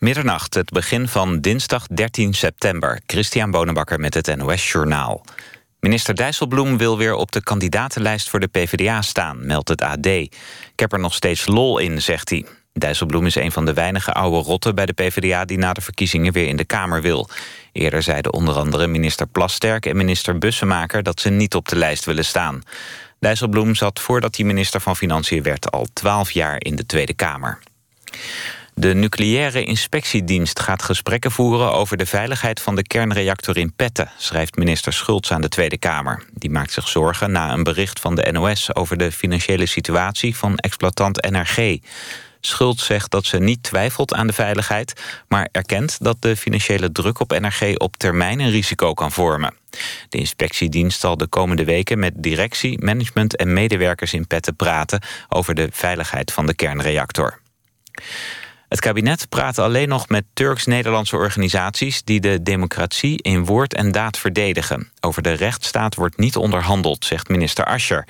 Middernacht, het begin van dinsdag 13 september. Christian Bonenbakker met het NOS Journaal. Minister Dijsselbloem wil weer op de kandidatenlijst voor de PvdA staan, meldt het AD. Ik heb er nog steeds lol in, zegt hij. Dijsselbloem is een van de weinige oude rotten bij de PvdA... die na de verkiezingen weer in de Kamer wil. Eerder zeiden onder andere minister Plasterk en minister Bussemaker... dat ze niet op de lijst willen staan. Dijsselbloem zat voordat hij minister van Financiën werd... al twaalf jaar in de Tweede Kamer. De nucleaire inspectiedienst gaat gesprekken voeren over de veiligheid van de kernreactor in Petten, schrijft minister Schultz aan de Tweede Kamer. Die maakt zich zorgen na een bericht van de NOS over de financiële situatie van exploitant NRG. Schultz zegt dat ze niet twijfelt aan de veiligheid... maar erkent dat de financiële druk op NRG op termijn een risico kan vormen. De inspectiedienst zal de komende weken met directie, management en medewerkers in Petten praten... over de veiligheid van de kernreactor. Het kabinet praat alleen nog met Turks-Nederlandse organisaties... die de democratie in woord en daad verdedigen. Over de rechtsstaat wordt niet onderhandeld, zegt minister Ascher.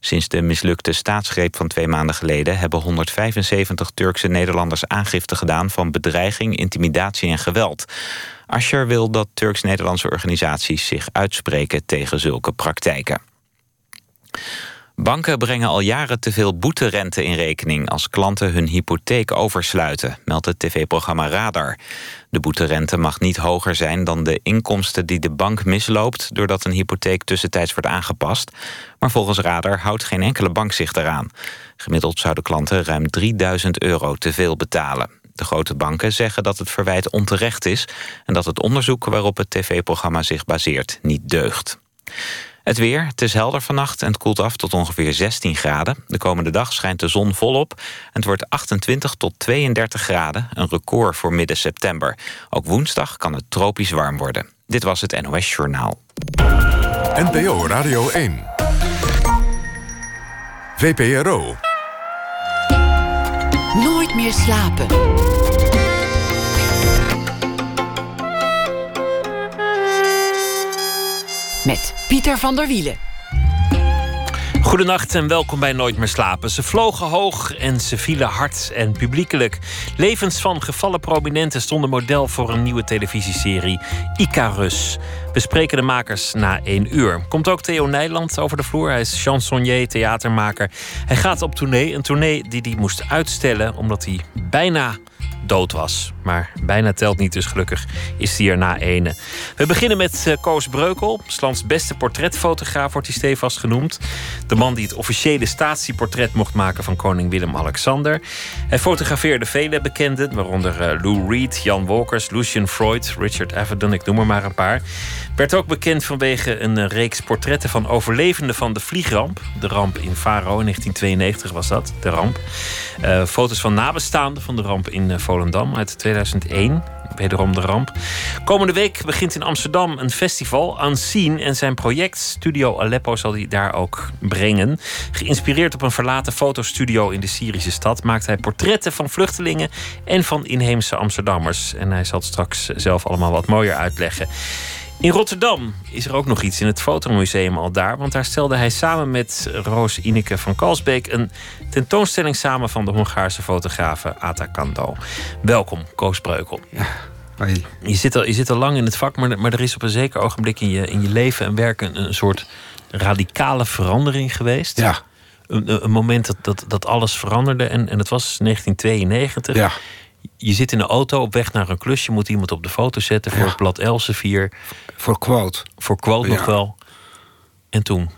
Sinds de mislukte staatsgreep van twee maanden geleden... hebben 175 Turkse Nederlanders aangifte gedaan... van bedreiging, intimidatie en geweld. Ascher wil dat Turks-Nederlandse organisaties zich uitspreken tegen zulke praktijken. Banken brengen al jaren te veel boeterente in rekening... als klanten hun hypotheek oversluiten, meldt het tv-programma Radar. De boeterente mag niet hoger zijn dan de inkomsten die de bank misloopt... doordat een hypotheek tussentijds wordt aangepast. Maar volgens Radar houdt geen enkele bank zich eraan. Gemiddeld zouden klanten ruim 3000 euro te veel betalen. De grote banken zeggen dat het verwijt onterecht is... en dat het onderzoek waarop het tv-programma zich baseert niet deugt. Het weer, het is helder vannacht en het koelt af tot ongeveer 16 graden. De komende dag schijnt de zon volop en het wordt 28 tot 32 graden. Een record voor midden september. Ook woensdag kan het tropisch warm worden. Dit was het NOS Journaal. NPO Radio 1. VPRO. Nooit meer slapen. Met Pieter van der Wielen. Goedenacht en welkom bij Nooit meer slapen. Ze vlogen hoog en ze vielen hard en publiekelijk. Levens van gevallen prominenten stonden model voor een nieuwe televisieserie Icarus. We spreken de makers na één uur. Komt ook Theo Nijland over de vloer. Hij is chansonnier, theatermaker. Hij gaat op tournee, een tournee die hij moest uitstellen omdat hij bijna dood was. Maar bijna telt niet, dus gelukkig is hij er na ene. We beginnen met uh, Koos Breukel. Slands beste portretfotograaf wordt hij stevast genoemd. De man die het officiële statieportret mocht maken van koning Willem-Alexander. Hij fotografeerde vele bekenden, waaronder uh, Lou Reed, Jan Walkers, Lucian Freud, Richard Avedon, ik noem er maar een paar. Werd ook bekend vanwege een uh, reeks portretten van overlevenden van de vliegramp. De ramp in Faro in 1992 was dat, de ramp. foto's van nabestaanden van de ramp in Volendam uit 2001. Wederom de ramp. Komende week begint in Amsterdam een festival, Unseen. En zijn project Studio Aleppo zal hij daar ook brengen. Geïnspireerd op een verlaten fotostudio in de Syrische stad... maakt hij portretten van vluchtelingen en van inheemse Amsterdammers. En hij zal het straks zelf allemaal wat mooier uitleggen. In Rotterdam is er ook nog iets in het Fotomuseum al daar. Want daar stelde hij samen met Roos Ineke van Kalsbeek... een tentoonstelling samen van de Hongaarse fotografe Ata Kando. Welkom, Koos Breukel. Ja, Je zit, al, je zit al lang in het vak, maar, maar er is op een zeker ogenblik... in je, in je leven en werken een, een soort radicale verandering geweest. Ja. Een, een, moment dat, dat, dat alles veranderde en, en het was 1992. Ja je zit in een auto op weg naar een klus. Je moet iemand op de foto zetten voor het blad Elsevier. Voor quote. Voor quote nog wel. En toen?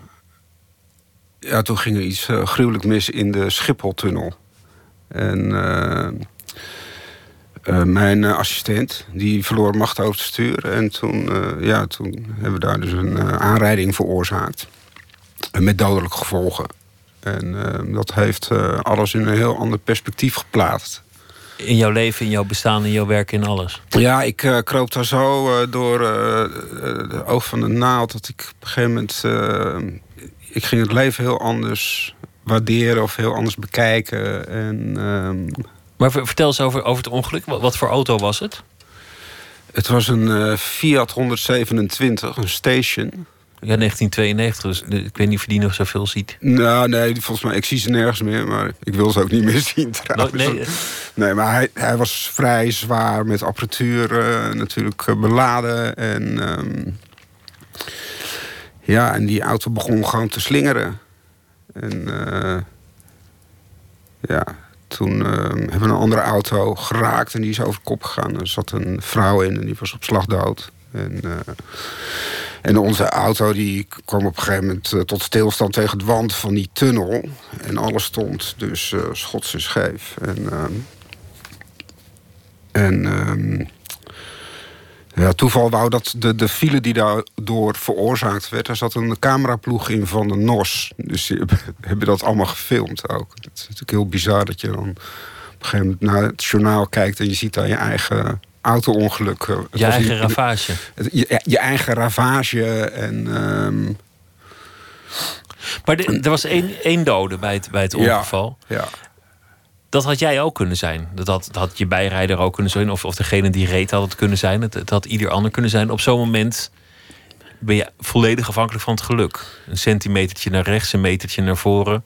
Ja, toen ging er iets uh, gruwelijk mis in de Schipholtunnel. En uh, uh, mijn assistent, die verloor macht over het stuur. En toen, ja, toen hebben we daar dus een aanrijding veroorzaakt. met dodelijke gevolgen. En dat heeft alles in een heel ander perspectief geplaatst in jouw leven, in jouw bestaan, in jouw werk, in alles? Ja, ik uh, kroop daar zo uh, door uh, de oog van de naald... dat ik op een gegeven moment... ik ging het leven heel anders waarderen of heel anders bekijken. En, ehm, maar vertel eens over, over het ongeluk. Wat, wat voor auto was het? Het was een Fiat 127, een station. Ja, 1992, dus ik weet niet of je die nog zoveel ziet. Nou, nee, volgens mij, ik zie ze nergens meer, maar ik wil ze ook niet meer zien trouwens. nee. nee, maar hij, hij was vrij zwaar met apparatuur uh, natuurlijk uh, beladen. En um, ja, en die auto begon gewoon te slingeren. En uh, ja, toen uh, hebben we een andere auto geraakt en die is over de kop gegaan. Er zat een vrouw in en die was op slag dood. En, uh, en onze auto die kwam op een gegeven moment uh, tot stilstand tegen het wand van die tunnel. En alles stond dus uh, schots en scheef. En, en um, ja, toeval wou dat de, de file die daardoor veroorzaakt werd... daar zat een cameraploeg in van de NOS. Dus die hebben dat allemaal gefilmd ook. Het is natuurlijk heel bizar dat je dan op een gegeven moment naar het journaal kijkt... en je ziet daar je eigen auto-ongeluk. Je eigen ravage. Je, je, eigen ravage en... Um... Maar de, er was één, één dode bij het, bij het ongeval. Ja, ja. Dat had jij ook kunnen zijn. Dat had, dat had je bijrijder ook kunnen zijn. Of, of degene die reed had het kunnen zijn. Het, het had ieder ander kunnen zijn. Op zo'n moment ben je volledig afhankelijk van het geluk. Een centimetertje naar rechts, een metertje naar voren.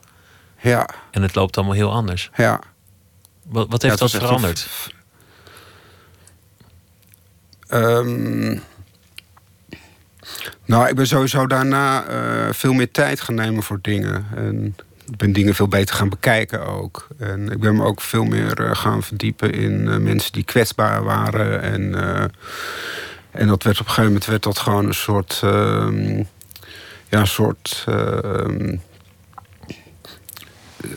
Ja. En het loopt allemaal heel anders. Ja. Wat, wat heeft ja, dat veranderd? Um, nou, ik ben sowieso daarna uh, veel meer tijd gaan nemen voor dingen. En ik ben dingen veel beter gaan bekijken ook. En ik ben me ook veel meer uh, gaan verdiepen in uh, mensen die kwetsbaar waren. En, en dat werd op een gegeven moment werd dat gewoon een soort. ja, een soort.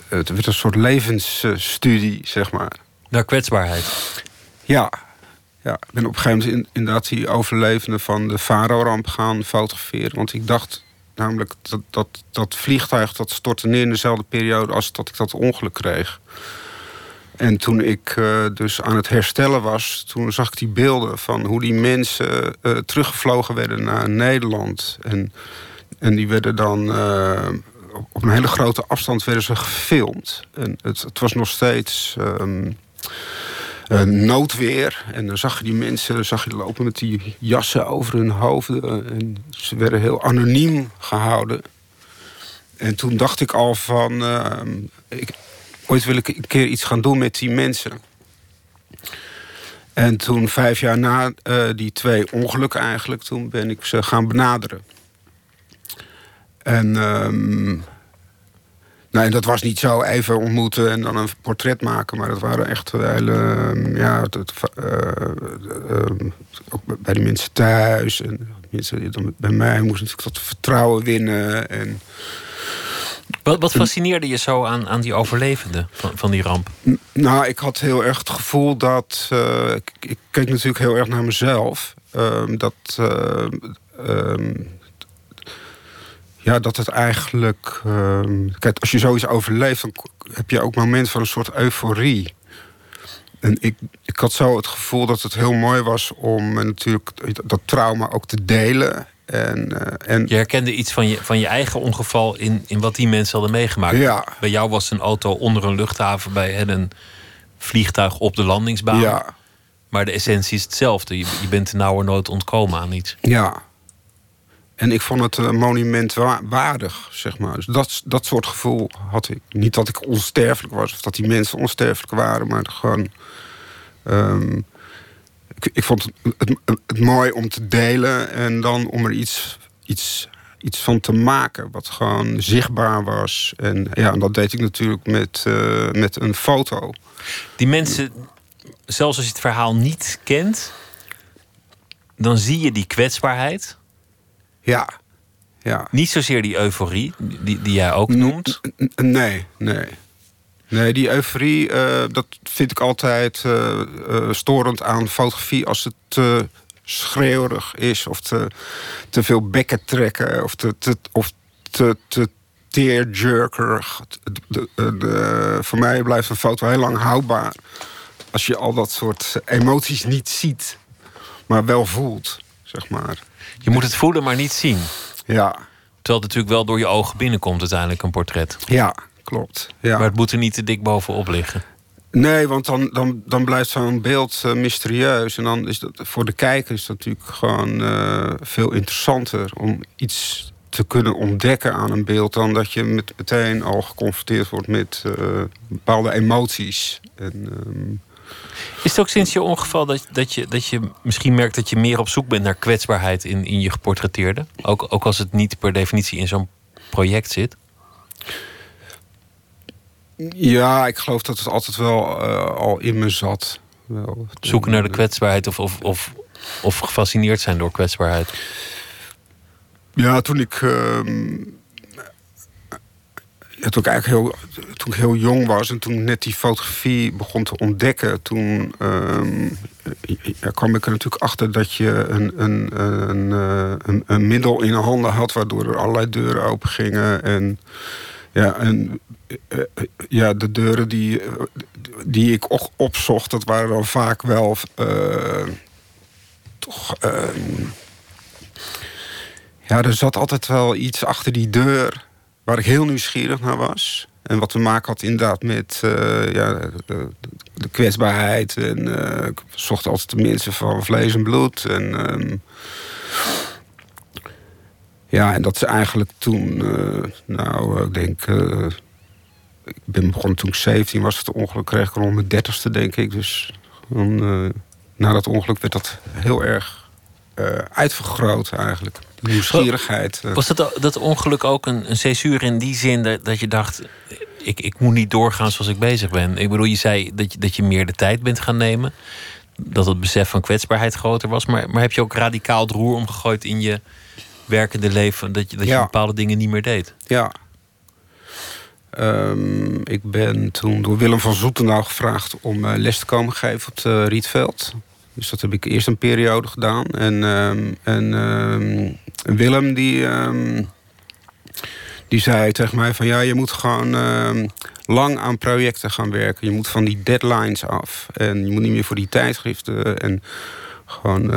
het werd een soort levensstudie, zeg maar. Naar kwetsbaarheid. Ja, ja, ik ben op een gegeven moment inderdaad die overlevenden van de Faro-ramp gaan fotograferen. Want ik dacht namelijk dat, dat dat vliegtuig dat stortte neer in dezelfde periode als dat ik dat ongeluk kreeg. En toen ik uh, dus aan het herstellen was, toen zag ik die beelden van hoe die mensen uh, teruggevlogen werden naar Nederland. En, en die werden dan uh, op een hele grote afstand werden ze gefilmd. En het, het was nog steeds. Um, uh, noodweer. En dan zag je die mensen zag je lopen met die jassen over hun hoofden. En ze werden heel anoniem gehouden. En toen dacht ik al van... Uh, ik, ooit wil ik een keer iets gaan doen met die mensen. En toen, vijf jaar na die twee ongelukken eigenlijk... toen ben ik ze gaan benaderen. En... Um, Nee, dat was niet zo even ontmoeten en dan een portret maken. Maar dat waren echt hele... Ja, het, uh, uh, ook bij die mensen thuis. En mensen, dan bij mij moest ik dat vertrouwen winnen. En, wat, wat fascineerde je zo aan, aan die overlevenden van, van die ramp? Nou, ik had heel erg het gevoel dat... Uh, ik, ik, keek natuurlijk heel erg naar mezelf. Ehm, dat... Um, ja, dat het eigenlijk. Uh, kijk, als je zoiets overleeft, dan heb je ook momenten van een soort euforie. En ik, ik had zo het gevoel dat het heel mooi was om natuurlijk dat trauma ook te delen. En, uh, en... Je herkende iets van je, van je eigen ongeval in, in wat die mensen hadden meegemaakt. Ja. Bij jou was een auto onder een luchthaven, bij hen een vliegtuig op de landingsbaan. Ja. Maar de essentie is hetzelfde. Je, je bent er nooit ontkomen aan iets. Ja, en ik vond het een monument waardig, zeg maar. Dus dat, dat soort gevoel had ik. Niet dat ik onsterfelijk was of dat die mensen onsterfelijk waren, maar gewoon. Um, ik, vond het, het, mooi om te delen en dan om er iets, iets, iets van te maken, wat gewoon zichtbaar was. En ja, en dat deed ik natuurlijk met, uh, met een foto. Die mensen, zelfs als je het verhaal niet kent, dan zie je die kwetsbaarheid. Ja. ja. Niet zozeer die euforie, die, die jij ook noemt. Nee, nee. Nee, die euforie, uh, dat vind ik altijd uh, uh, storend aan fotografie als het te schreeuwerig is of te, te veel bekken trekken of te, te, of te, te de, de, voor mij blijft een foto heel lang houdbaar als je al dat soort emoties niet ziet, maar wel voelt, zeg maar. Je moet het voelen, maar niet zien. Ja. Terwijl het natuurlijk wel door je ogen binnenkomt, uiteindelijk een portret. Ja, klopt. Ja. Maar het moet er niet te dik bovenop liggen. Nee, want dan, dan, dan blijft zo'n beeld uh, mysterieus. En dan is dat voor de kijker is dat natuurlijk gewoon uh, veel interessanter om iets te kunnen ontdekken aan een beeld dan dat je met, meteen al geconfronteerd wordt met uh, bepaalde emoties. En, um... Is het ook sinds je ongeval dat, dat, je, dat je misschien merkt dat je meer op zoek bent naar kwetsbaarheid in, in je geportretteerde? Ook, ook als het niet per definitie in zo'n project zit? Ja, ik geloof dat het altijd wel uh, al in me zat. Wel, Zoeken naar de kwetsbaarheid of, of, of, of gefascineerd zijn door kwetsbaarheid? Ja, toen ik. Uh, toen ik eigenlijk heel, toen ik heel jong was en toen net die fotografie begon te ontdekken, toen ja, kwam ik er natuurlijk achter dat je een, een, een, een, een middel in handen had waardoor er allerlei deuren open gingen. En ja, en uh, ja, de deuren die, die ik opzocht, dat waren dan vaak wel uh, toch. Ehm, ja, er zat altijd wel iets achter die deur waar ik heel nieuwsgierig naar was. En wat te maken had inderdaad met uh, ja, de, kwetsbaarheid. En ik zocht altijd de mensen van vlees en bloed. En, um, ja, en dat is eigenlijk toen, uh, nou, ik denk. ik ben begonnen toen ik 17 was. Het ongeluk kreeg ik rond mijn dertigste, denk ik. Dus dan, na dat ongeluk werd dat heel erg uitvergroot eigenlijk nieuwsgierigheid. Was dat, dat ongeluk ook een, een césuur in die zin dat, dat je dacht: ik, ik moet niet doorgaan zoals ik bezig ben? Ik bedoel, je zei dat je, dat je meer de tijd bent gaan nemen. Dat het besef van kwetsbaarheid groter was. Maar, maar heb je ook radicaal het roer omgegooid in je werkende leven? Dat je, dat je bepaalde dingen niet meer deed? Ja. Um, ik ben toen door Willem van Zoetenau gevraagd om uh, les te komen geven op het Rietveld. Dus dat heb ik eerst een periode gedaan. En, um, en um, Willem die, um, die zei tegen mij van ja, je moet gewoon lang aan projecten gaan werken. Je moet van die deadlines af. En je moet niet meer voor die tijdschriften. En gewoon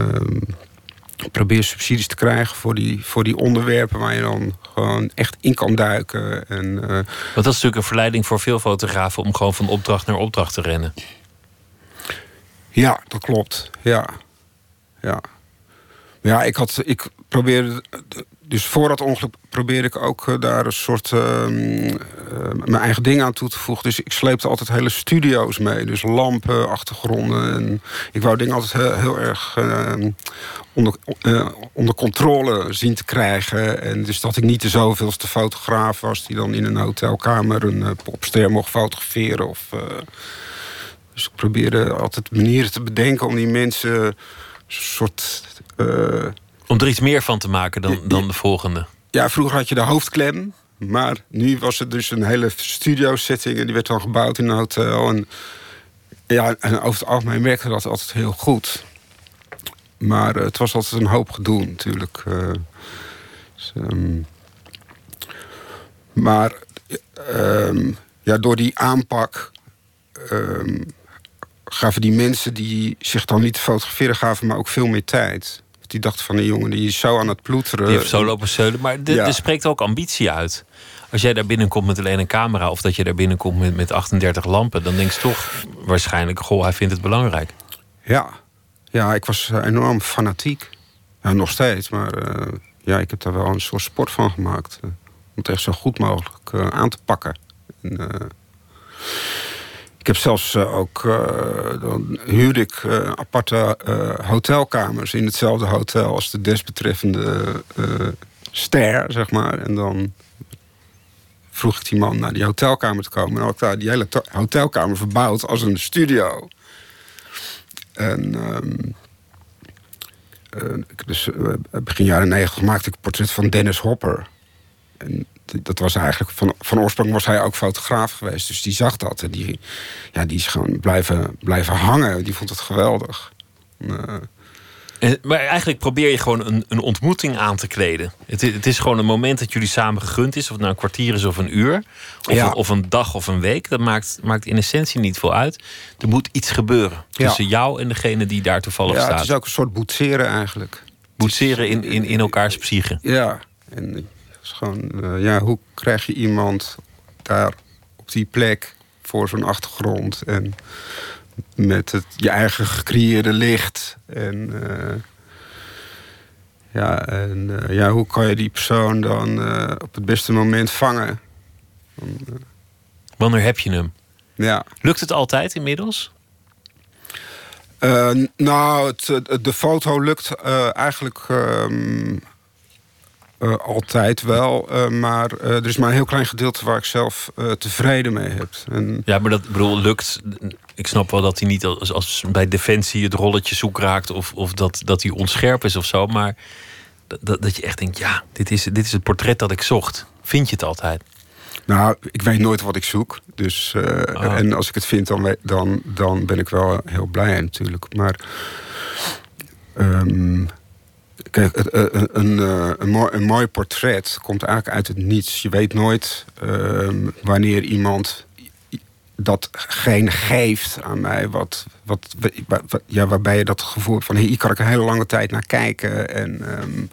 probeer subsidies te krijgen voor die, voor die onderwerpen waar je dan gewoon echt in kan duiken. En, uh, Want dat is natuurlijk een verleiding voor veel fotografen om gewoon van opdracht naar opdracht te rennen. Ja, dat klopt. Ja. Ja. Ja, ik had. Ik probeerde. Dus voor dat ongeluk probeerde ik ook eh, daar een soort. Uh, mijn eigen ding aan toe te voegen. Dus ik sleepte altijd hele studio's mee. Dus lampen, achtergronden. En ik wou dingen altijd heel, erg uh, onder, uh, onder controle zien te krijgen. En dus dat ik niet de zoveelste fotograaf was die dan in een hotelkamer een popster mocht fotograferen. Of dus ik probeerde altijd manieren te bedenken om die mensen een soort. Uh, om er iets meer van te maken dan, dan de volgende. Ja, vroeger had je de hoofdklem. Maar nu was het dus een hele studio-setting. En die werd dan gebouwd in een hotel. En, ja, en over het algemeen werkte dat altijd heel goed. Maar uh, het was altijd een hoop gedoe natuurlijk. Uh, dus, um, maar um, ja, door die aanpak um, gaven die mensen die zich dan niet fotograferen, gaven me ook veel meer tijd. Die dachten van een jongen die is zo aan het ploeteren. Die heeft zo lopen zeulen. Maar er spreekt ook ambitie uit. Als jij daar binnenkomt met alleen een camera, of dat je daar binnenkomt met, met 38 lampen, dan denk je toch waarschijnlijk: goh, hij vindt het belangrijk. Ja, ja ik was eh, enorm fanatiek. Ja, nog steeds, maar uh, ja, ik heb daar wel een soort sport van gemaakt. Uh, om het echt zo goed mogelijk uh, aan te pakken. En, ik heb zelfs uh, ook, uh, dan huurde ik uh, aparte hotelkamers in hetzelfde hotel als de desbetreffende ster, zeg maar. En dan vroeg ik die man naar die hotelkamer te komen. En had ik daar die hele hotelkamer verbouwd als een studio. En um, dus begin jaren negentig maakte ik een portret van Dennis Hopper. En dat was eigenlijk van, van oorsprong was hij ook fotograaf geweest. Dus die zag dat. En die, ja, die is gewoon blijven, blijven hangen. Die vond het geweldig. Uh, maar eigenlijk probeer je gewoon een, een ontmoeting aan te kleden. Het, het, is gewoon een moment dat jullie samen gegund is. Of het nou een kwartier is of een uur. Of, ja. een, of een dag of een week. Dat maakt, maakt in essentie niet veel uit. Er moet iets gebeuren. Tussen jou en degene die daar toevallig ja, staat. Het is ook een soort boetseren eigenlijk. Boetseren in, in, in elkaars psyche. Ja, en gewoon, uh, ja, hoe krijg je iemand daar op die plek voor zo'n achtergrond. En met het, je eigen gecreëerde licht. En, uh, ja, en uh, ja, hoe kan je die persoon dan uh, op het beste moment vangen? Wanneer heb je hem? Ja. Lukt het altijd inmiddels? nou, het, de foto lukt eigenlijk um, uh, altijd wel. Uh, maar uh, er is maar een heel klein gedeelte waar ik zelf tevreden mee heb. En... Ja, maar dat bedoel, lukt. Ik snap wel dat hij niet als, als bij Defensie het rolletje zoek raakt. of, of dat, dat hij onscherp is of zo. Maar dat, dat je echt denkt: ja, dit is, dit is het portret dat ik zocht. Vind je het altijd? Nou, ik weet nooit wat ik zoek. Dus, oh. En als ik het vind, dan, dan, dan ben ik wel heel blij natuurlijk. Maar. Um, Kijk, een, een, een, mooi, een mooi portret komt eigenlijk uit het niets. Je weet nooit uh, wanneer iemand datgene geeft aan mij. Wat, wat, ja, waarbij je dat gevoel van... hier kan ik een hele lange tijd naar kijken. En, um,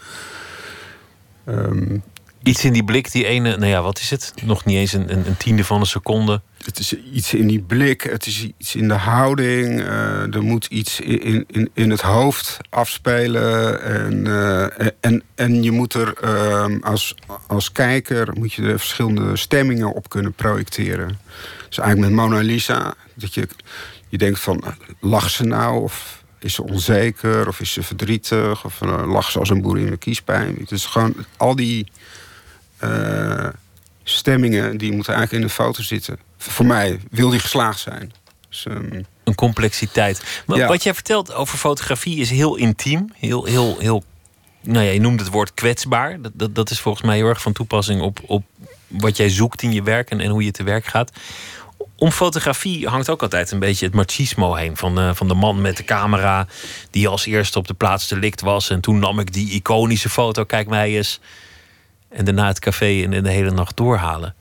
um, Iets in die blik, die ene, nou ja, wat is het? Nog niet eens een, een, tiende van een seconde. Het is iets in die blik, het is iets in de houding. Uh, er moet iets in, in, in het hoofd afspelen. En, uh, en, en je moet er uh, als, als kijker moet je er verschillende stemmingen op kunnen projecteren. Dus eigenlijk met Mona Lisa, dat je, je denkt van, lacht ze nou? Of is ze onzeker? Of is ze verdrietig? Of lacht ze als een boer in de kiespijn? Het is gewoon al die uh, stemmingen die moeten eigenlijk in de foto zitten. Voor mij wil die geslaagd zijn. Dus, um... Een complexiteit. Maar wat jij vertelt over fotografie is heel intiem. Heel, heel, heel. Nou ja, je noemt het woord kwetsbaar. Dat, dat, dat is volgens mij heel erg van toepassing op, op wat jij zoekt in je werk en, en hoe je te werk gaat. Om fotografie hangt ook altijd een beetje het machismo heen. Van, uh, van de man met de camera die als eerste op de plaats delict was. En toen nam ik die iconische foto. Kijk mij eens. En daarna het café en de hele nacht doorhalen.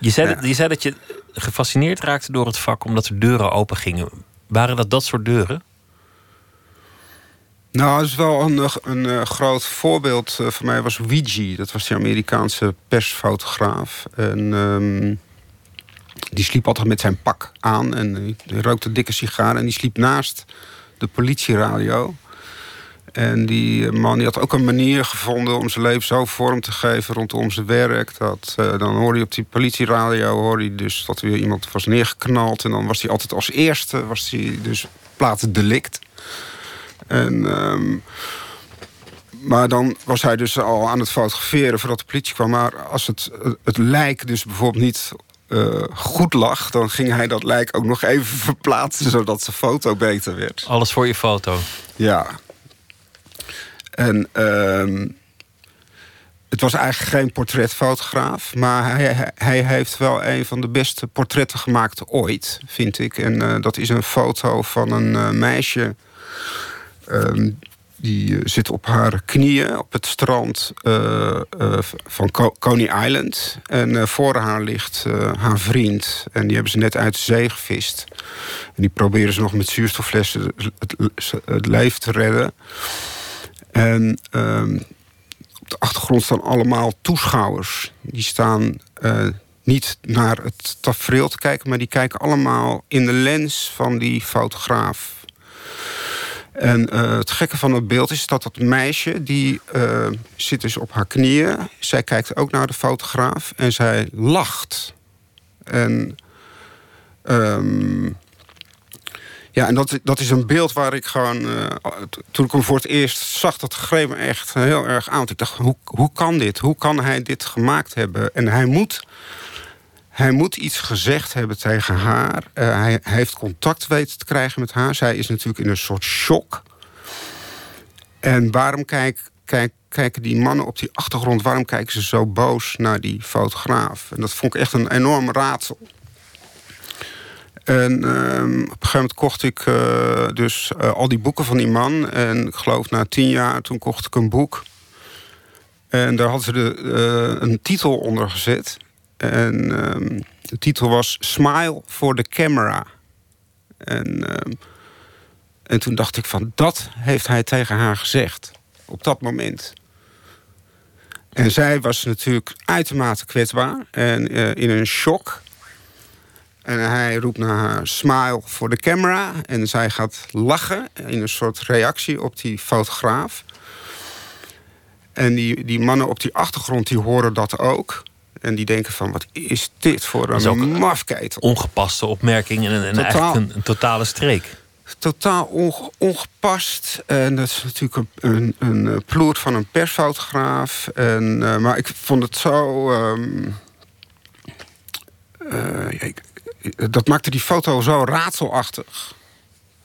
Je zei, dat, je zei dat je gefascineerd raakte door het vak omdat er deuren open gingen. Waren dat dat soort deuren? Nou, dat is wel een, een, eh, groot voorbeeld uh, voor mij was Ouija. Dat was die Amerikaanse persfotograaf. En um, die sliep altijd met zijn pak aan en hij rookte dikke sigaren en die sliep naast de politieradio. En die man die had ook een manier gevonden om zijn leven zo vorm te geven rondom zijn werk. Dat, uh, dan hoorde je op die politieradio hoorde je dus dat er weer iemand was neergeknald. En dan was hij altijd als eerste, was hij dus platen delict. En, um, maar dan was hij dus al aan het fotograferen voordat de politie kwam. Maar als het, het lijk dus bijvoorbeeld niet uh, goed lag, dan ging hij dat lijk ook nog even verplaatsen, zodat zijn foto beter werd. Alles voor je foto. Ja, en uh, het was eigenlijk geen portretfotograaf, maar hij, hij, heeft wel een van de beste portretten gemaakt ooit, vind ik. En uh, dat is een foto van een uh, meisje. Uh, die zit op haar knieën op het strand van Coney Island. En voor haar ligt haar vriend. En die hebben ze net uit de zee gevist. En die proberen ze nog met zuurstofflessen het, het leven te redden. En um, op de achtergrond staan allemaal toeschouwers. Die staan uh, niet naar het tafereel te kijken, maar die kijken allemaal in de lens van die fotograaf. En uh, het gekke van het beeld is dat dat meisje, die uh, zit dus op haar knieën. Zij kijkt ook naar de fotograaf en zij lacht. En um, ja, en dat, dat is een beeld waar ik gewoon... Uh, toen ik hem voor het eerst zag, dat greep me echt heel erg aan. Ik dacht, hoe, hoe kan dit? Hoe kan hij dit gemaakt hebben? En hij moet, hij moet iets gezegd hebben tegen haar. Hij, hij, heeft contact weten te krijgen met haar. Zij is natuurlijk in een soort shock. En waarom kijk, kijk, kijken die mannen op die achtergrond... waarom kijken ze zo boos naar die fotograaf? En dat vond ik echt een enorm raadsel. En um, op een gegeven moment kocht ik uh, dus uh, al die boeken van die man. En ik geloof na tien jaar, toen kocht ik een boek. En daar hadden ze de, uh, een titel onder gezet. En um, de titel was Smile for the Camera. En, um, en toen dacht ik van, dat heeft hij tegen haar gezegd. Op dat moment. En zij was natuurlijk uitermate kwetsbaar. En in een shock. En hij roept naar haar smile voor de camera. En zij gaat lachen in een soort reactie op die fotograaf. En die, die mannen op die achtergrond die horen dat ook. En die denken van, wat is dit voor een een mafketel? Ongepaste opmerking en, en Totaal. eigenlijk een, een totale streek. Totaal onge- ongepast. En dat is natuurlijk een, een, een eh, ploert van een persfotograaf. En, eh, maar ik vond het zo... ehm, eh, ja, ik- dat maakte die foto zo raadselachtig.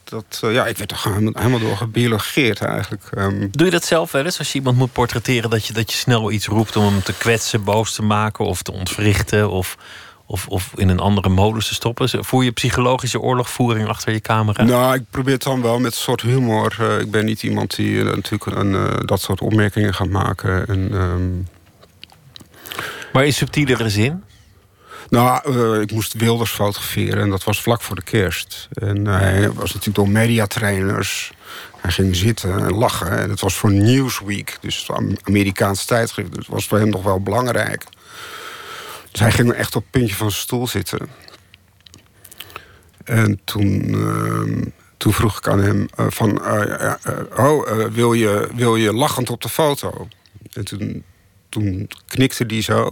Dat, eh, ja, ik werd er gewoon helemaal, door gebiologeerd eigenlijk. Ehm, Doe je dat zelf wel eens als je iemand moet portretteren dat je, dat je snel iets roept om hem te kwetsen, boos te maken of te ontwrichten of, of, of in een andere modus te stoppen? Voer je psychologische oorlogvoering achter je camera? Nou, ik probeer het dan wel met een soort humor. Eh, ik ben niet iemand die eh, natuurlijk een, dat soort opmerkingen gaat maken. En, ehm, Maar in subtielere zin? Nou, eh, ik moest Wilders fotograferen en dat was vlak voor de kerst. En eh, hij was natuurlijk door mediatrainers. Hij ging zitten en lachen. En het was voor Newsweek, dus het Am- Amerikaanse tijdschrift. Dus het was voor hem nog wel belangrijk. Dus hij ging echt op het puntje van zijn stoel zitten. En toen, ehm, toen vroeg ik aan hem eh, van... oh, wil, je, wil je lachend op de foto? En toen, toen knikte hij zo.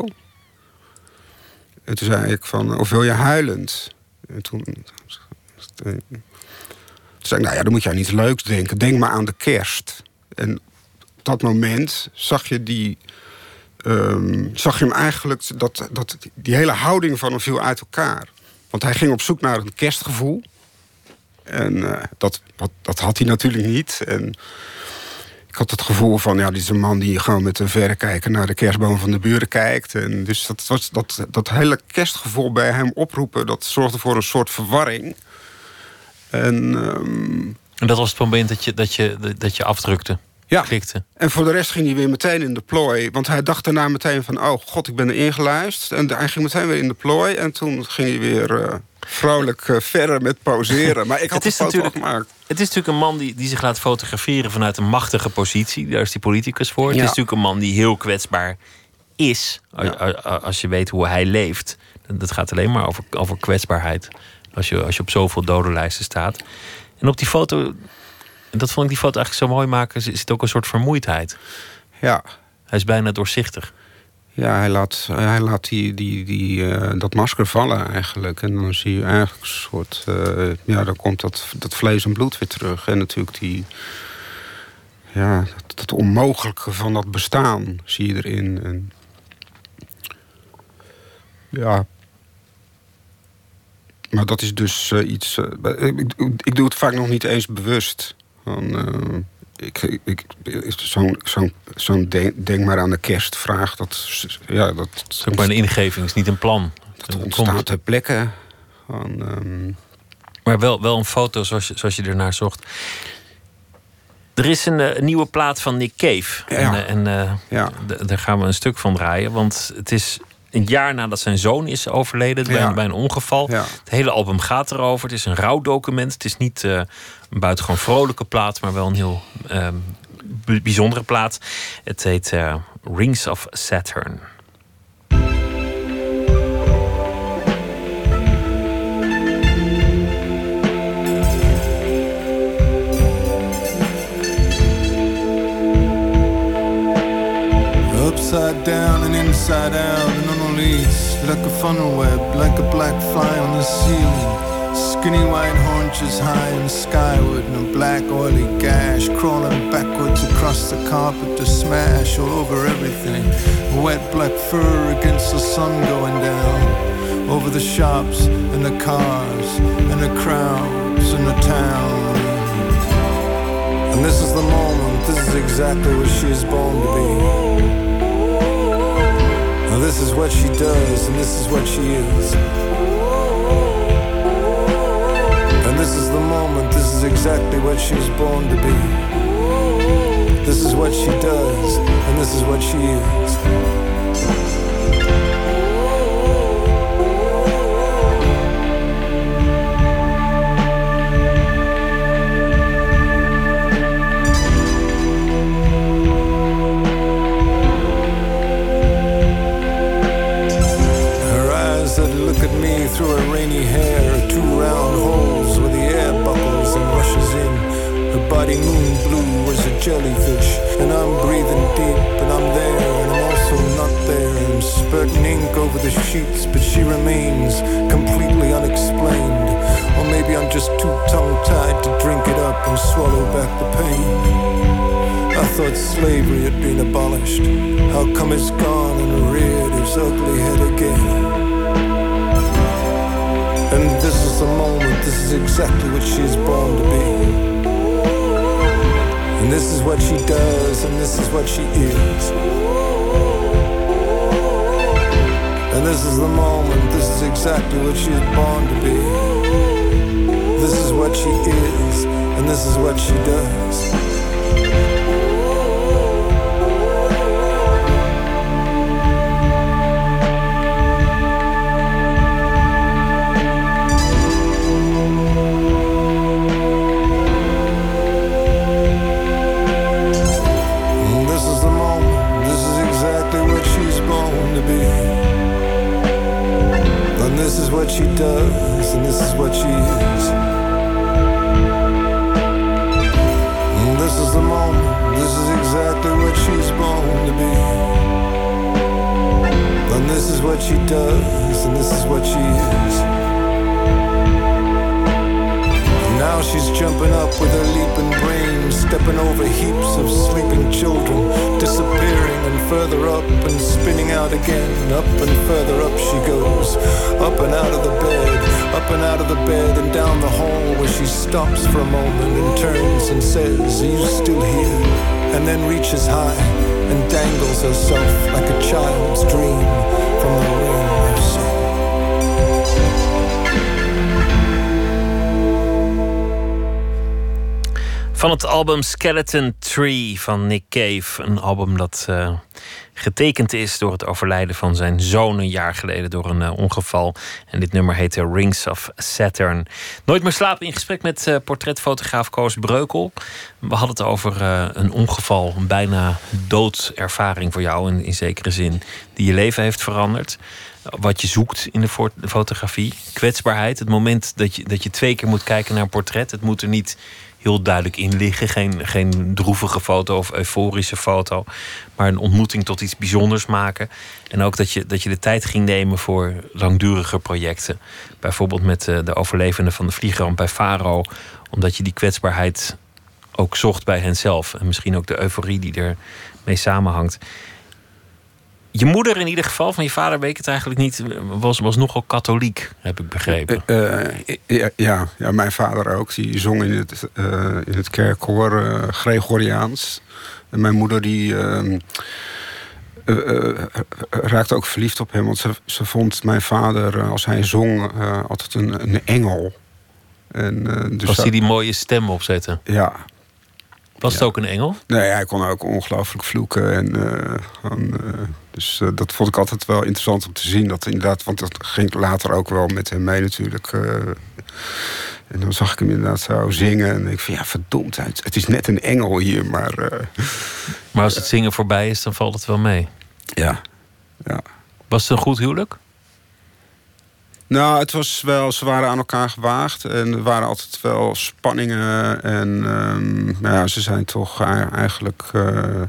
En toen zei ik van, of wil je huilend? En toen, zei ik, nou ja, dan moet jij niet leuks denken. Denk maar aan de kerst. En op dat moment zag je die... ehm, zag je hem eigenlijk, dat, dat, die hele houding van hem viel uit elkaar. Want hij ging op zoek naar een kerstgevoel. En eh, dat, dat, dat had hij natuurlijk niet. En had het gevoel van, ja, dit is een man die gewoon met een verrekijker naar de kerstboom van de buren kijkt. En dus dat, was, dat, dat hele kerstgevoel bij hem oproepen, dat zorgde voor een soort verwarring. En, ehm, En dat was het moment dat je, dat je, dat je afdrukte, ja. klikte. En voor de rest ging hij weer meteen in de plooi. Want hij dacht daarna meteen van, oh god, ik ben erin geluisterd. En hij ging meteen weer in de plooi. En toen ging hij weer eh, vrolijk eh, verder met poseren. Maar ik had Het is natuurlijk- gemaakt. Het is natuurlijk een man die, die zich laat fotograferen vanuit een machtige positie. Daar is die politicus voor. Het is natuurlijk een man die heel kwetsbaar is. a- Ja. a- a- Als je weet hoe hij leeft. Dat gaat alleen maar over, over kwetsbaarheid. Als je, als je op zoveel dodenlijsten staat. En op die foto, dat vond ik die foto eigenlijk zo mooi maken, zit ook een soort vermoeidheid. Ja, Hij is bijna doorzichtig. ja hij laat, hij laat die, die, die, eh, dat masker vallen eigenlijk. En dan zie je eigenlijk een soort... eh, ja, dan komt dat, dat vlees en bloed weer terug. En natuurlijk die... Ja, dat, dat onmogelijke van dat bestaan zie je erin. En, ja... Maar dat is dus eh, iets... ik doe het vaak nog niet eens bewust. Van, eh, ik, ik, Zo'n zo'n zo'n denk, denk maar aan de kerstvraag. Dat, ja, dat, Het is ook maar een ingeving, is niet een plan. dat ontstaat ter plekke. Van, ehm, Maar wel, wel een foto zoals je, zoals je ernaar zocht. Er is een, eh, een nieuwe plaat van Nick Cave. Ja. En, eh, en eh, ja. daar gaan we een stuk van draaien. Want het is een jaar nadat zijn zoon is overleden bij, Ja. een, bij een ongeval. Ja. Het hele album gaat erover. Het is een rouwdocument. Het is niet eh, een buitengewoon vrolijke plaat, maar wel een heel ehm, b- bijzondere plaat. Het heet eh, Rings of Saturn. Upside down and inside out Like a funnel web, like a black fly on the ceiling. Skinny white haunches high and skyward And a black oily gash. Crawling backwards across the carpet to smash all over everything. Wet black fur against the sun going down. Over the shops and the cars And the crowds and the town. And this is the moment, this is exactly what she is born to be. Now this is what she does, and this is what she is. And this is the moment, this is exactly what she was born to be. This is what she does, and this is what she is. at me through her rainy hair, two round holes where the air buckles and rushes in. Her body moon blue as a jellyfish, and I'm breathing deep, and I'm there, and I'm also not there. I'm spurting ink over the sheets, but she remains completely unexplained. Or maybe I'm just too tongue tied to drink it up and swallow back the pain. I thought slavery had been abolished. How come it's gone and reared its ugly head again? And this is the moment, this is exactly what she is born to be. And this is what she does, and this is what she is. And this is the moment, this is exactly what she is born to be. This is what she is, and this is what she does. She does, and this is what she is. And this is the moment, this is exactly what she's born to be. And this is what she does, and this is what she is. Now she's jumping up with her leaping stepping over heaps of sleeping children, disappearing and further up and spinning out again. Up and further up she goes, up and out of the bed, up and out of the bed and down the hall where she stops for a moment and turns and says, Are you still here? And then reaches high and dangles herself like a child's dream from the ring. Van het album Skeleton Tree van Nick Cave. Een album dat uh, getekend is door het overlijden van zijn zoon een jaar geleden door een uh, ongeval. En dit nummer heette Rings of Saturn. Nooit meer slapen in gesprek met uh, portretfotograaf Koos Breukel. We hadden het over een ongeval, een bijna doodervaring voor jou in, in zekere zin, die je leven heeft veranderd wat je zoekt in de, fotografie. Kwetsbaarheid. Het moment dat je, dat je twee keer moet kijken naar een portret. Het moet er niet heel duidelijk in liggen. Geen, geen droevige foto of euforische foto. Maar een ontmoeting tot iets bijzonders maken. En ook dat je, dat je de tijd ging nemen voor langdurige projecten. Bijvoorbeeld met eh, de overlevenden van de vliegramp bij Faro. Omdat je die kwetsbaarheid ook zocht bij henzelf. En misschien ook de euforie die er mee samenhangt. Je moeder in ieder geval, van je vader weet het eigenlijk niet, was, was nogal katholiek, heb ik begrepen. Uh, uh, ja, ja, mijn vader ook. Die zong in het, uh, in het kerkkoor Gregoriaans. En mijn moeder die ehm, raakte ook verliefd op hem. Want ze, ze vond mijn vader, als hij zong, altijd een, een engel. En, dus als hij die mooie stem opzette. Ja, was het ook een engel? Nee, hij kon ook ongelooflijk vloeken. En, uh, dus uh, dat vond ik altijd wel interessant om te zien. Dat inderdaad, want dat ging later ook wel met hem mee natuurlijk. en dan zag ik hem inderdaad zo zingen. En ik van ja, verdomd, het, is net een engel hier. Maar, maar als het zingen voorbij is, dan valt het wel mee. Ja, ja. Was het een goed huwelijk? Nou, het was wel, ze waren aan elkaar gewaagd en er waren altijd wel spanningen. En um, nou ja, ze zijn toch eigenlijk uh,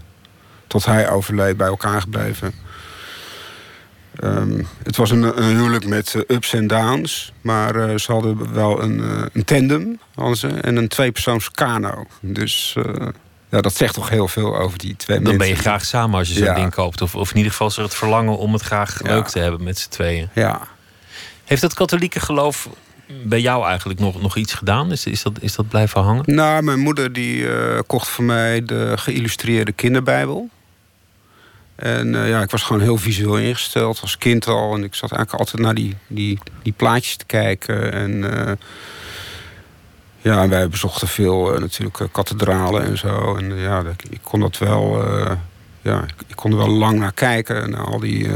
tot hij overleed bij elkaar gebleven. Um, het was een, een huwelijk met uh, ups en downs, maar uh, ze hadden wel een, een tandem ze, en een tweepersoons kano. Dus ja, dat zegt toch heel veel over die twee Dan mensen. Dan ben je graag samen als je zo'n ja. ding koopt. Of, of in ieder geval is er het verlangen om het graag ja. leuk te hebben met z'n tweeën. Ja. Heeft het katholieke geloof bij jou eigenlijk nog, nog iets gedaan? Is, is, dat, is dat blijven hangen? Nou, mijn moeder die kocht voor mij de geïllustreerde kinderbijbel. En uh, ja, ik was gewoon heel visueel ingesteld als kind al. En ik zat eigenlijk altijd naar die, die, die plaatjes te kijken. En uh, ja, wij bezochten veel natuurlijk kathedralen en zo. En ja, ik kon dat wel... ja, ik kon er wel lang naar kijken. Naar al die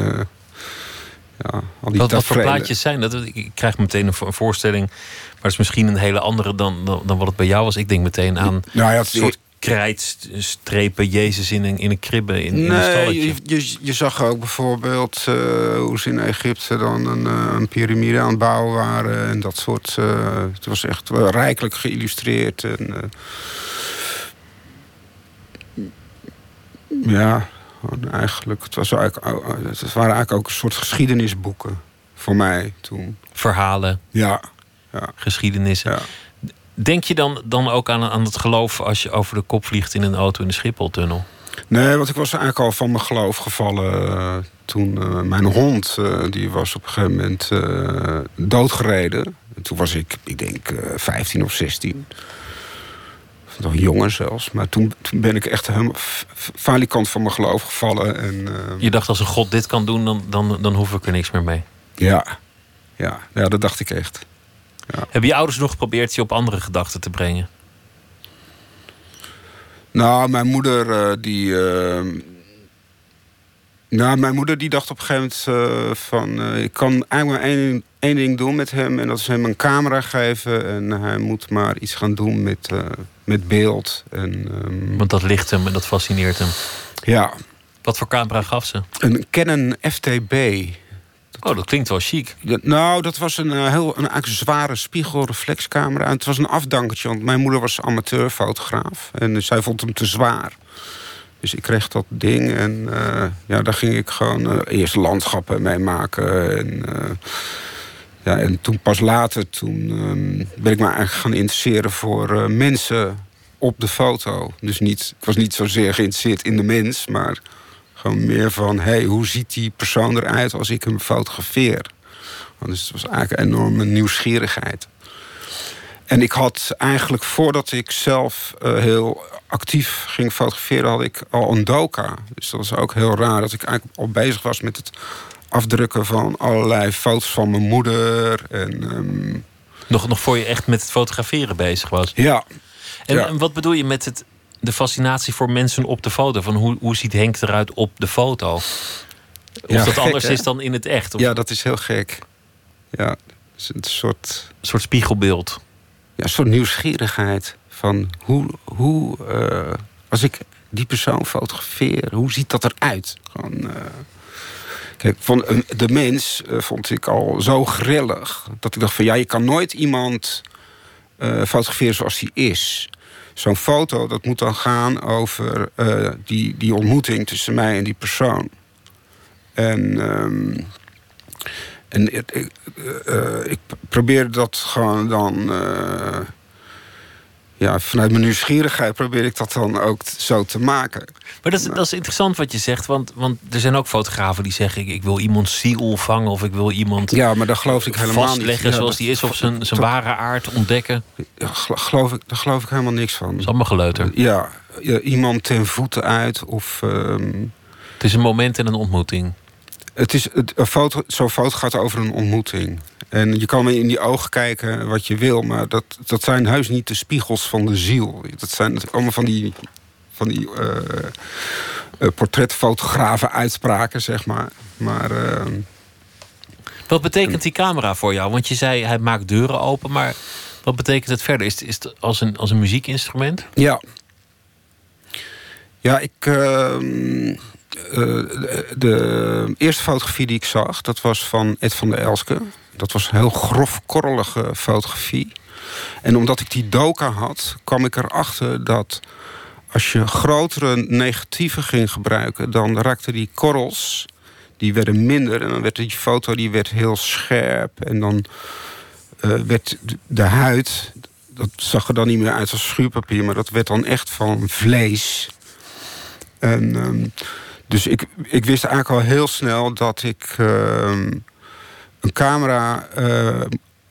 ja, wat, wat, voor plaatjes zijn dat? Ik krijg meteen een voorstelling, maar het is misschien een hele andere dan, dan, dan wat het bij jou was. Ik denk meteen aan nou ja, soort krijtstrepen Jezus in een, in een kribbe in, nee, een. Je, je, je, zag ook bijvoorbeeld uh, hoe ze in Egypte dan een, uh, een piramide aan het bouwen waren en dat soort. Uh, het was echt rijkelijk geïllustreerd. En, Ja, eigenlijk. Het, was eigenlijk, het waren eigenlijk ook een soort geschiedenisboeken voor mij toen. Verhalen, Ja, ja, geschiedenissen. ja. Denk je dan, dan ook aan, aan het geloof als je over de kop vliegt in een auto in de Schipholtunnel? Nee, want ik was eigenlijk al van mijn geloof gevallen eh, toen eh, mijn hond, eh, die was op een gegeven moment doodgereden. En toen was ik, ik denk, eh 15 of 16. Of Nog jonger zelfs. Maar toen, toen ben ik echt helemaal falikant van mijn geloof gevallen. En, Je dacht als een god dit kan doen, dan, dan, dan hoef ik er niks meer mee. ja, ja, ja, dat dacht ik echt. Hebben je ouders nog geprobeerd je op andere gedachten te brengen? Nou, mijn moeder eh, die. eh, nou, mijn moeder die dacht op een gegeven moment eh, van... eh, ik kan eigenlijk maar één, één ding doen met hem... en dat is hem een camera geven... en hij moet maar iets gaan doen met, met beeld. En, ehm, Want dat ligt hem en dat fascineert hem. ja, Wat voor camera gaf ze? een Canon FTB. Oh, dat klinkt wel chic. Nou, dat was een eh, heel een eigenlijk zware spiegelreflexcamera. En het was een afdankertje, want mijn moeder was amateurfotograaf. En zij vond hem te zwaar. Dus ik kreeg dat ding en eh, ja, daar ging ik gewoon eh, eerst landschappen mee maken. En, ja, en toen pas later toen, ehm, ben ik me eigenlijk gaan interesseren voor mensen op de foto. Dus niet, ik was niet zozeer geïnteresseerd in de mens, maar gewoon meer van... hey, hoe ziet die persoon eruit als ik hem fotografeer? Want Dus het was eigenlijk een enorme nieuwsgierigheid. En ik had eigenlijk voordat ik zelf eh, heel actief ging fotograferen, had ik al een doka. Dus dat was ook heel raar dat ik eigenlijk al bezig was met het afdrukken van allerlei foto's van mijn moeder. En ehm, Nog, nog voor je echt met het fotograferen bezig was. ja, En, Ja. en wat bedoel je met het, de fascinatie voor mensen op de foto? Van hoe, hoe ziet Henk eruit op de foto? Of Ja, dat gek, anders hè? is dan in het echt? Of ja, dat is heel gek. Ja, het is een soort, Een soort spiegelbeeld. ja, een soort nieuwsgierigheid van hoe, hoe eh, als ik die persoon fotografeer, hoe ziet dat eruit? Gewoon, eh, kijk, van de mens eh, vond ik al zo grillig dat ik dacht van ja, je kan nooit iemand fotograferen zoals hij is. Zo'n foto, dat moet dan gaan over eh, die, die ontmoeting tussen mij en die persoon. En, ehm, en eh, eh, ik probeer dat gewoon dan. Ja, vanuit mijn nieuwsgierigheid probeer ik dat dan ook zo te maken. Maar dat is, dat is interessant wat je zegt. Want, want er zijn ook fotografen die zeggen... ik, ik wil iemand ziel vangen of ik wil iemand Ja, maar daar geloof ik helemaal vastleggen niet. Ja, zoals dat- die is... of zijn, zijn ware aard ontdekken. Ja, gel- geloof ik, daar geloof ik helemaal niks van. Dat is allemaal geleuter. Ja, ja, iemand ten voeten uit of. ehm, Het is een moment en een ontmoeting. Het is, het, een foto, zo'n foto gaat over een ontmoeting. En je kan me in die ogen kijken wat je wil, maar dat, dat zijn heus niet de spiegels van de ziel. Dat zijn allemaal van die, van die eh, eh, portretfotografen uitspraken, zeg maar. Maar eh, Wat betekent die camera voor jou? Want je zei hij maakt deuren open, maar wat betekent het verder? Is het, is het als, een, als een muziekinstrument? ja. Ja, ik. Eh, de, eerste fotografie die ik zag, dat was van Ed van der Elske. Dat was een heel grof, korrelige fotografie. En omdat ik die doka had, kwam ik erachter dat als je grotere negatieven ging gebruiken, dan raakten die korrels, die werden minder. En dan werd die foto die werd heel scherp. En dan eh, werd de- de huid, dat zag er dan niet meer uit als schuurpapier, maar dat werd dan echt van vlees. En ehm, dus ik, ik wist eigenlijk al heel snel dat ik ehm, een camera eh,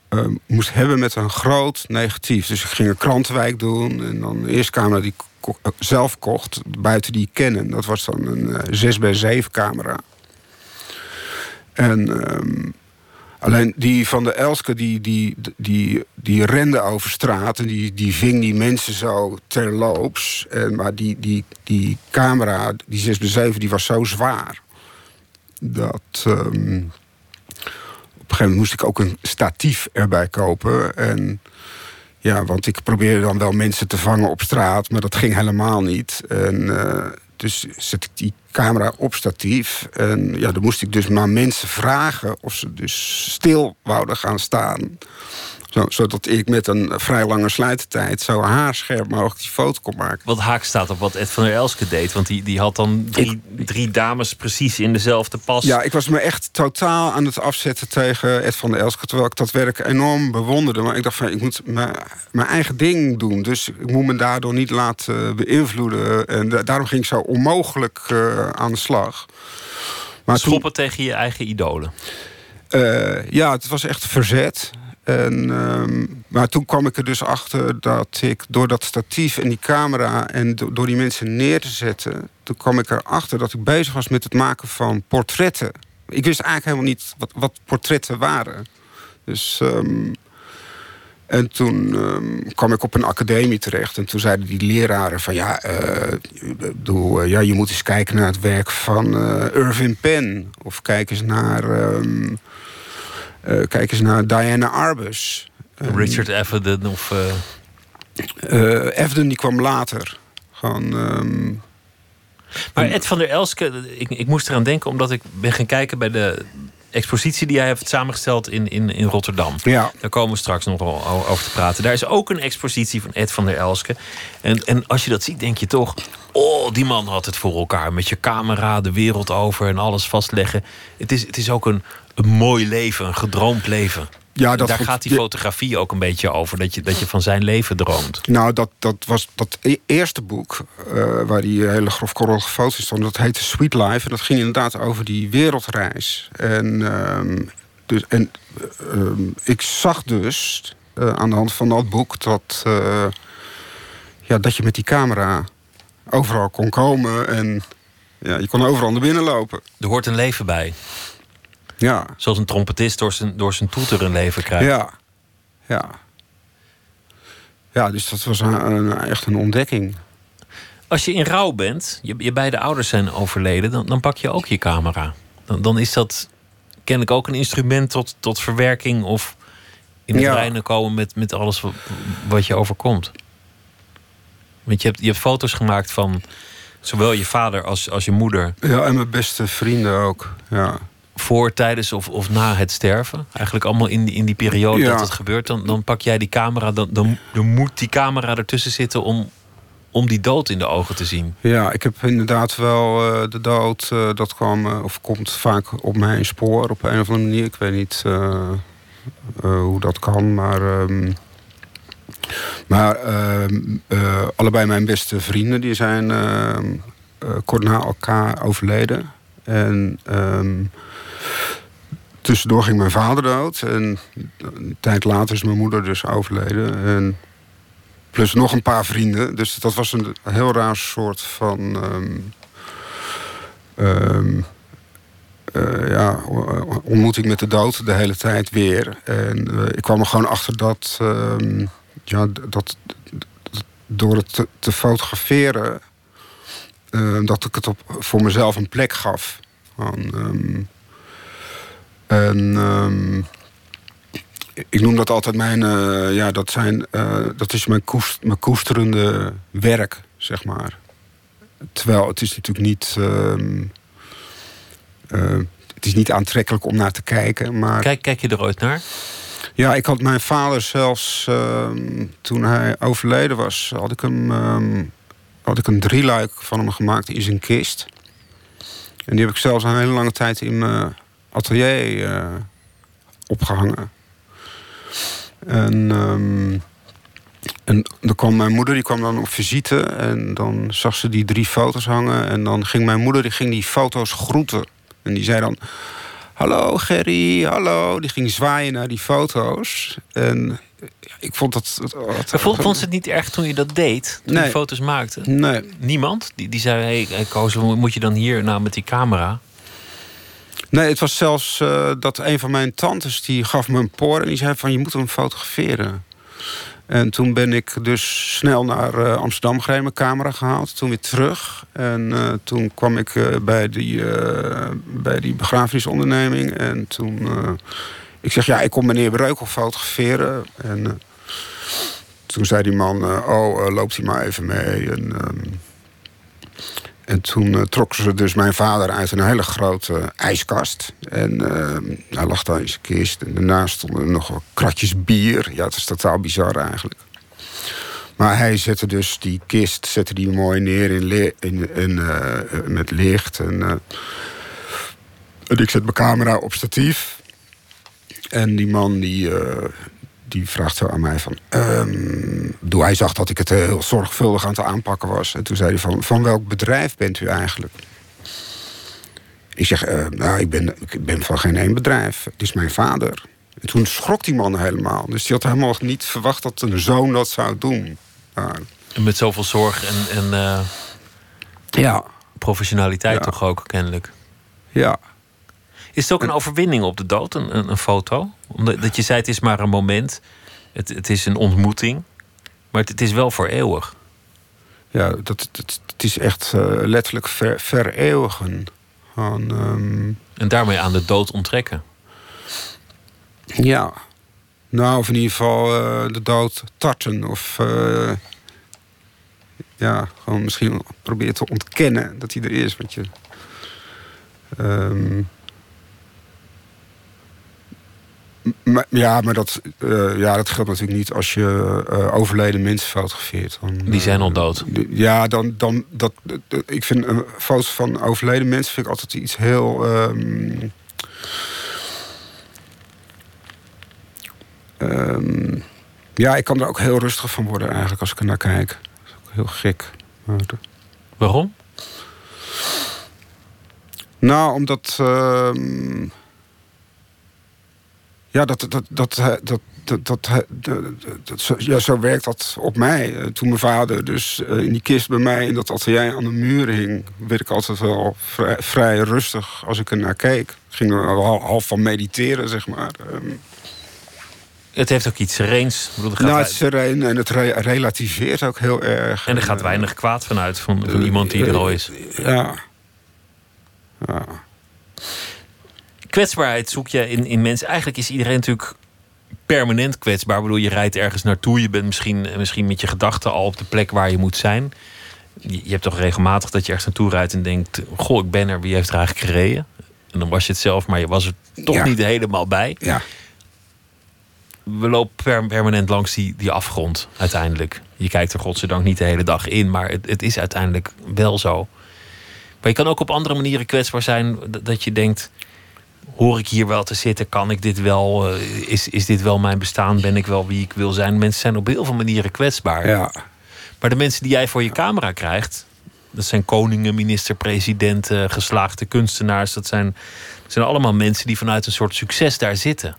eh, moest hebben met een groot negatief. Dus ik ging een krantenwijk doen. En dan de eerste camera die ik eh, zelf kocht, buiten die kennen. Dat was dan een eh 6 bij 7 camera. En ehm, alleen die van de Elske, die, die, die, die rende over straat... en die, die ving die mensen zo terloops. En, maar die, die, die camera, die 6 bij 7, die was zo zwaar... dat... ehm, op een gegeven moment moest ik ook een statief erbij kopen. En ja, want ik probeerde dan wel mensen te vangen op straat, maar dat ging helemaal niet. En eh, dus zet ik die camera op statief. En ja, dan moest ik dus maar mensen vragen of ze dus stil wouden gaan staan. Zo, zodat ik met een vrij lange slijtertijd zo haarscherp mogelijk die foto kon maken. Wat haak staat op wat Ed van der Elske deed. Want die, die had dan drie, drie dames precies in dezelfde pas. Ja, ik was me echt totaal aan het afzetten tegen Ed van der Elske. Terwijl ik dat werk enorm bewonderde. Maar ik dacht van, ik moet mijn, mijn eigen ding doen. Dus ik moet me daardoor niet laten beïnvloeden. En daarom ging ik zo onmogelijk uh, aan de slag. Maar Schoppen toen, tegen je eigen idolen? Uh, ja, het was echt verzet. En, uh, maar toen kwam ik er dus achter dat ik door dat statief en die camera en do door die mensen neer te zetten, toen kwam ik erachter dat ik bezig was met het maken van portretten. Ik wist eigenlijk helemaal niet wat, wat portretten waren. Dus. Um, en toen um, kwam ik op een academie terecht. En toen zeiden die leraren van ja, uh, bedoel, uh, ja je moet eens kijken naar het werk van uh, Irving Penn. Of kijk eens naar. Kijk eens naar Diana Arbus. Richard Avedon of... Avedon die kwam later. Gewoon... Um... Maar Ed van der Elske, ik, ik moest eraan denken omdat ik ben gaan kijken bij de expositie die hij heeft samengesteld in, in, in Rotterdam. Ja. Daar komen we straks nog over te praten. Daar is ook een expositie van Ed van der Elske. En, en als je dat ziet, denk je toch... oh, die man had het voor elkaar. Met je camera de wereld over en alles vastleggen. Het is, het is ook een, een mooi leven, een gedroomd leven. Ja, dat Daar gaat die fotografie ook een beetje over. Dat je, dat je van zijn leven droomt. Nou, dat, dat was dat e-, eerste boek. Uh, waar die hele grofkorrelige foto's stonden. Dat heette Sweet Life. En dat ging inderdaad over die wereldreis. En, uh, dus, en uh, ik zag dus eh, aan de hand van dat boek. dat, ja, dat je met die camera overal kon komen. En ja, je kon overal naar binnen lopen. Er hoort een leven bij. Ja. Zoals een trompetist door zijn, door zijn toeter een leven krijgt. Ja, ja. Ja, dus dat was een, een, echt een ontdekking. Als je in rouw bent, je, je beide ouders zijn overleden, dan, dan pak je ook je camera. Dan, dan is dat kennelijk ook een instrument tot, tot verwerking of in het ja. reinen komen met, met alles wat, wat je overkomt. Want je hebt, je hebt foto's gemaakt van zowel je vader als, als je moeder. Ja, en mijn beste vrienden ook. Ja voor, tijdens of, of na het sterven. Eigenlijk allemaal in die, in die periode dat het gebeurt. Dan, dan pak jij die camera. Dan, dan, dan moet die camera ertussen zitten om, om die dood in de ogen te zien. Ja, ik heb inderdaad wel uh, de dood. Uh, dat kwam uh, of komt vaak op mijn spoor op een of andere manier. Ik weet niet hoe dat kan, maar. Um, maar ehm, allebei mijn beste vrienden die zijn ehm, kort na elkaar overleden. En um, tussendoor ging mijn vader dood. En een tijd later is mijn moeder dus overleden. En plus nog een paar vrienden. Dus dat was een heel raar soort van... Um, um, uh, ja, ontmoeting met de dood de hele tijd weer. En uh, ik kwam er gewoon achter dat, ja, dat, door het te fotograferen, uh, dat ik het op, voor mezelf een plek gaf. Um, en um, ik noem dat altijd mijn, uh, ja, dat, zijn, uh, dat is mijn, koest, mijn koesterende werk, zeg maar. Terwijl het is natuurlijk niet, uh, het is niet aantrekkelijk om naar te kijken. Maar... Kijk, kijk je er ooit naar? Ja, ik had mijn vader zelfs, toen hij overleden was, had ik, hem, had ik een drieluik van hem gemaakt in zijn kist. En die heb ik zelfs een hele lange tijd in mijn atelier uh, opgehangen. En, um, en dan kwam mijn moeder, die kwam dan op visite. En dan zag ze die drie foto's hangen. En dan ging mijn moeder die, ging die foto's groeten. En die zei dan... Hallo Gerry, hallo. Die ging zwaaien naar die foto's. En ik vond dat... dat vond, vond ze het niet erg toen je dat deed? Toen nee. je foto's maakte? Nee. Niemand? Die, die zei, hey, hey Koos, moet je dan hier nou met die camera? Nee, het was zelfs uh, dat een van mijn tantes... die gaf me een poor en die zei van... je moet hem fotograferen. En toen ben ik dus snel naar uh, Amsterdam gereden, mijn camera gehaald. Toen weer terug. En uh, toen kwam ik bij, die, bij die begrafenisonderneming. En toen... ik zeg, ja, ik kom meneer Breukel fotograferen. En toen zei die man, oh, loopt hij maar even mee. En... En toen trokken ze dus mijn vader uit een hele grote ijskast. En uh, hij lag daar in zijn kist. En daarnaast stonden nog kratjes bier. Ja, het is totaal bizar eigenlijk. Maar hij zette dus die kist zette die mooi neer in, met licht. En, en ik zet mijn camera op statief. En die man die, die vraagt zo aan mij van... Um, hij zag dat ik het heel zorgvuldig aan het aanpakken was. En toen zei hij van, van welk bedrijf bent u eigenlijk? Ik zeg, uh, nou, ik ben, ik ben van geen één bedrijf. Het is mijn vader. En toen schrok die man helemaal. Dus die had helemaal niet verwacht dat een zoon dat zou doen. En met zoveel zorg en, en uh, ja. professionaliteit ja. toch ook, kennelijk. Ja. Is het ook een overwinning op de dood, een, een, een foto? Omdat dat je zei, het is maar een moment. Het, het is een ontmoeting. Maar het, het is wel voor eeuwig. Ja, dat, het, het is echt uh, letterlijk ver, vereeuwigen. Van, um... En daarmee aan de dood onttrekken. Ja. Nou, of in ieder geval uh, de dood tarten. Of uh, ja, gewoon misschien proberen te ontkennen dat hij er is. Want je... Um, Maar, ja, maar dat, uh, ja, dat geldt natuurlijk niet als je uh, overleden mensen fotografeert. Dan, Die zijn al dood. Ja, dan, dan dat, ik vind een foto's van overleden mensen vind ik altijd iets heel. Um, um, ja, ik kan er ook heel rustig van worden eigenlijk als ik er naar kijk. Dat is ook heel gek. Waarom? Nou, omdat. Ja, dat, dat, dat, dat, dat, dat, dat, zo, ja, zo werkt dat op mij. Toen mijn vader dus in die kist bij mij in dat atelier aan de muur hing, werd ik altijd wel vrij, vrij rustig als ik er naar keek. Ik ging er half van mediteren, zeg maar. Het heeft ook iets sereens. Bedoel, nou, het sereen en het re relativeert ook heel erg. En er gaat weinig kwaad vanuit van, van iemand die er al is. Ja. ja kwetsbaarheid zoek je in, in mensen. Eigenlijk is iedereen natuurlijk permanent kwetsbaar. Ik bedoel, je rijdt ergens naartoe. Je bent misschien, misschien met je gedachten al op de plek waar je moet zijn. Je, je hebt toch regelmatig dat je ergens naartoe rijdt en denkt... Goh, ik ben er. Wie heeft er eigenlijk gereden? En dan was je het zelf, maar je was er toch Ja. niet helemaal bij. Ja. We lopen per- permanent langs die, die afgrond uiteindelijk. Je kijkt er godzijdank niet de hele dag in, maar het, het is uiteindelijk wel zo. Maar je kan ook op andere manieren kwetsbaar zijn. Dat je denkt, hoor ik hier wel te zitten? Kan ik dit wel? eh, is, is dit wel mijn bestaan? Ben ik wel wie ik wil zijn? Mensen zijn op heel veel manieren kwetsbaar. Ja. Maar de mensen die jij voor je camera krijgt... dat zijn koningen, minister-presidenten, geslaagde kunstenaars... Dat zijn, dat zijn allemaal mensen die vanuit een soort succes daar zitten.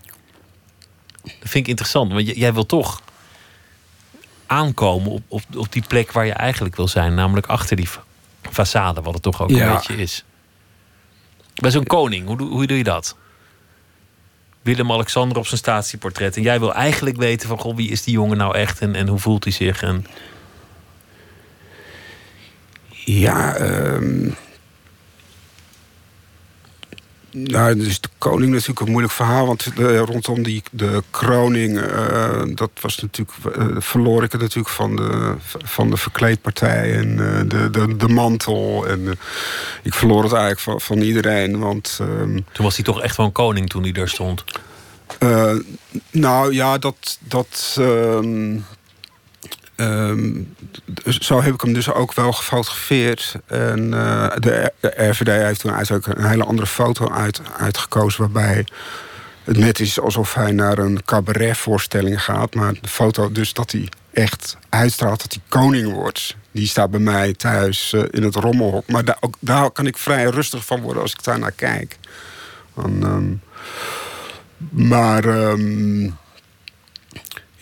Dat vind ik interessant, want jij wil toch aankomen op, op, op die plek waar je eigenlijk wil zijn. Namelijk achter die fa- façade, wat het toch ook een beetje is. Bij zo'n koning, hoe, hoe doe je dat? Willem-Alexander op zijn statieportret. En jij wil eigenlijk weten van, goh, wie is die jongen nou echt? En, en hoe voelt hij zich? En Ja, ehm nou, dus de koning natuurlijk een moeilijk verhaal. Want de, rondom die, de kroning, eh, dat was natuurlijk, eh, verloor ik het natuurlijk van de, van de verkleedpartij en eh, de, de, de mantel. En eh, ik verloor het eigenlijk van, van iedereen. Want ehm, toen was hij toch echt wel een koning toen hij daar stond. eh, nou ja, dat. dat ehm, ehm, d- zo heb ik hem dus ook wel gefotografeerd. En eh, de, RVD heeft toen eigenlijk een hele andere foto uit, uitgekozen. Waarbij het net is alsof hij naar een cabaretvoorstelling gaat. Maar de foto dus dat hij echt uitstraalt dat hij koning wordt. Die staat bij mij thuis eh, in het rommelhok. Maar daar, ook, daar kan ik vrij rustig van worden als ik daar naar kijk. Ehm, maar ehm,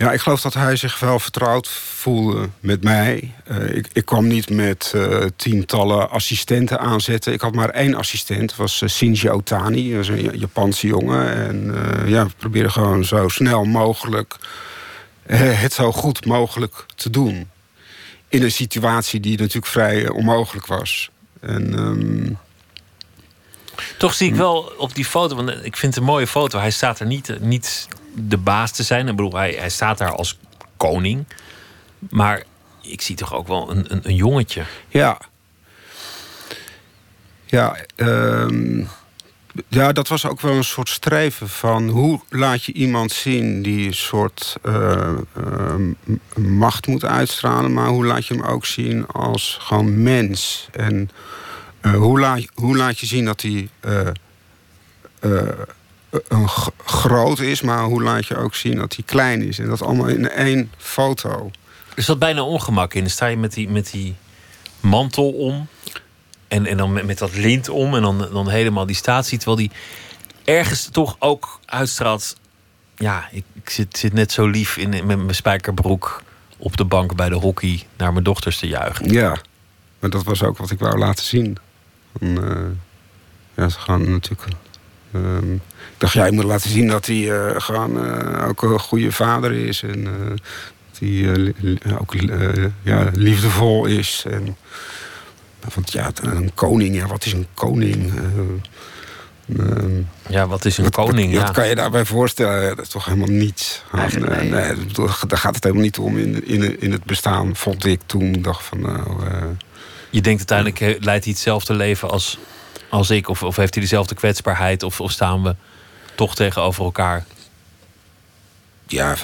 ja, ik geloof dat hij zich wel vertrouwd voelde met mij. Eh, ik, ik kwam niet met eh, tientallen assistenten aanzetten. Ik had maar één assistent, dat was eh, Shinji Otani. Dat is een Ja- Japanse jongen. En ja, we probeerden gewoon zo snel mogelijk... het zo goed mogelijk te doen. In een situatie die natuurlijk vrij onmogelijk was. En... ehm, Toch zie ik wel op die foto, want ik vind het een mooie foto. Hij staat er niet, niet de baas te zijn. Ik bedoel, hij, hij staat daar als koning. Maar ik zie toch ook wel een, een, een jongetje. Ja. Ja, ehm, ja, dat was ook wel een soort streven van hoe laat je iemand zien die een soort uh, macht moet uitstralen, maar hoe laat je hem ook zien als gewoon mens? En uh, hoe, laat, hoe laat je zien dat hij een groot is, maar hoe laat je ook zien dat hij klein is? En dat allemaal in één foto. Er zat bijna ongemak in. Dan sta je met die, met die mantel om. En, en dan met, met dat lint om. En dan, dan helemaal die statie. Terwijl die ergens toch ook uitstraalt. Ja, ik, ik zit, zit net zo lief in, met mijn spijkerbroek op de bank bij de hockey naar mijn dochters te juichen. Ja, maar dat was ook wat ik wou laten zien. En, uh, ja, ze gaan natuurlijk. Uh, ik dacht, jij moet laten zien dat hij uh, gewoon uh, ook een goede vader is. En dat hij ook ja, liefdevol is. En, want ja, een koning, ja, wat is een koning? Ehm, ja, wat is een koning? Wat, kan je daarbij voorstellen? Dat is toch helemaal niets. Eigenlijk, nee. nee, daar gaat het helemaal niet om in, in, in het bestaan, vond ik toen. dacht van, nou, je denkt uiteindelijk, leidt hij hetzelfde leven als, als ik? Of, of heeft hij dezelfde kwetsbaarheid? Of, of staan we toch tegenover elkaar? Ja,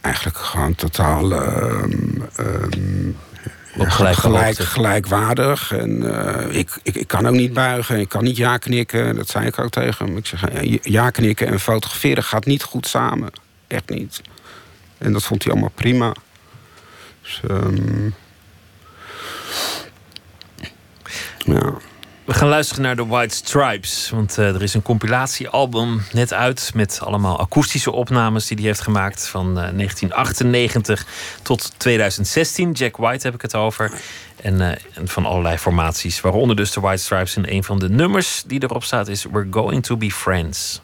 eigenlijk gewoon totaal um, ja, gelijk, gelijkwaardig. En uh, ik, ik, ik kan ook niet buigen, ik kan niet ja knikken. Dat zei ik ook tegen hem. Ik zeg, ja knikken en fotograferen gaat niet goed samen. Echt niet. En dat vond hij allemaal prima. Dus, um, ja. We gaan luisteren naar de White Stripes. Want uh, er is een compilatiealbum net uit met allemaal akoestische opnames die hij heeft gemaakt van uh, 1998 tot 2016. Jack White heb ik het over. En, uh, en, van allerlei formaties, waaronder dus de White Stripes. En een van de nummers die erop staat is We're Going to Be Friends.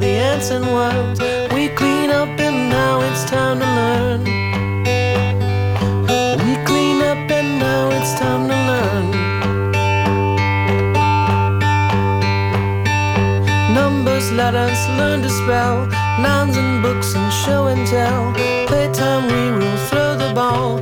The ants and worms. We clean up and now it's time to learn. We clean up and now it's time to learn. Numbers, letters, learn to spell. Nouns and books and show and tell. Playtime, we will throw the ball.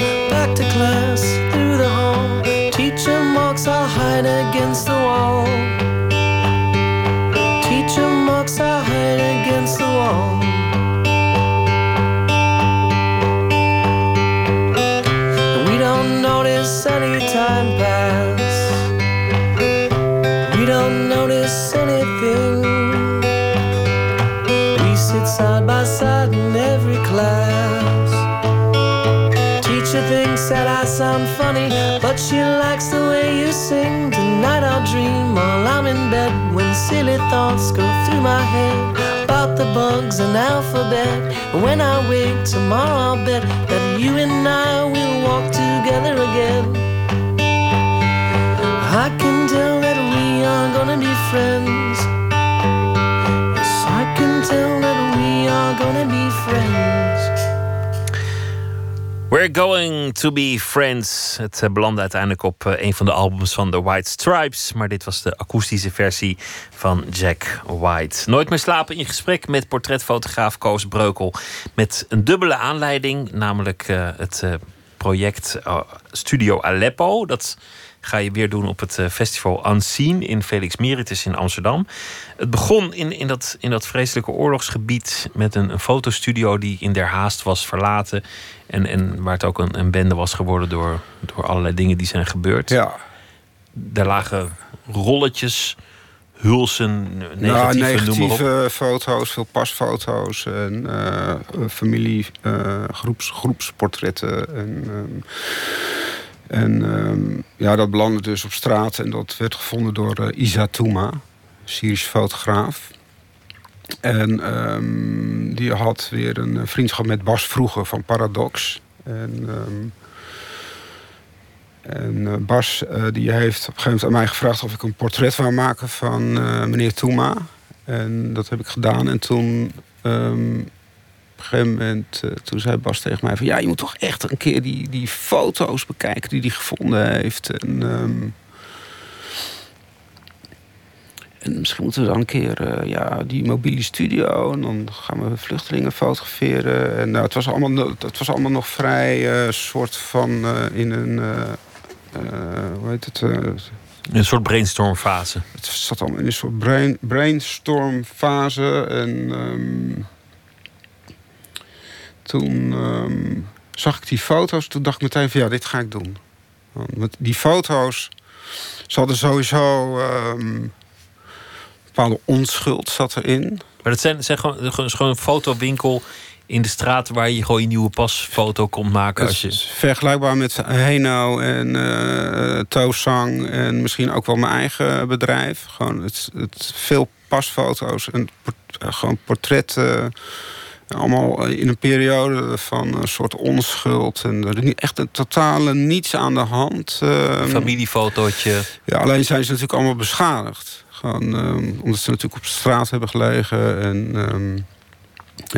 Sing. Tonight I'll dream while I'm in bed when silly thoughts go through my head about the bugs and alphabet. When I wake tomorrow, I'll bet that you and I will walk together again. We're Going to Be Friends. Het eh, belandde uiteindelijk op eh, een van de albums van The White Stripes. Maar dit was de akoestische versie van Jack White. Nooit meer slapen in gesprek met portretfotograaf Koos Breukel. Met een dubbele aanleiding, namelijk uh, het project Studio Aleppo. Dat ga je weer doen op het festival Unseen in Felix Meritus in Amsterdam. Het begon in, in, dat, in dat vreselijke oorlogsgebied met een, een fotostudio die in der haast was verlaten. En, en waar het ook een, een bende was geworden door, door allerlei dingen die zijn gebeurd. Ja. Daar lagen rolletjes hulsen, negatieve, nou, negatieve foto's, veel pasfoto's en eh, familie, eh, groeps, groepsportretten. En, ehm, en ehm, ja, dat belandde dus op straat en dat werd gevonden door eh, Isa Touma, Syrische fotograaf. En ehm, die had weer een vriendschap met Bas Vroeger van Paradox. En, ehm, en eh, Bas eh, die heeft op een gegeven moment aan mij gevraagd of ik een portret wou maken van eh, meneer Toema. En dat heb ik gedaan. En toen, op een gegeven moment, eh, toen zei Bas tegen mij van ja, je moet toch echt een keer die, die foto's bekijken die hij gevonden heeft. En, ehm, en misschien moeten we dan een keer eh, ja, die mobiele studio. En dan gaan we vluchtelingen fotograferen. En nou, het, was allemaal, het was allemaal nog vrij eh, soort van in een. hoe heet het? Een soort brainstormfase. het zat allemaal in een soort brain, brainstormfase. En ehm, toen ehm, zag ik die foto's. Toen dacht ik meteen van ja, dit ga ik doen. Want met die foto's... Ze hadden sowieso... ehm, een bepaalde onschuld zat erin. Maar dat zijn, zijn gewoon, gewoon, is gewoon een fotowinkel in de straat waar je gewoon je nieuwe pasfoto komt maken. Als je... vergelijkbaar met Heno en eh Toosang en misschien ook wel mijn eigen bedrijf. Gewoon het, het veel pasfoto's en eh, gewoon portretten. Allemaal in een periode van een soort onschuld. En er is niet echt een totale niets aan de hand. Ehm, familiefotootje. ja, alleen zijn ze natuurlijk allemaal beschadigd. Gewoon, ehm, omdat ze natuurlijk op straat hebben gelegen. En, ehm,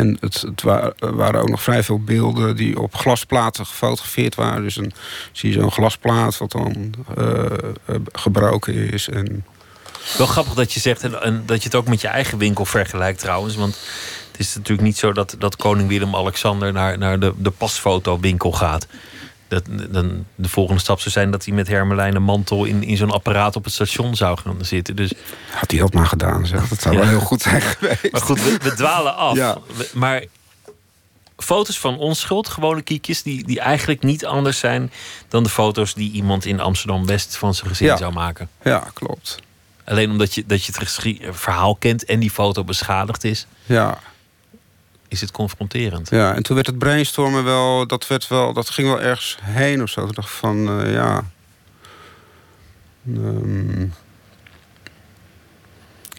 en het, het wa- waren ook nog vrij veel beelden die op glasplaten gefotografeerd waren. Dus dan zie je zo'n glasplaat wat dan eh, eh, gebroken is. En, Wel grappig dat je zegt en, en dat je het ook met je eigen winkel vergelijkt trouwens. Want is natuurlijk niet zo dat, dat koning Willem-Alexander naar, naar de, de pasfotowinkel gaat. Dat, dan, de volgende stap zou zijn dat hij met hermelijn en mantel in, in zo'n apparaat op het station zou gaan zitten. Dus, had hij dat maar gedaan, zeg. Dat zou Ja. wel heel goed zijn geweest. maar goed, we, we dwalen af. Ja. We- Maar foto's van onschuld, gewone kiekjes, die, die eigenlijk niet anders zijn dan de foto's die iemand in Amsterdam-West van zijn gezin Ja. zou maken. Ja, klopt. Alleen omdat je, dat je het verhaal kent en die foto beschadigd is, Ja, is het confronterend. Ja, en toen werd het brainstormen wel, dat, werd wel, dat ging wel ergens heen of zo. Toen dacht ik van, eh, ja. Ehm,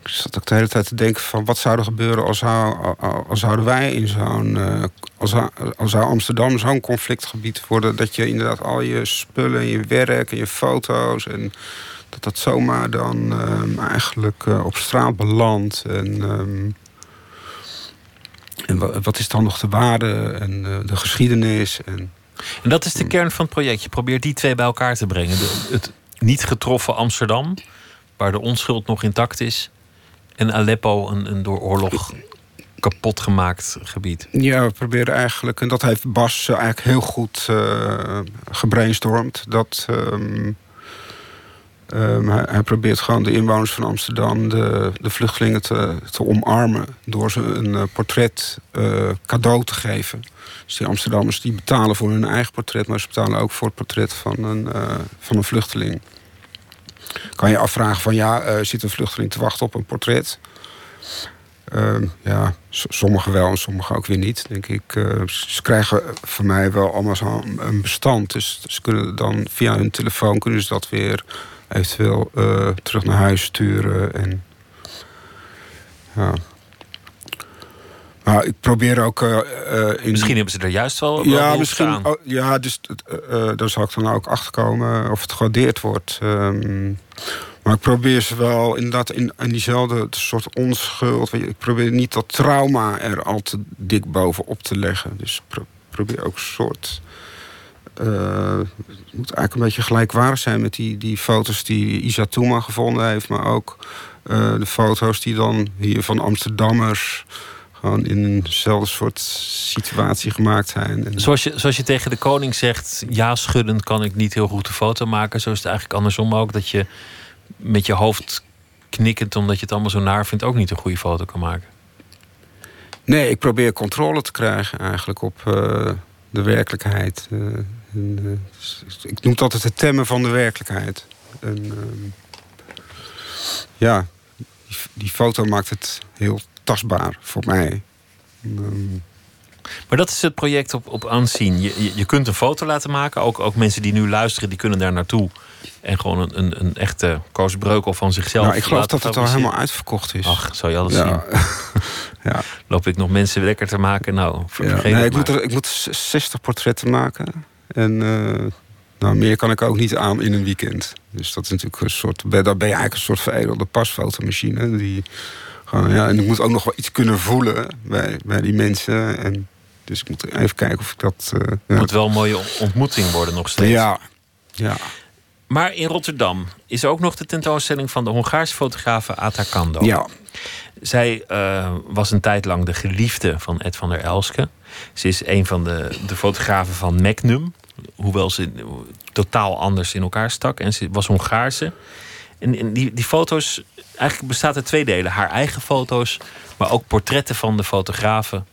ik zat ook de hele tijd te denken van, wat zou er gebeuren als, als zouden wij in zo'n, eh, als, als zou Amsterdam zo'n conflictgebied worden, dat je inderdaad al je spullen en je werk en je foto's en dat dat zomaar dan ehm, eigenlijk eh, op straat belandt en ehm, en wa- wat is dan nog de waarde en eh, de geschiedenis? En, En dat is de kern van het project. Je probeert die twee bij elkaar te brengen. De- het niet getroffen Amsterdam, waar de onschuld nog intact is. En Aleppo, een, een door oorlog kapot gemaakt gebied. ja, we proberen eigenlijk, en dat heeft Bas eigenlijk heel goed eh gebrainstormd. Dat, ehm, ehm, hij, probeert gewoon de inwoners van Amsterdam, de, de vluchtelingen, te, te omarmen. Door ze een eh, portret eh, cadeau te geven. Dus die Amsterdammers die betalen voor hun eigen portret, maar ze betalen ook voor het portret van een, eh, van een vluchteling. Kan je afvragen van ja, zit een vluchteling te wachten op een portret? Ehm, ja, sommigen wel en sommigen ook weer niet, denk ik. Ze krijgen van mij wel allemaal zo'n bestand. Dus ze kunnen dan via hun telefoon kunnen ze dat weer eventueel eh, terug naar huis sturen. En, ja. Maar ik probeer ook eh, eh, in Misschien hebben ze er juist wel, ja, misschien. aan. oh, ja, dus daar zal ik dan ook achter komen of het gewaardeerd wordt. Ehm, maar ik probeer ze wel inderdaad in, in diezelfde soort onschuld. Ik probeer niet dat trauma er al te dik bovenop te leggen. Dus ik pro- probeer ook een soort. Eh, het moet eigenlijk een beetje gelijkwaardig zijn met die, die foto's die Isa Touma gevonden heeft. Maar ook eh, de foto's die dan hier van Amsterdammers gewoon in eenzelfde soort situatie gemaakt zijn. En, Zoals je, zoals je tegen de koning zegt, ja, schuddend kan ik niet heel goed de foto maken. Zo is het eigenlijk andersom ook. Dat je met je hoofd knikkend, omdat je het allemaal zo naar vindt, ook niet een goede foto kan maken. Nee, ik probeer controle te krijgen eigenlijk op eh, de werkelijkheid. En, eh, ik noem het altijd het temmen van de werkelijkheid. En, ehm, ja, die, die foto maakt het heel tastbaar voor mij. Ehm, Maar dat is het project op, op Unseen. Je, je, je kunt een foto laten maken. Ook, ook mensen die nu luisteren, die kunnen daar naartoe. En gewoon een, een, een echte Koos Breukel van zichzelf nou, ik geloof dat het al helemaal uitverkocht is. Ach, zou je alles ja. zien. ja. Loop ik nog mensen lekker te maken? Nou, Ja. Nee, ik moet, er, ik moet z- 60 portretten maken. En eh, nou, meer kan ik ook niet aan in een weekend. Dus dat is natuurlijk een soort. Dan ben je eigenlijk een soort veredelde pasfotomachine. Die, gewoon, ja, en ik moet ook nog wel iets kunnen voelen bij, bij die mensen. En, dus ik moet even kijken of ik dat. eh, Het ja. moet wel een mooie ontmoeting worden nog steeds. ja. ja. Maar in Rotterdam is ook nog de tentoonstelling van de Hongaarse fotografe Ata Kando. Ja. Zij eh, was een tijd lang de geliefde van Ed van der Elske. Ze is een van de, de fotografen van Magnum. Hoewel ze totaal anders in elkaar stak. En ze was Hongaarse. En, en die, die foto's, eigenlijk bestaat uit twee delen. Haar eigen foto's, maar ook portretten van de fotografen.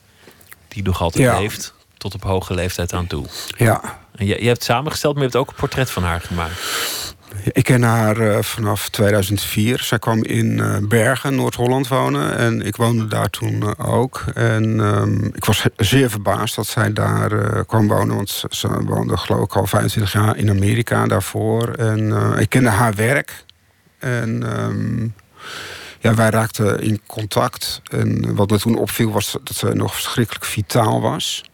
Die nog altijd Ja. leeft, tot op hoge leeftijd aan toe. ja. En je, je hebt samengesteld, maar je hebt ook een portret van haar gemaakt. Ik ken haar eh, vanaf 2004. Zij kwam in eh, Bergen, Noord-Holland wonen. En ik woonde daar toen eh, ook. En ehm, ik was zeer verbaasd dat zij daar kwam wonen. Want ze, woonde geloof ik al 25 jaar in Amerika daarvoor. En ik kende haar werk. En ehm, ja, wij raakten in contact. En wat me toen opviel was dat ze nog verschrikkelijk vitaal was.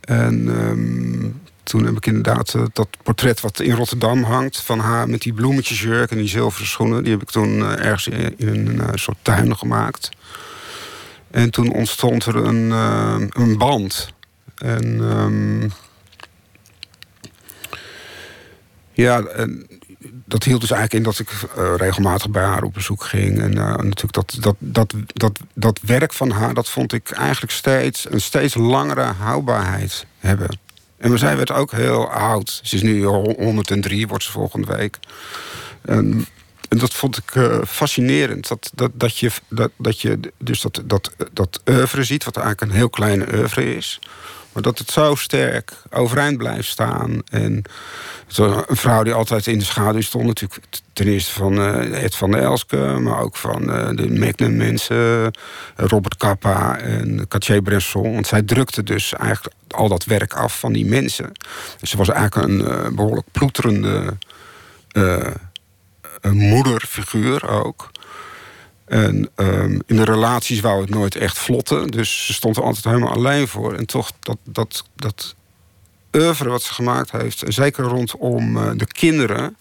En ehm, toen heb ik inderdaad eh, dat portret wat in Rotterdam hangt... van haar met die bloemetjesjurk en die zilveren schoenen... die heb ik toen eh, ergens in, een eh, soort tuin gemaakt. En toen ontstond er een, een band. En ehm, ja, dat hield dus eigenlijk in dat ik regelmatig bij haar op bezoek ging. En natuurlijk dat, dat, dat, dat, dat werk van haar, dat vond ik eigenlijk steeds een steeds langere houdbaarheid hebben. En zij werd ook heel oud. Ze is nu al 103, wordt ze volgende week. En, dat vond ik eh, fascinerend. Dat, dat, dat je, dat, dat je dus dat, dat, dat oeuvre ziet, wat eigenlijk een heel kleine oeuvre is. Maar dat het zo sterk overeind blijft staan. En een vrouw die altijd in de schaduw stond, natuurlijk ten eerste van eh, Ed van der Elske, maar ook van eh, de Magnum mensen, Robert Capa en Cartier-Bresson. Want zij drukte dus eigenlijk al dat werk af van die mensen. Dus ze was eigenlijk een eh, behoorlijk ploeterende moederfiguur ook. En ehm, in de relaties wou het nooit echt vlotten. Dus ze stond er altijd helemaal alleen voor. En toch dat, dat, dat oeuvre wat ze gemaakt heeft... en zeker rondom eh, de kinderen...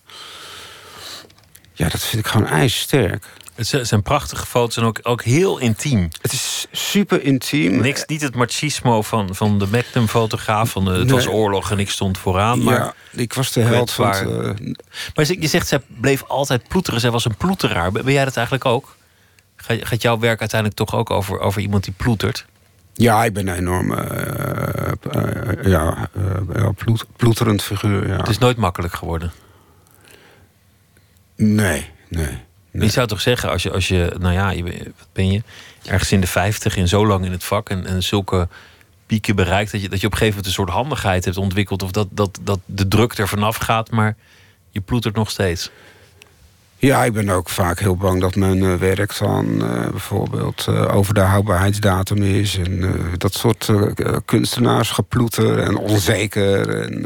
ja, dat vind ik gewoon ijzersterk. Het zijn- prachtige foto's en ook, ook heel intiem. Het is super intiem. Niks, niet het machismo van, van de Magnum-fotograaf. Van de, het Nee. was oorlog en ik stond vooraan. Maar, ja, ik was de held van... het, eh, maar je zegt, zij bleef altijd ploeteren. Zij was een ploeteraar. Ben jij dat eigenlijk ook? Ga- Gaat jouw werk uiteindelijk toch ook over, over iemand die ploetert? ja, ik ben een enorm eh, eh, ja, eh, ploet- ploeterend figuur. Ja. Het is nooit makkelijk geworden. Nee, nee. nee. Je zou toch zeggen, als je, als je nou ja, je, wat ben je? Ergens in de vijftig en zo lang in het vak en, en zulke pieken bereikt... Dat je, dat je op een gegeven moment een soort handigheid hebt ontwikkeld... of dat, dat, dat de druk er vanaf gaat, maar je ploetert nog steeds. Ja, ik ben ook vaak heel bang dat mijn eh, werk dan eh, bijvoorbeeld eh, over de houdbaarheidsdatum is. En dat soort kunstenaars geploeter en onzeker. En,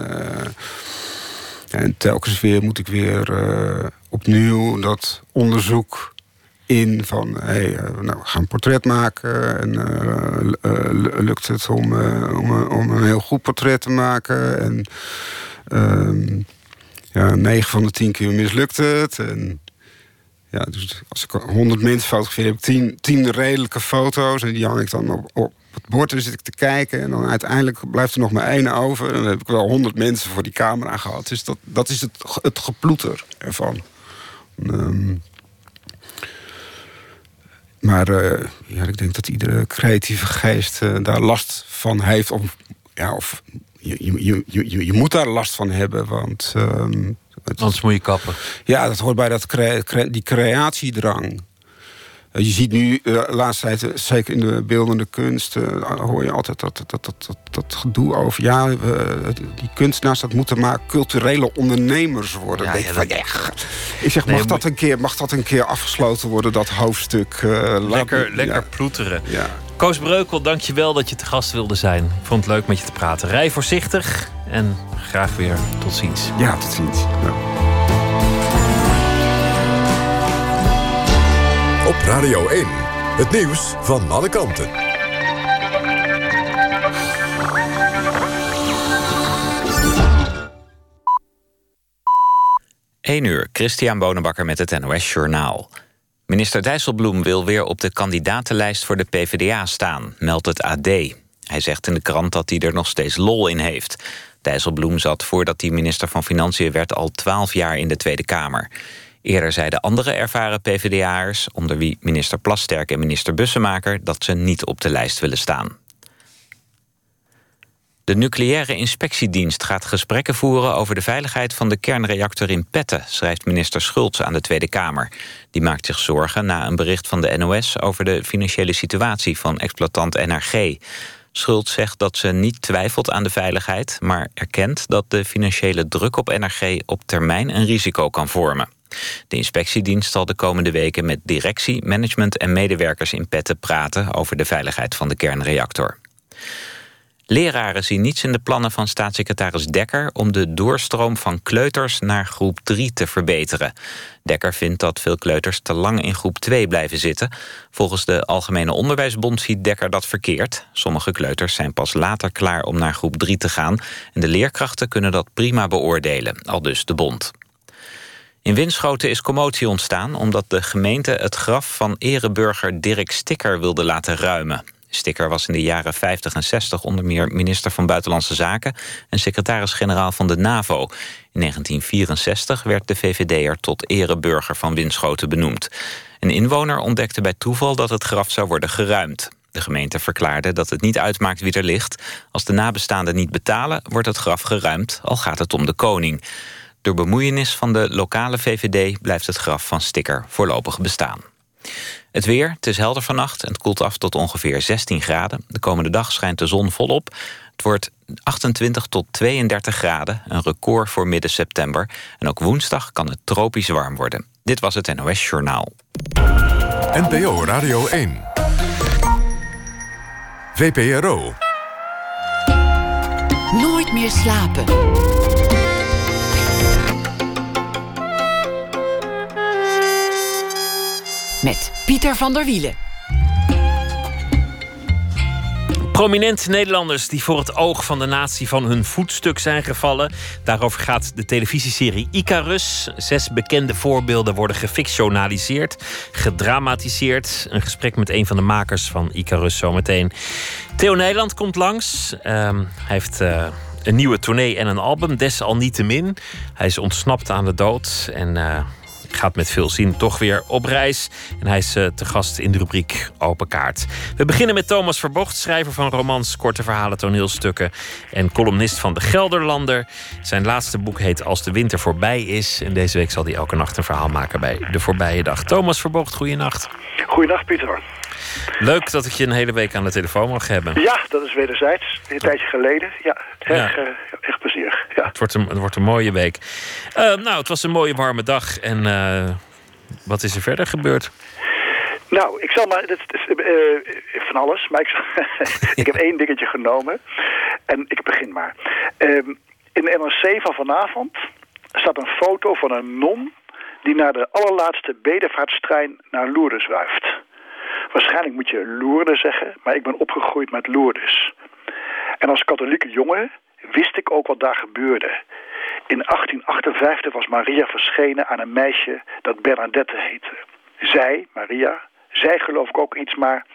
en telkens weer moet ik weer opnieuw dat onderzoek in van... Hey, nou, we gaan een portret maken en lukt het om, om, om een heel goed portret te maken... En, ehm, ja, 9 van de 10 keer mislukt het. En ja, dus als ik 100 mensen fotografeer, heb ik 10, 10 redelijke foto's. En die hang ik dan op, het bord. En zit ik te kijken. En dan uiteindelijk blijft er nog maar één over. En dan heb ik wel 100 mensen voor die camera gehad. Dus dat, dat is het, het geploeter ervan. Ehm, maar eh, ja, ik denk dat iedere creatieve geest eh, daar last van heeft. Of, ja, of je, je, je, je, moet daar last van hebben. Want ehm, Anders moet je kappen. ja, dat hoort bij dat die creatiedrang. Je ziet nu de laatste tijd, zeker in de beeldende kunst... hoor je altijd dat, dat, dat, dat, dat gedoe over... ja, die kunstenaars, dat moeten maar culturele ondernemers worden. Ja, ja, dat... Ik zeg, mag, dat een keer, mag dat een keer afgesloten worden, dat hoofdstuk? lekker lekker ploeteren. Ja. Koos Breukel, dank je wel dat je te gast wilde zijn. Ik vond het leuk met je te praten. Rij voorzichtig en graag weer tot ziens. Ja, tot ziens. Ja. Radio 1, het nieuws van alle kanten. Eén uur, Christian Bonenbakker met het NOS Journaal. Minister Dijsselbloem wil weer op de kandidatenlijst voor de PvdA staan, meldt het AD. Hij zegt in de krant dat hij er nog steeds lol in heeft. Dijsselbloem zat voordat hij minister van Financiën werd al twaalf jaar in de Tweede Kamer. Eerder zeiden andere ervaren PvdA'ers, onder wie minister Plasterk en minister Bussemaker, dat ze niet op de lijst willen staan. De nucleaire inspectiedienst gaat gesprekken voeren over de veiligheid van de kernreactor in Petten, schrijft minister Schultz aan de Tweede Kamer. Die maakt zich zorgen na een bericht van de NOS over de financiële situatie van exploitant NRG. Schultz zegt dat ze niet twijfelt aan de veiligheid, maar erkent dat de financiële druk op NRG op termijn een risico kan vormen. De inspectiedienst zal de komende weken met directie, management en medewerkers in Petten praten over de veiligheid van de kernreactor. Leraren zien niets in de plannen van staatssecretaris Dekker... om de doorstroom van kleuters naar groep 3 te verbeteren. Dekker vindt dat veel kleuters te lang in groep 2 blijven zitten. Volgens de Algemene Onderwijsbond ziet Dekker dat verkeerd. Sommige kleuters zijn pas later klaar om naar groep 3 te gaan... en de leerkrachten kunnen dat prima beoordelen, al dus de bond. In Winschoten is commotie ontstaan omdat de gemeente het graf van ereburger Dirk Stikker wilde laten ruimen. Sticker was in de jaren 50 en 60 onder meer minister van Buitenlandse Zaken en secretaris-generaal van de NAVO. In 1964 werd de VVD'er tot ereburger van Winschoten benoemd. Een inwoner ontdekte bij toeval dat het graf zou worden geruimd. De gemeente verklaarde dat het niet uitmaakt wie er ligt. Als de nabestaanden niet betalen, wordt het graf geruimd, al gaat het om de koning. Door bemoeienis van de lokale VVD blijft het graf van Sticker voorlopig bestaan. Het weer, het is helder vannacht en het koelt af tot ongeveer 16 graden. De komende dag schijnt de zon volop. Het wordt 28 tot 32 graden, een record voor midden september. En ook woensdag kan het tropisch warm worden. Dit was het NOS Journaal. NPO Radio 1. VPRO. Nooit meer slapen. Met Pieter van der Wielen. Prominent Nederlanders die voor het oog van de natie van hun voetstuk zijn gevallen. Daarover gaat de televisieserie Icarus. Zes bekende voorbeelden worden gefictionaliseerd, gedramatiseerd. Een gesprek met een van de makers van Icarus zometeen. Theo Nederland komt langs. Ehm, hij heeft uh, een nieuwe tournee en een album, desalniettemin. Hij is ontsnapt aan de dood en... Uh, gaat met veel zin toch weer op reis. En hij is uh, te gast in de rubriek Open Kaart. We beginnen met Thomas Verbocht, schrijver van romans, korte verhalen, toneelstukken en columnist van De Gelderlander. Zijn laatste boek heet Als de winter voorbij is. En deze week zal hij elke nacht een verhaal maken bij De Voorbije Dag. Thomas Verbocht, goeienacht. Goeiedag, Pieter. Leuk dat ik je een hele week aan de telefoon mag hebben. Ja, dat is wederzijds. Een tijdje geleden. Ja, echt, ja. Echt plezierig. Ja. Het, wordt een, het wordt een mooie week. Uh, nou, het was een mooie warme dag. En uh, wat is er verder gebeurd? Nou, ik zal maar... Dat is, van alles, maar ik, zal, ik heb één dingetje genomen. En ik begin maar. Ehm, in de NRC van vanavond staat een foto van een non... die naar de allerlaatste bedevaartstrein naar Lourdes wuift. Waarschijnlijk moet je Lourdes zeggen, maar ik ben opgegroeid met Lourdes. En als katholieke jongen wist ik ook wat daar gebeurde. In 1858 was Maria verschenen aan een meisje dat Bernadette heette. Zij, Maria, zij geloof ik ook iets, maar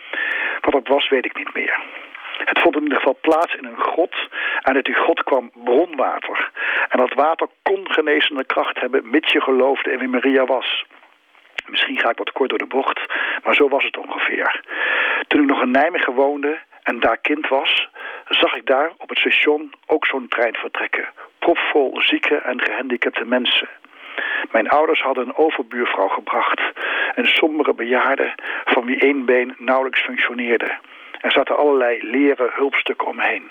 wat het was weet ik niet meer. Het vond in ieder geval plaats in een grot. En uit die grot kwam bronwater. En dat water kon genezende kracht hebben, mits je geloofde in wie Maria was. Misschien ga ik wat kort door de bocht, maar zo was het ongeveer. Toen ik nog in Nijmegen woonde en daar kind was, zag ik daar op het station ook zo'n trein vertrekken. Propvol zieke en gehandicapte mensen. Mijn ouders hadden een overbuurvrouw gebracht. Een sombere bejaarde van wie één been nauwelijks functioneerde. Er zaten allerlei leren hulpstukken omheen.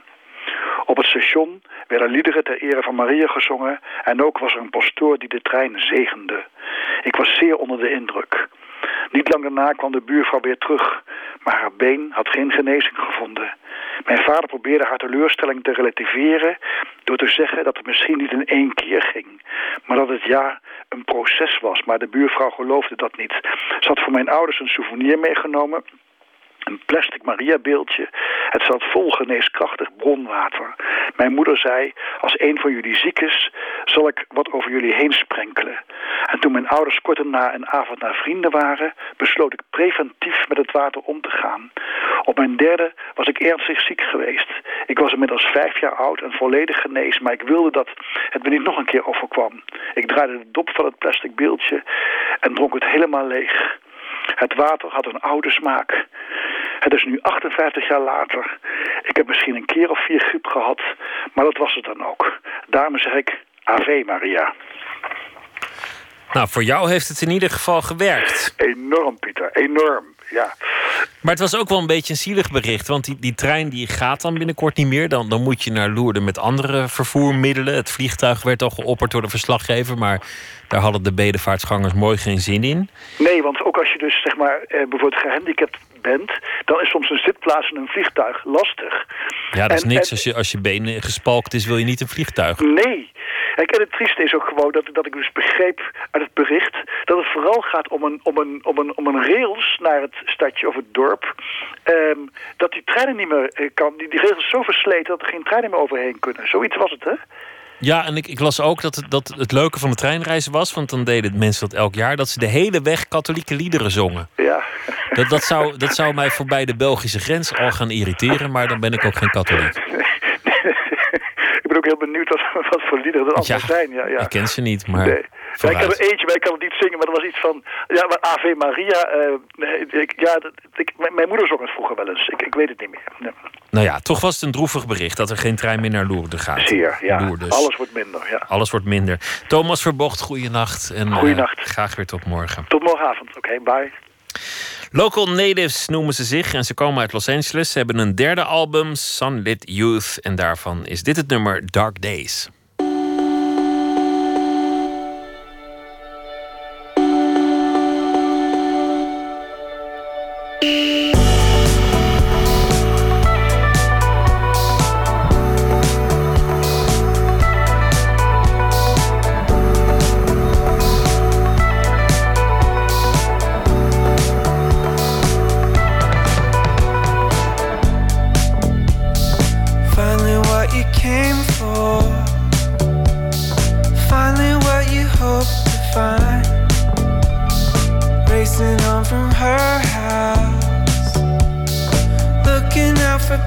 Op het station werden liederen ter ere van Maria gezongen en ook was er een pastoor die de trein zegende. Ik was zeer onder de indruk. Niet lang daarna kwam de buurvrouw weer terug, maar haar been had geen genezing gevonden. Mijn vader probeerde haar teleurstelling te relativeren door te zeggen dat het misschien niet in één keer ging, maar dat het ja een proces was. Maar de buurvrouw geloofde dat niet. Ze had voor mijn ouders een souvenir meegenomen een plastic Maria-beeldje. Het zat vol geneeskrachtig bronwater. Mijn moeder zei, als een van jullie ziek is, zal ik wat over jullie heen sprenkelen. En toen mijn ouders kort na een avond naar vrienden waren, besloot ik preventief met het water om te gaan. Op mijn derde was ik ernstig ziek geweest. Ik was inmiddels vijf jaar oud en volledig genezen, maar ik wilde dat het me niet nog een keer overkwam. Ik draaide de dop van het plastic beeldje en dronk het helemaal leeg. Het water had een oude smaak. Het is nu 58 jaar later. Ik heb misschien een keer of vier griep gehad, maar dat was het dan ook. Daarom zeg ik Ave Maria. Nou, voor jou heeft het in ieder geval gewerkt. Enorm, Pieter, enorm. Ja. Maar het was ook wel een beetje een zielig bericht. Want die, die trein die gaat dan binnenkort niet meer. Dan, dan moet je naar Loerden met andere vervoermiddelen. Het vliegtuig werd al geopperd door de verslaggever. Maar daar hadden de bedevaartsgangers mooi geen zin in. Nee, want ook als je dus zeg maar eh, bijvoorbeeld gehandicapt bent... dan is soms een zitplaats in een vliegtuig lastig. Ja, dat is En- niks. en- Als je, als je been gespalkt is, wil je niet een vliegtuig. Nee. Kijk, en het trieste is ook gewoon dat, dat ik dus begreep uit het bericht... dat het vooral gaat om een, om een, om een, om een rails naar het stadje of het dorp... ehm, dat die treinen niet meer eh, kan... Die, die rails is zo versleten dat er geen treinen meer overheen kunnen. Zoiets was het, hè? Ja, en ik, ik las ook dat het, dat het leuke van de treinreizen was... want dan deden mensen dat elk jaar... dat ze de hele weg katholieke liederen zongen. Ja. Dat, dat, zou, dat zou mij voorbij de Belgische grens al gaan irriteren... maar dan ben ik ook geen katholiek. heel benieuwd wat, wat voor liederen er allemaal Ja, zijn. Ja, ja. Ik ken ze niet, maar Nee. Ja, ik heb er eentje, maar ik kan het niet zingen. Maar dat was iets van... Ja, maar Ave Maria... nee, ik, ja, ik, mijn, moeder zong het vroeger wel eens. Ik, ik weet het niet meer. Nee. Nou ja, toch was het een droevig bericht... dat er geen trein meer naar Lourdes gaat. Zeer, ja. Lourdes. Alles wordt minder, ja. Alles wordt minder. Thomas Verbocht, goeienacht. En, eh, graag weer tot morgen. Tot morgenavond. Oké, bye. Local Natives noemen ze zich en ze komen uit Los Angeles. Ze hebben een derde album, Sunlit Youth. En daarvan is dit het nummer Dark Days.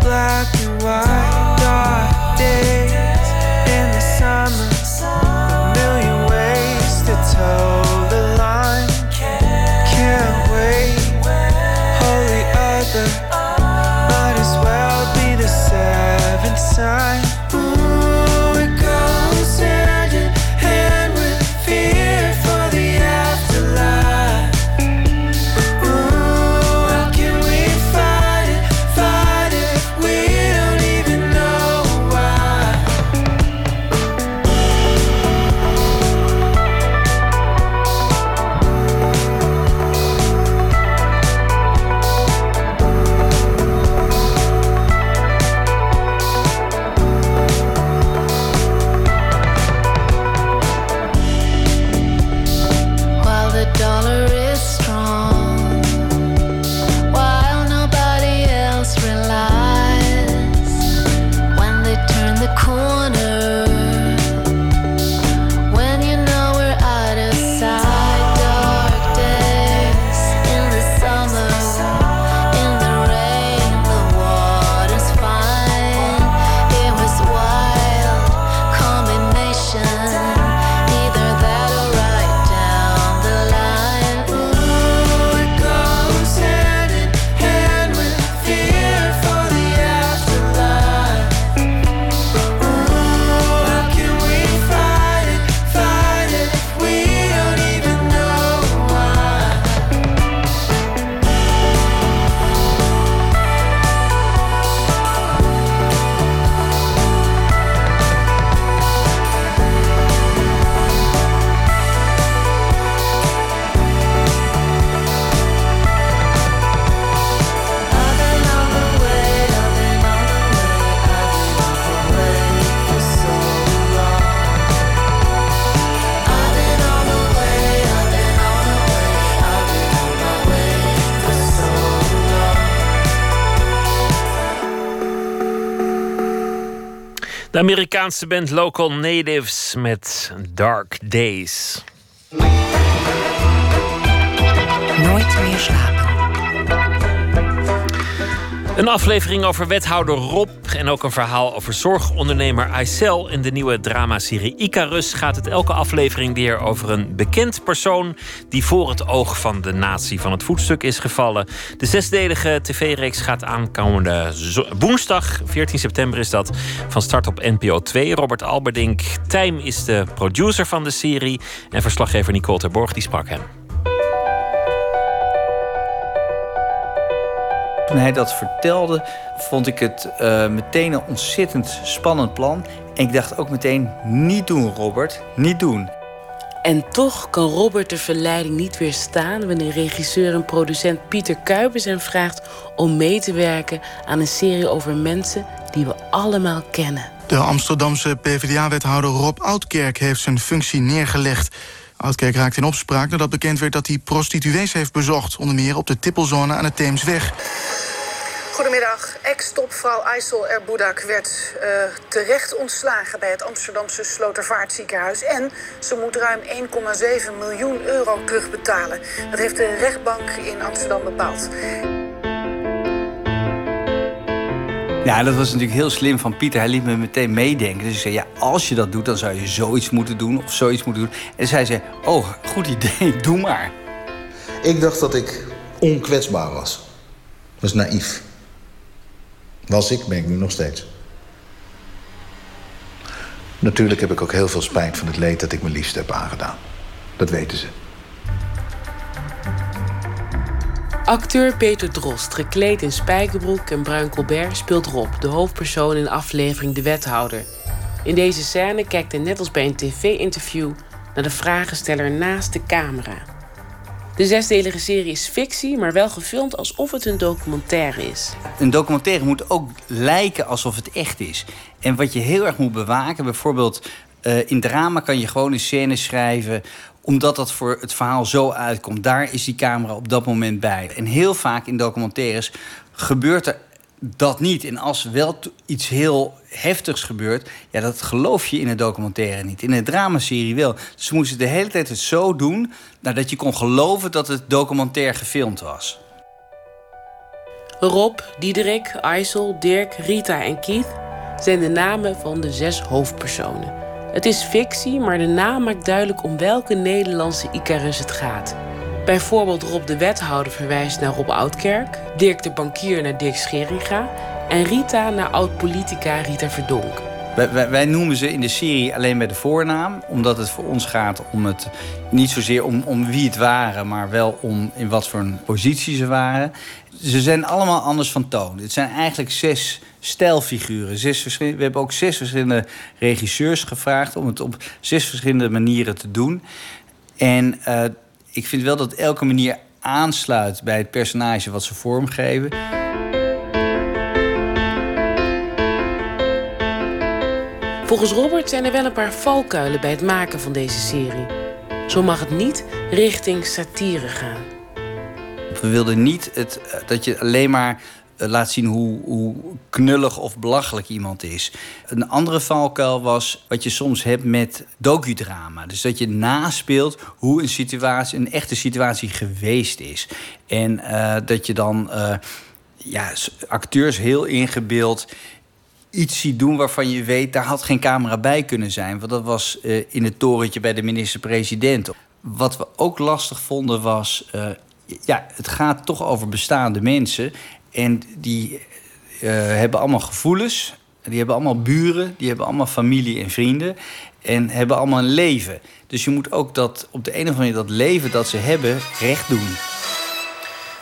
Black and white. Dark days in the summer. A million ways to toe the line. Can't wait. Holy other. Might as well be the seventh sign. Amerikaanse band Local Natives met Dark Days. Nooit meer slapen. Een aflevering over wethouder Rob en ook een verhaal over zorgondernemer Aicel. In de nieuwe dramaserie Icarus gaat het elke aflevering weer over een bekend persoon die voor het oog van de natie van het voetstuk is gevallen. De zesdelige tv-reeks gaat aankomende woensdag, 14 september is dat, van start op NPO 2. Robert Alberdink Tijm is de producer van de serie en verslaggever Nicole Terborg die sprak hem. Toen hij dat vertelde, vond ik het uh, meteen een ontzettend spannend plan. En ik dacht ook meteen: niet doen, Robert, niet doen. En toch kan Robert de verleiding niet weerstaan wanneer regisseur en producent Pieter Kuipers hem vraagt om mee te werken aan een serie over mensen die we allemaal kennen. De Amsterdamse PvdA-wethouder Rob Oudkerk heeft zijn functie neergelegd. Oudkerk raakt in opspraak nadat bekend werd dat hij prostituees heeft bezocht. Onder meer op de tippelzone aan de Theemsweg. Goedemiddag. Ex-topvrouw Aysel Erboudak werd uh, terecht ontslagen bij het Amsterdamse Slotervaartziekenhuis. En ze moet ruim 1,7 miljoen euro terugbetalen. Dat heeft de rechtbank in Amsterdam bepaald. Ja, dat was natuurlijk heel slim van Pieter. Hij liet me meteen meedenken. Dus ik zei, ja, als je dat doet, dan zou je zoiets moeten doen of zoiets moeten doen. En zij zei, oh, goed idee, doe maar. Ik dacht dat ik onkwetsbaar was. Is naïef. Was ik, ben ik nu nog steeds. Natuurlijk heb ik ook heel veel spijt van het leed dat ik mijn liefst heb aangedaan. Dat weten ze. Acteur Peter Drost, gekleed in spijkerbroek en bruin colbert, speelt Rob, de hoofdpersoon in de aflevering De Wethouder. In deze scène kijkt hij net als bij een tv-interview naar de vragensteller naast de camera. De zesdelige serie is fictie, maar wel gefilmd alsof het een documentaire is. Een documentaire moet ook lijken alsof het echt is. En wat je heel erg moet bewaken, bijvoorbeeld uh, in drama kan je gewoon een scène schrijven omdat dat voor het verhaal zo uitkomt. Daar is die camera op dat moment bij. En heel vaak in documentaires gebeurt er dat niet. En als wel iets heel heftigs gebeurt, ja, dat geloof je in een documentaire niet. In een dramaserie wel. Dus ze moesten de hele tijd het zo doen dat je kon geloven dat het documentair gefilmd was. Rob, Diederik, Aysel, Dirk, Rita en Keith zijn de namen van de zes hoofdpersonen. Het is fictie, maar de naam maakt duidelijk om welke Nederlandse Icarus het gaat. Bijvoorbeeld Rob de wethouder verwijst naar Rob Oudkerk, Dirk de bankier naar Dirk Scheringa en Rita naar oud-politica Rita Verdonk. Wij, noemen ze in de serie alleen met de voornaam, omdat het voor ons gaat om het niet zozeer om, om wie het waren, maar wel om in wat voor een positie ze waren. Ze zijn allemaal anders van toon. Het zijn eigenlijk zes stijlfiguren. Zes we hebben ook zes verschillende regisseurs gevraagd om het op zes verschillende manieren te doen. En uh, ik vind wel dat elke manier aansluit bij het personage wat ze vormgeven. Volgens Robert zijn er wel een paar valkuilen bij het maken van deze serie. Zo mag het niet richting satire gaan. We wilden niet het, dat je alleen maar eh, laat zien hoe, hoe knullig of belachelijk iemand is. Een andere valkuil was wat je soms hebt met docudrama. Dus dat je naspeelt hoe een situatie, een echte situatie geweest is. En uh, dat je dan uh, ja, acteurs heel ingebeeld iets ziet doen waarvan je weet... daar had geen camera bij kunnen zijn. Want dat was in het torentje bij de minister-president. Wat we ook lastig vonden was... Ja, het gaat toch over bestaande mensen. En die uh, hebben allemaal gevoelens. Die hebben allemaal buren. Die hebben allemaal familie en vrienden. En hebben allemaal een leven. Dus je moet ook dat op de een of andere manier dat leven dat ze hebben recht doen.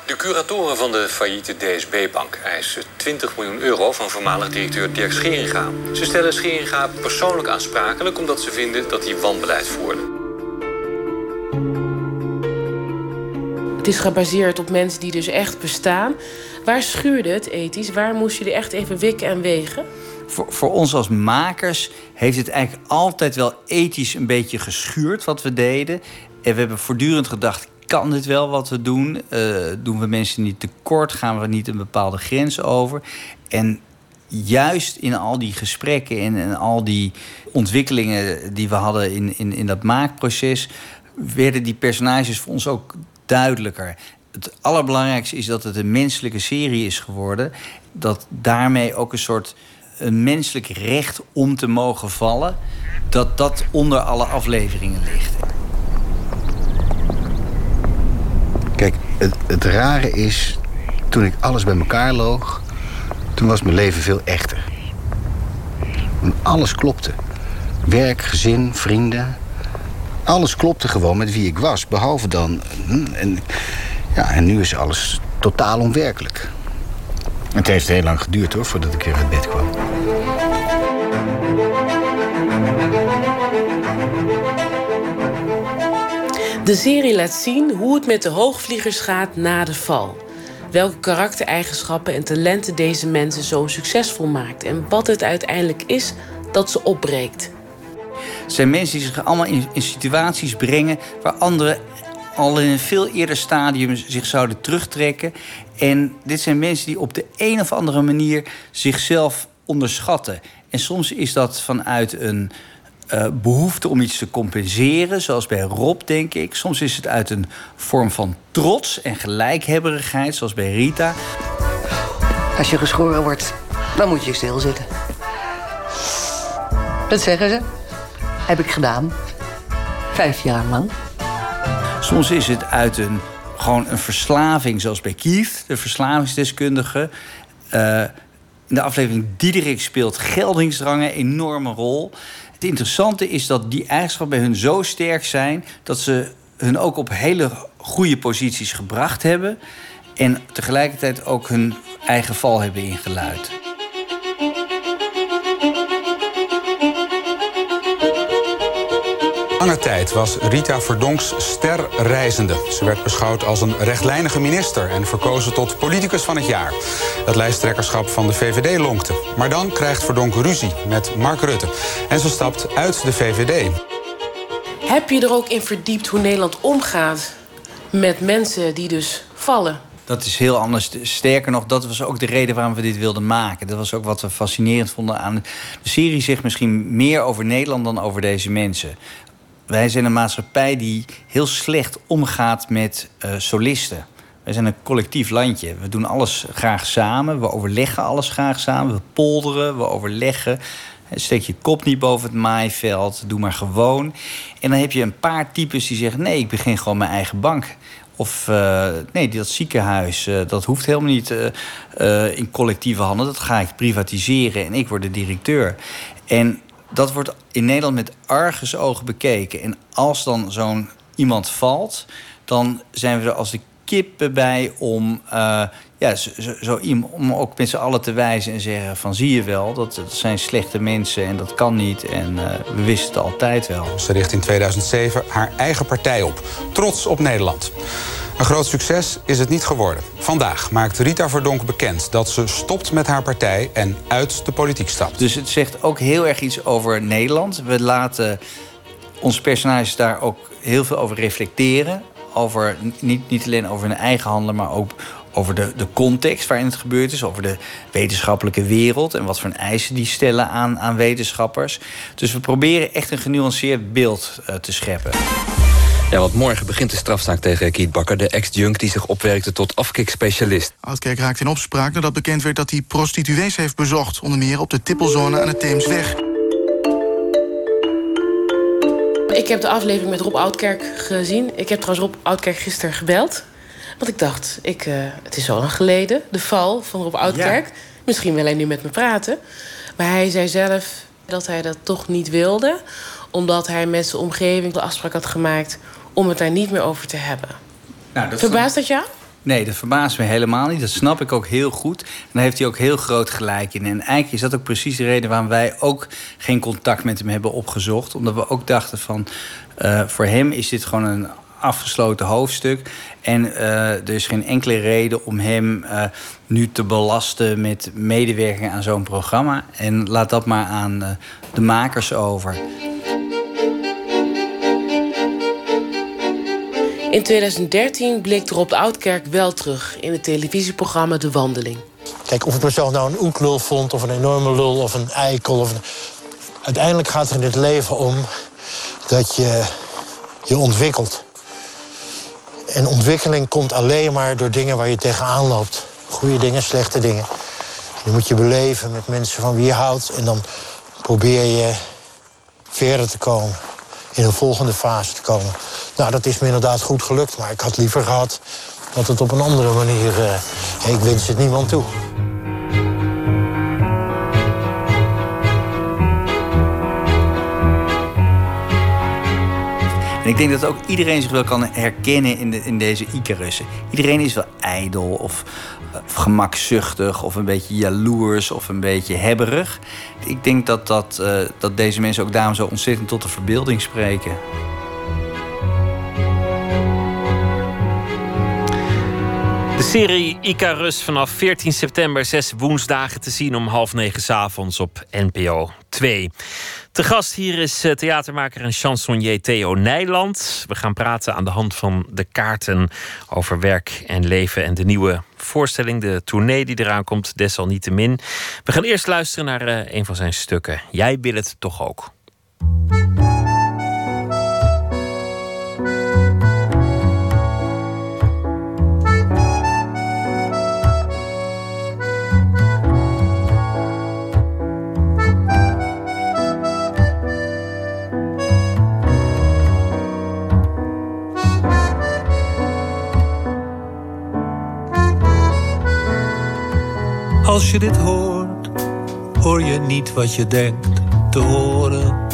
De curatoren van de failliete DSB-bank eisen 20 miljoen euro van voormalig directeur Dirk Scheringa. Ze stellen Scheringa persoonlijk aansprakelijk omdat ze vinden dat hij wanbeleid voerde. Het is gebaseerd op mensen die dus echt bestaan. Waar schuurde het ethisch? Waar moest je er echt even wikken en wegen? Voor, voor ons als makers heeft het eigenlijk altijd wel ethisch een beetje geschuurd wat we deden. En we hebben voortdurend gedacht: kan dit wel wat we doen? Uh, doen we mensen niet tekort? Gaan we niet een bepaalde grens over? En juist in al die gesprekken en, en al die ontwikkelingen die we hadden in, in, in dat maakproces, werden die personages voor ons ook duidelijker. Het allerbelangrijkste is dat het een menselijke serie is geworden. Dat daarmee ook een soort een menselijk recht om te mogen vallen, dat dat onder alle afleveringen ligt. Kijk, het, het rare is, toen ik alles bij elkaar loog, toen was mijn leven veel echter. En alles klopte. Werk, gezin, vrienden. Alles klopte gewoon met wie ik was, behalve dan. hm, En, ja, en nu is alles totaal onwerkelijk. Het heeft heel lang geduurd hoor, voordat ik weer uit bed kwam. De serie laat zien hoe het met de hoogvliegers gaat na de val. Welke karaktereigenschappen en talenten deze mensen zo succesvol maakt. En wat het uiteindelijk is dat ze opbreekt. Het zijn mensen die zich allemaal in, in situaties brengen waar anderen al in een veel eerder stadium zich zouden terugtrekken. En dit zijn mensen die op de een of andere manier zichzelf onderschatten. En soms is dat vanuit een eh, behoefte om iets te compenseren, zoals bij Rob, denk ik. Soms is het uit een vorm van trots en gelijkhebberigheid, zoals bij Rita. Als je geschoren wordt, dan moet je stilzitten. Dat zeggen ze. Heb ik gedaan. Vijf jaar lang. Soms is het uit een, gewoon een verslaving, zoals bij Keith, de verslavingsdeskundige. Eh, in de aflevering Diederik speelt geldingsdrang een enorme rol. Het interessante is dat die eigenschappen bij hun zo sterk zijn... dat ze hun ook op hele goede posities gebracht hebben... en tegelijkertijd ook hun eigen val hebben ingeluid. Lange tijd was Rita Verdonks sterreizende. Ze werd beschouwd als een rechtlijnige minister en verkozen tot politicus van het jaar. Het lijsttrekkerschap van de VVD lonkte. Maar dan krijgt Verdonk ruzie met Mark Rutte. En ze stapt uit de VVD. Heb je er ook in verdiept hoe Nederland omgaat met mensen die dus vallen? Dat is heel anders. Sterker nog, dat was ook de reden waarom we dit wilden maken. Dat was ook wat we fascinerend vonden aan de serie. Zegt misschien meer over Nederland dan over deze mensen. Wij zijn een maatschappij die heel slecht omgaat met uh, solisten. Wij zijn een collectief landje. We doen alles graag samen. We overleggen alles graag samen. We polderen, we overleggen. Steek je kop niet boven het maaiveld. Doe maar gewoon. En dan heb je een paar types die zeggen... nee, ik begin gewoon mijn eigen bank. Of uh, nee, dat ziekenhuis, uh, dat hoeft helemaal niet in collectieve handen. Dat ga ik privatiseren en ik word de directeur. En dat wordt in Nederland met argusogen bekeken. En als dan zo'n iemand valt, dan zijn we er als de kippen bij om, uh, ja, zo, zo, om ook met z'n allen te wijzen en zeggen van zie je wel, dat, dat zijn slechte mensen en dat kan niet. En uh, we wisten het altijd wel. Ze richt in 2007 haar eigen partij op. Trots op Nederland. Een groot succes is het niet geworden. Vandaag maakt Rita Verdonk bekend dat ze stopt met haar partij en uit de politiek stapt. Dus het zegt ook heel erg iets over Nederland. We laten onze personages daar ook heel veel over reflecteren. Over, niet, niet alleen over hun eigen handelen, maar ook over de, de context waarin het gebeurd is. Over de wetenschappelijke wereld en wat voor eisen die stellen aan, aan wetenschappers. Dus we proberen echt een genuanceerd beeld uh, te scheppen. Ja, want morgen begint de strafzaak tegen Kiet Bakker, de ex-junk die zich opwerkte tot afkikspecialist. Oudkerk raakte in opspraak nadat bekend werd dat hij prostituees heeft bezocht, onder meer op de tippelzone aan de Theemsweg. Ik heb de aflevering met Rob Oudkerk gezien. Ik heb trouwens Rob Oudkerk gisteren gebeld. Want ik dacht, ik, uh, het is zo lang geleden, de val van Rob Oudkerk. Ja. Misschien wil hij nu met me praten. Maar hij zei zelf dat hij dat toch niet wilde. Omdat hij met zijn omgeving de afspraak had gemaakt om het daar niet meer over te hebben. Nou, dat Verbaast dat jou? Nee, dat verbaast me helemaal niet. Dat snap ik ook heel goed. En daar heeft hij ook heel groot gelijk in. En eigenlijk is dat ook precies de reden waarom wij ook geen contact met hem hebben opgezocht. Omdat we ook dachten van, uh, voor hem is dit gewoon een afgesloten hoofdstuk. En uh, er is geen enkele reden om hem uh, nu te belasten met medewerking aan zo'n programma. En laat dat maar aan de makers over. In 2013 bleek Rob Oudkerk wel terug in het televisieprogramma De Wandeling. Kijk, of een persoon nou een oeklul vond, of een enorme lul, of een eikel. Of. Uiteindelijk gaat het in het leven om dat je je ontwikkelt. En ontwikkeling komt alleen maar door dingen waar je tegenaan loopt. Goede dingen, slechte dingen. Die moet je beleven met mensen van wie je houdt. En dan probeer je verder te komen. In een volgende fase te komen. Nou, dat is me inderdaad goed gelukt. Maar ik had liever gehad dat het op een andere manier... Uh, ik wens het niemand toe. En ik denk dat ook iedereen zich wel kan herkennen in, de, in deze Icarussen. Iedereen is wel ijdel of, of gemakzuchtig of een beetje jaloers of een beetje hebberig. Ik denk dat, dat, uh, dat deze mensen ook daarom zo ontzettend tot de verbeelding spreken. De serie Icarus vanaf 14 september, zes woensdagen te zien om half negen avonds op NPO 2. Te gast hier is eh, theatermaker en chansonnier Theo Nijland. We gaan praten aan de hand van de kaarten over werk en leven en de nieuwe voorstelling, de tournee die eraan komt, desalniettemin. We gaan eerst luisteren naar uh, een van zijn stukken. Jij wil het toch ook. Als je dit hoort, hoor je niet wat je denkt te horen.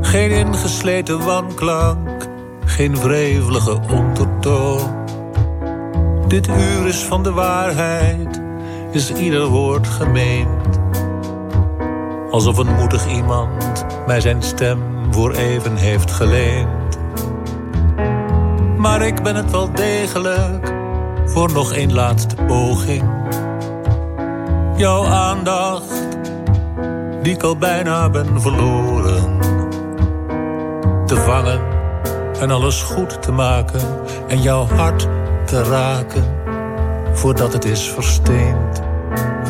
Geen ingesleten wanklank, geen wrevelige ondertoon. Dit uur is van de waarheid, is ieder woord gemeend. Alsof een moedig iemand mij zijn stem voor even heeft geleend. Maar ik ben het wel degelijk voor nog een laatste poging jouw aandacht, die ik al bijna ben verloren. Te vangen en alles goed te maken en jouw hart te raken voordat het is versteend.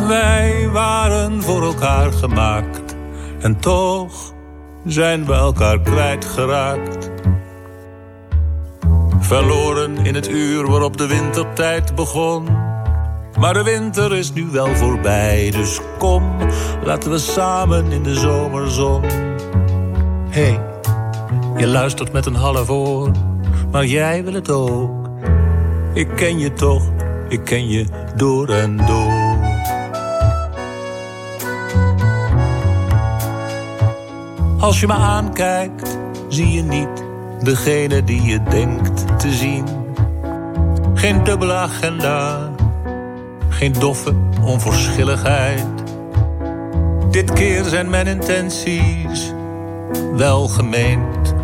Wij waren voor elkaar gemaakt en toch zijn we elkaar kwijtgeraakt. Verloren in het uur waarop de wintertijd begon maar de winter is nu wel voorbij, dus kom, laten we samen in de zomerzon. hey, je luistert met een half oor, maar jij wil het ook. Ik ken je toch, ik ken je door en door. Als je me aankijkt, zie je niet degene die je denkt te zien. Geen dubbele agenda geen doffe onverschilligheid. Dit keer zijn mijn intenties wel gemeend.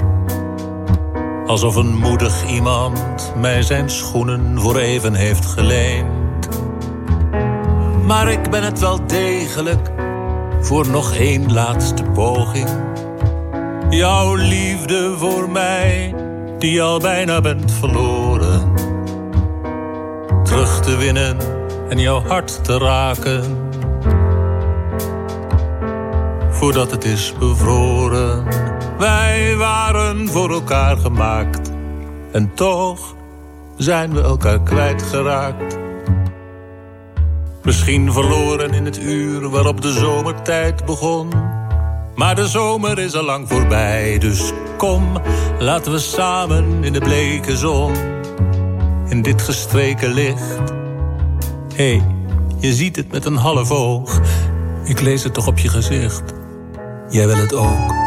Alsof een moedig iemand mij zijn schoenen voor even heeft geleend. Maar ik ben het wel degelijk voor nog één laatste poging. Jouw liefde voor mij, die al bijna bent verloren. Terug te winnen en jouw hart te raken. Voordat het is bevroren. Wij waren voor elkaar gemaakt. En toch zijn we elkaar kwijtgeraakt. Misschien verloren in het uur waarop de zomertijd begon. Maar de zomer is al lang voorbij, dus kom, laten we samen in de bleke zon. In dit gestreken licht Hé, hey, je ziet het met een half oog. Ik lees het toch op je gezicht. Jij wil het ook.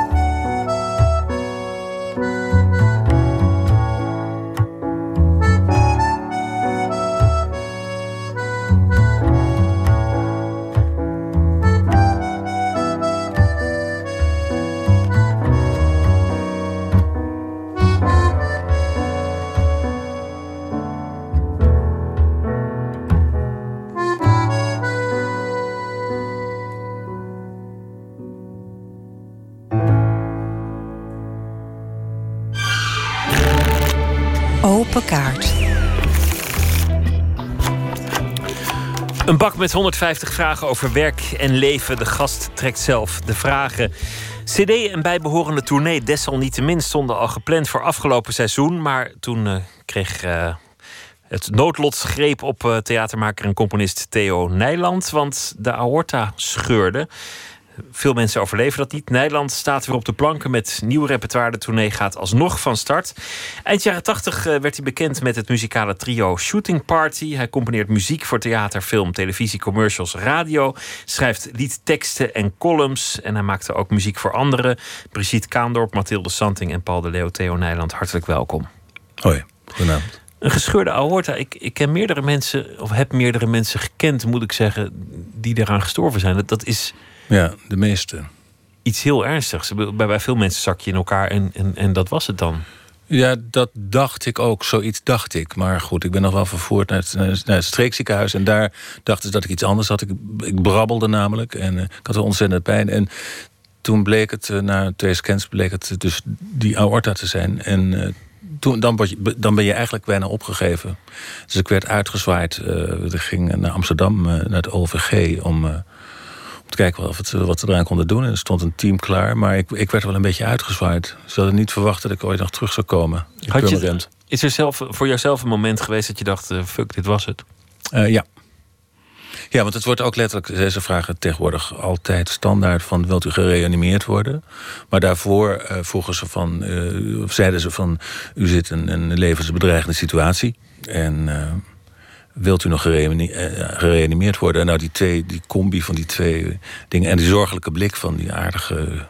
Met 150 vragen over werk en leven. De gast trekt zelf de vragen. CD en bijbehorende tournee desalniettemin stonden al gepland voor afgelopen seizoen. Maar toen uh, kreeg uh, het noodlot greep op uh, theatermaker en componist Theo Nijland. Want de aorta scheurde. Veel mensen overleven dat niet. Nederland staat weer op de planken met nieuw repertoire. De tournee gaat alsnog van start. Eind jaren 80 werd hij bekend met het muzikale trio Shooting Party. Hij componeert muziek voor theater, film, televisie, commercials, radio. Schrijft liedteksten en columns. En hij maakte ook muziek voor anderen. Brigitte Kaandorp, Mathilde Santing en Paul de Leeuw. Theo Nijland, hartelijk welkom. Hoi, goedenavond. Een gescheurde aorta. Ik, ik ken meerdere mensen, of heb meerdere mensen gekend, moet ik zeggen, die eraan gestorven zijn. Dat, dat is ja, de meeste. Iets heel ernstigs. Bij, bij veel mensen zak je in elkaar en, en, en dat was het dan. Ja, dat dacht ik ook. Zoiets dacht ik. Maar goed, ik ben nog wel vervoerd naar het, naar het streekziekenhuis. En daar dachten ze dat ik iets anders had. Ik, ik brabbelde namelijk. En uh, ik had ontzettend pijn. En toen bleek het, uh, na twee scans, bleek het dus die aorta te zijn. En uh, toen, dan, je, dan ben je eigenlijk bijna opgegeven. Dus ik werd uitgezwaaid. ik ging naar Amsterdam, naar het OVG, om kijken of het, wat ze eraan konden doen. En er stond een team klaar. Maar ik, ik werd wel een beetje uitgezwaaid. Ze hadden niet verwacht dat ik ooit nog terug zou komen. Had je, is er zelf, voor jouzelf een moment geweest dat je dacht: uh, fuck, dit was het? Uh, ja. Ja, want het wordt ook letterlijk, ze vragen tegenwoordig altijd standaard van wilt u gereanimeerd worden? Maar daarvoor uh, vroegen ze van, uh, zeiden ze van u zit in een levensbedreigende situatie. En wilt u nog eh, gereanimeerd worden? En nou, die twee, die combi van die twee dingen... en die zorgelijke blik van die aardige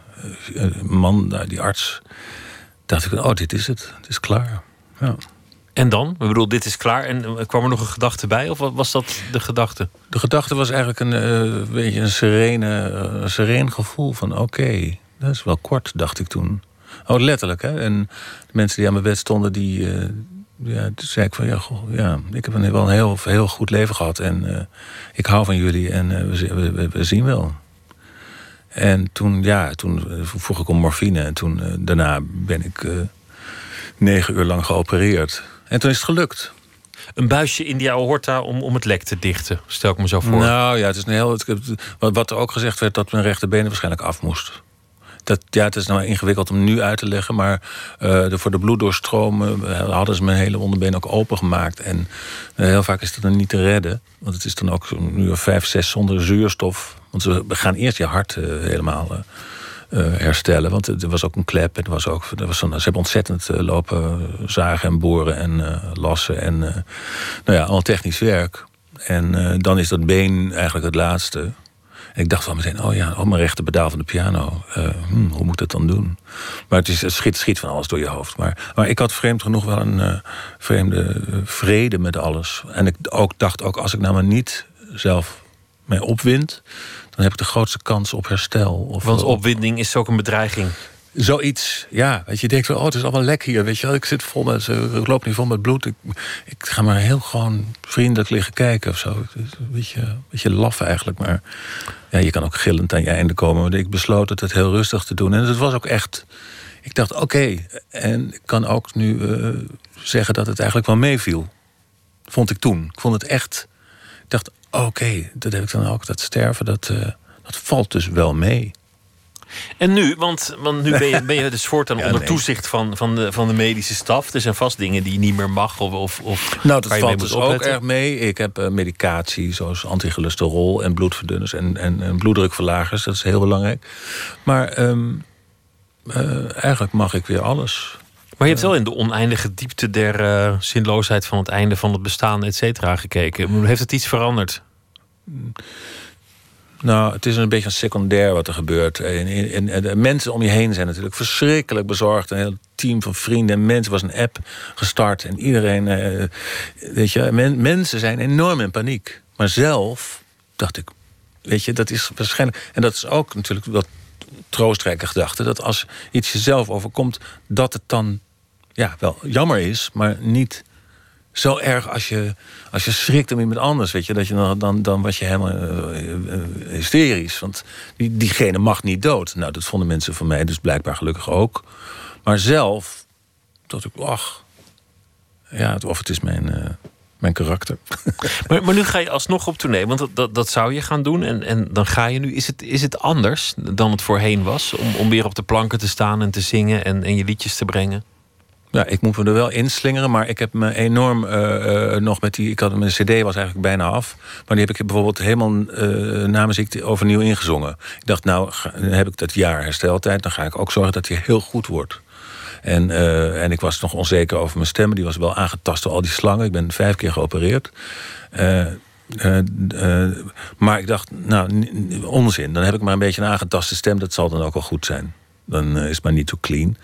eh, eh, man, die arts... dacht ik, oh, dit is het. Het is klaar. Ja. En dan? Ik bedoel, dit is klaar. En kwam er nog een gedachte bij? Of was dat de gedachte? De gedachte was eigenlijk een, uh, beetje een serene, een sereen gevoel van... oké, dat is wel kort, dacht ik toen. Oh, letterlijk, hè? En de mensen die aan mijn bed stonden, die, ja, toen zei ik van ja, goh, ja ik heb een, wel een heel, heel goed leven gehad. En uh, ik hou van jullie en uh, we, we, we, zien wel. En toen, ja, toen vroeg ik om morfine. En toen, daarna ben ik negen uur lang geopereerd. En toen is het gelukt. Een buisje in die aorta om, om het lek te dichten, stel ik me zo voor. Nou ja, het is een heel. Het, wat er ook gezegd werd dat mijn rechterbeen waarschijnlijk af moest dat, ja, het is nou ingewikkeld om nu uit te leggen. Maar uh, de, voor de bloeddoorstroom hadden ze mijn hele onderbeen ook open gemaakt. En uh, heel vaak is dat dan niet te redden. Want het is dan ook een uur vijf, zes zonder zuurstof. Want ze gaan eerst je hart uh, helemaal herstellen. Want er was ook een klep. En was ook, was een, ze hebben ontzettend lopen zagen en boren en lassen. En nou ja, allemaal technisch werk. En dan is dat been eigenlijk het laatste ik dacht van meteen, oh ja, oh, mijn rechter pedaal van de piano. Uh, hmm, hoe moet ik dat dan doen? Maar het, is, het schiet, schiet van alles door je hoofd. Maar, maar ik had vreemd genoeg wel een uh, vreemde uh, vrede met alles. En ik ook, dacht ook, als ik nou maar niet zelf mij opwind... dan heb ik de grootste kans op herstel. Of, Want opwinding is ook een bedreiging. Zoiets, ja. Weet je, denkt wel, oh, het is allemaal lek hier. Weet je ik zit vol met, ik loop niet vol met bloed. Ik, ik ga maar heel gewoon vriendelijk liggen kijken of zo. Een beetje, beetje laf eigenlijk, maar ja, je kan ook gillend aan je einde komen. Maar ik besloot het, het heel rustig te doen. En het was ook echt. Ik dacht, oké. En ik kan ook nu uh, zeggen dat het eigenlijk wel meeviel. Vond ik toen. Ik vond het echt. Ik dacht, oké, dat heb ik dan ook. Dat sterven, dat, uh, dat valt dus wel mee. En nu, want, want nu ben je, ben je dus voortaan ja, onder nee. toezicht van, van, de, van de medische staf. Er zijn vast dingen die je niet meer mag. Of, of, of nou, dat valt dus ook erg mee. Ik heb uh, medicatie zoals anticholesterol en bloedverdunners en, en, en, bloeddrukverlagers. Dat is heel belangrijk. Maar um, uh, eigenlijk mag ik weer alles. Maar je hebt wel in de oneindige diepte der uh, zinloosheid van het einde van het bestaan, et cetera, gekeken. Heeft het iets veranderd? Nou, het is een beetje een secundair wat er gebeurt. En, en, en, mensen om je heen zijn natuurlijk verschrikkelijk bezorgd. Een heel team van vrienden en mensen was een app gestart. En iedereen, eh, weet je, men, mensen zijn enorm in paniek. Maar zelf dacht ik, weet je, dat is waarschijnlijk. En dat is ook natuurlijk wat troostrijke gedachte. Dat als iets jezelf overkomt, dat het dan ja, wel jammer is, maar niet zo erg als je, als je schrikt om iemand anders, weet je, dat je dan, dan, dan was je helemaal uh, hysterisch. Want die, diegene mag niet dood. Nou, dat vonden mensen van mij dus blijkbaar gelukkig ook. Maar zelf dacht ik, ach, ja, of het is mijn, uh, Mijn karakter. Maar, maar nu ga je alsnog op tournee, want dat, dat, dat zou je gaan doen. En, en dan ga je nu. Is het, is het anders dan het voorheen was? Om, om weer op de planken te staan en te zingen en, en je liedjes te brengen? Ja, ik moet me er wel inslingeren, maar ik heb me enorm eh, eh, nog met die. Ik had mijn CD was eigenlijk bijna af, maar die heb ik bijvoorbeeld helemaal uh, na muziek overnieuw ingezongen. Ik dacht, nou, heb ik dat jaar hersteltijd, dan ga ik ook zorgen dat hij heel goed wordt. En, en ik was nog onzeker over mijn stem. Die was wel aangetast door al die slangen. Ik ben vijf keer geopereerd. Maar ik dacht, nou, onzin. Dan heb ik maar een beetje een aangetaste stem. Dat zal dan ook wel goed zijn. Dan is het maar niet zo clean.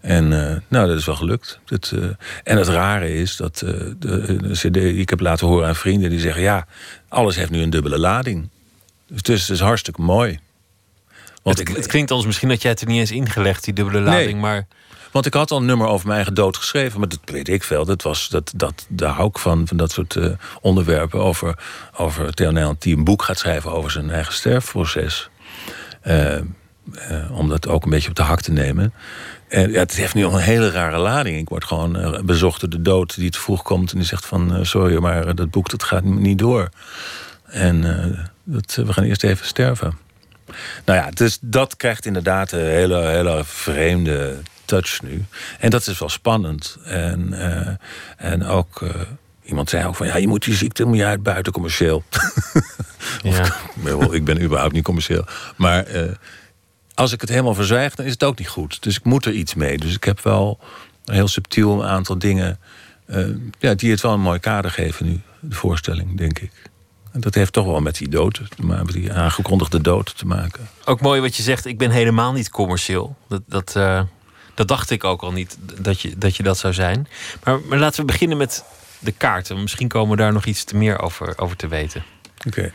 En nou, dat is wel gelukt. Dat, en het rare is dat de, de, CD ik heb laten horen aan vrienden... die zeggen, ja, alles heeft nu een dubbele lading. Dus het is hartstikke mooi. Want het, ik, het klinkt ons misschien dat jij het er niet eens ingelegd, die dubbele lading, nee. maar... Want ik had al een nummer over mijn eigen dood geschreven, maar dat weet ik veel. Dat was, dat, dat, daar hou ik van, van dat soort uh, onderwerpen. Over, over Theo Nijland die een boek gaat schrijven over zijn eigen sterfproces. Uh, uh, om dat ook een beetje op de hak te nemen. En ja, het heeft nu al een hele rare lading. Ik word gewoon bezocht door de dood die te vroeg komt... en die zegt van, sorry, maar dat boek dat gaat niet door. En dat, we gaan eerst even sterven. Nou ja, dus dat krijgt inderdaad een hele, hele vreemde touch nu. En dat is wel spannend. En, en ook, iemand zei ook van ja, je moet die ziekte moet je uit buiten commercieel. ja. of, ik ben überhaupt niet commercieel. Maar uh, als ik het helemaal verzwijg, dan is het ook niet goed. Dus ik moet er iets mee. Dus ik heb wel een heel subtiel een aantal dingen ja, die het wel een mooi kader geven nu, de voorstelling, denk ik. En dat heeft toch wel met die dood, met die aangekondigde dood te maken. Ook mooi wat je zegt, ik ben helemaal niet commercieel. Dat, dat, uh, dat dacht ik ook al niet, dat je dat, je dat zou zijn. Maar, maar laten we beginnen met de kaarten. Misschien komen we daar nog iets te meer over, over te weten. Oké. Okay.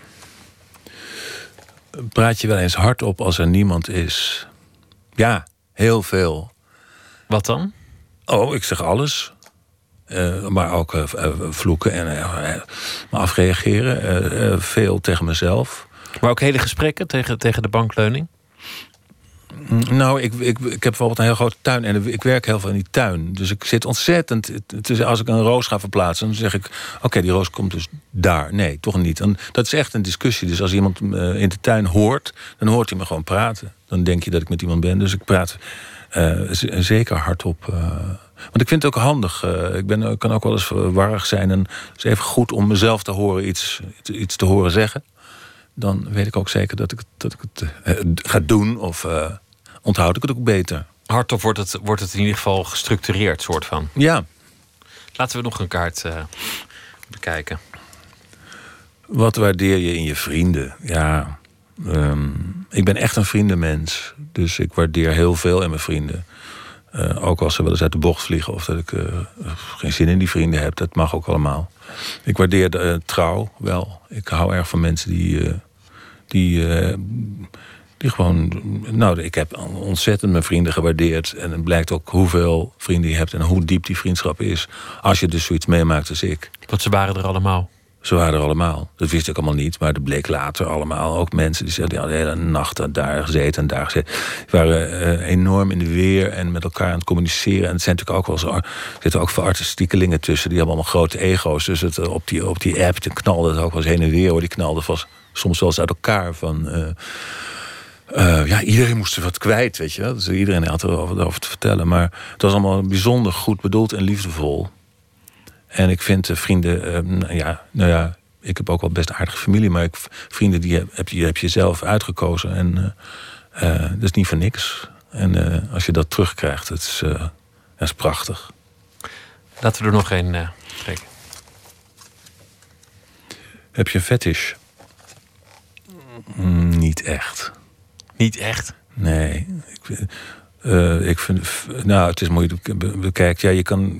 Praat je wel eens hard op als er niemand is? Ja, heel veel. Wat dan? Oh, ik zeg alles. Uh, maar ook uh, vloeken en uh, afreageren. veel tegen mezelf. Maar ook hele gesprekken tegen, tegen de bankleuning? Nou, ik, ik, ik heb bijvoorbeeld een heel grote tuin en ik werk heel veel in die tuin. Dus ik zit ontzettend. Als ik een roos ga verplaatsen, dan zeg ik: Oké, die roos komt dus daar. Nee, toch niet. Dat is echt een discussie. Dus als iemand in de tuin hoort, dan hoort hij me gewoon praten. Dan denk je dat ik met iemand ben. Dus ik praat zeker hardop. Want ik vind het ook handig. Uh, ik, ben, kan ook wel eens warrig zijn. En het is even goed om mezelf te horen iets, iets te horen zeggen. Dan weet ik ook zeker dat ik, dat ik het ga doen. Of onthoud ik het ook beter. Hardop wordt het, wordt het in ieder geval gestructureerd, soort van. Ja. Laten we nog een kaart bekijken. Wat waardeer je in je vrienden? Ja, um, ik ben echt een vriendenmens. Dus ik waardeer heel veel in mijn vrienden. Uh, ook als ze wel eens uit de bocht vliegen of dat ik uh, geen zin in die vrienden heb, dat mag ook allemaal. Ik waardeer de uh, trouw wel. Ik hou erg van mensen die, die, die gewoon. Nou, ik heb ontzettend mijn vrienden gewaardeerd. En het blijkt ook hoeveel vrienden je hebt en hoe diep die vriendschap is. Als je dus zoiets meemaakt als ik. Want ze waren er allemaal. Ze waren er allemaal. Dat wist ik allemaal niet. Maar dat bleek later allemaal. Ook mensen die zeiden, ja, de hele nacht daar gezeten en daar gezeten. Die waren uh, enorm in de weer en met elkaar aan het communiceren. En het zijn natuurlijk ook wel zo. Er zitten ook veel artistiekelingen tussen. Die hebben allemaal grote ego's. Dus het, op, die, op die app dan knalde het ook wel eens heen en weer. Hoor. Die knalde vast, soms wel eens uit elkaar. Van, uh, uh, ja, iedereen moest er wat kwijt, weet je wel. Dus iedereen had er wat over te vertellen. Maar het was allemaal bijzonder goed bedoeld en liefdevol. En ik vind vrienden, uh, ja, nou ja, ik heb ook wel best aardige familie, maar ik, vrienden die heb, je, heb je zelf uitgekozen. En uh, dat is niet voor niks. En als je dat terugkrijgt, dat is, dat is prachtig. Laten we er nog een trekken. Heb je een fetish? Mm, niet echt. Niet echt? Nee. Ik, uh, ik vind, nou, het is moeilijk bekijkt. Ja, je kan,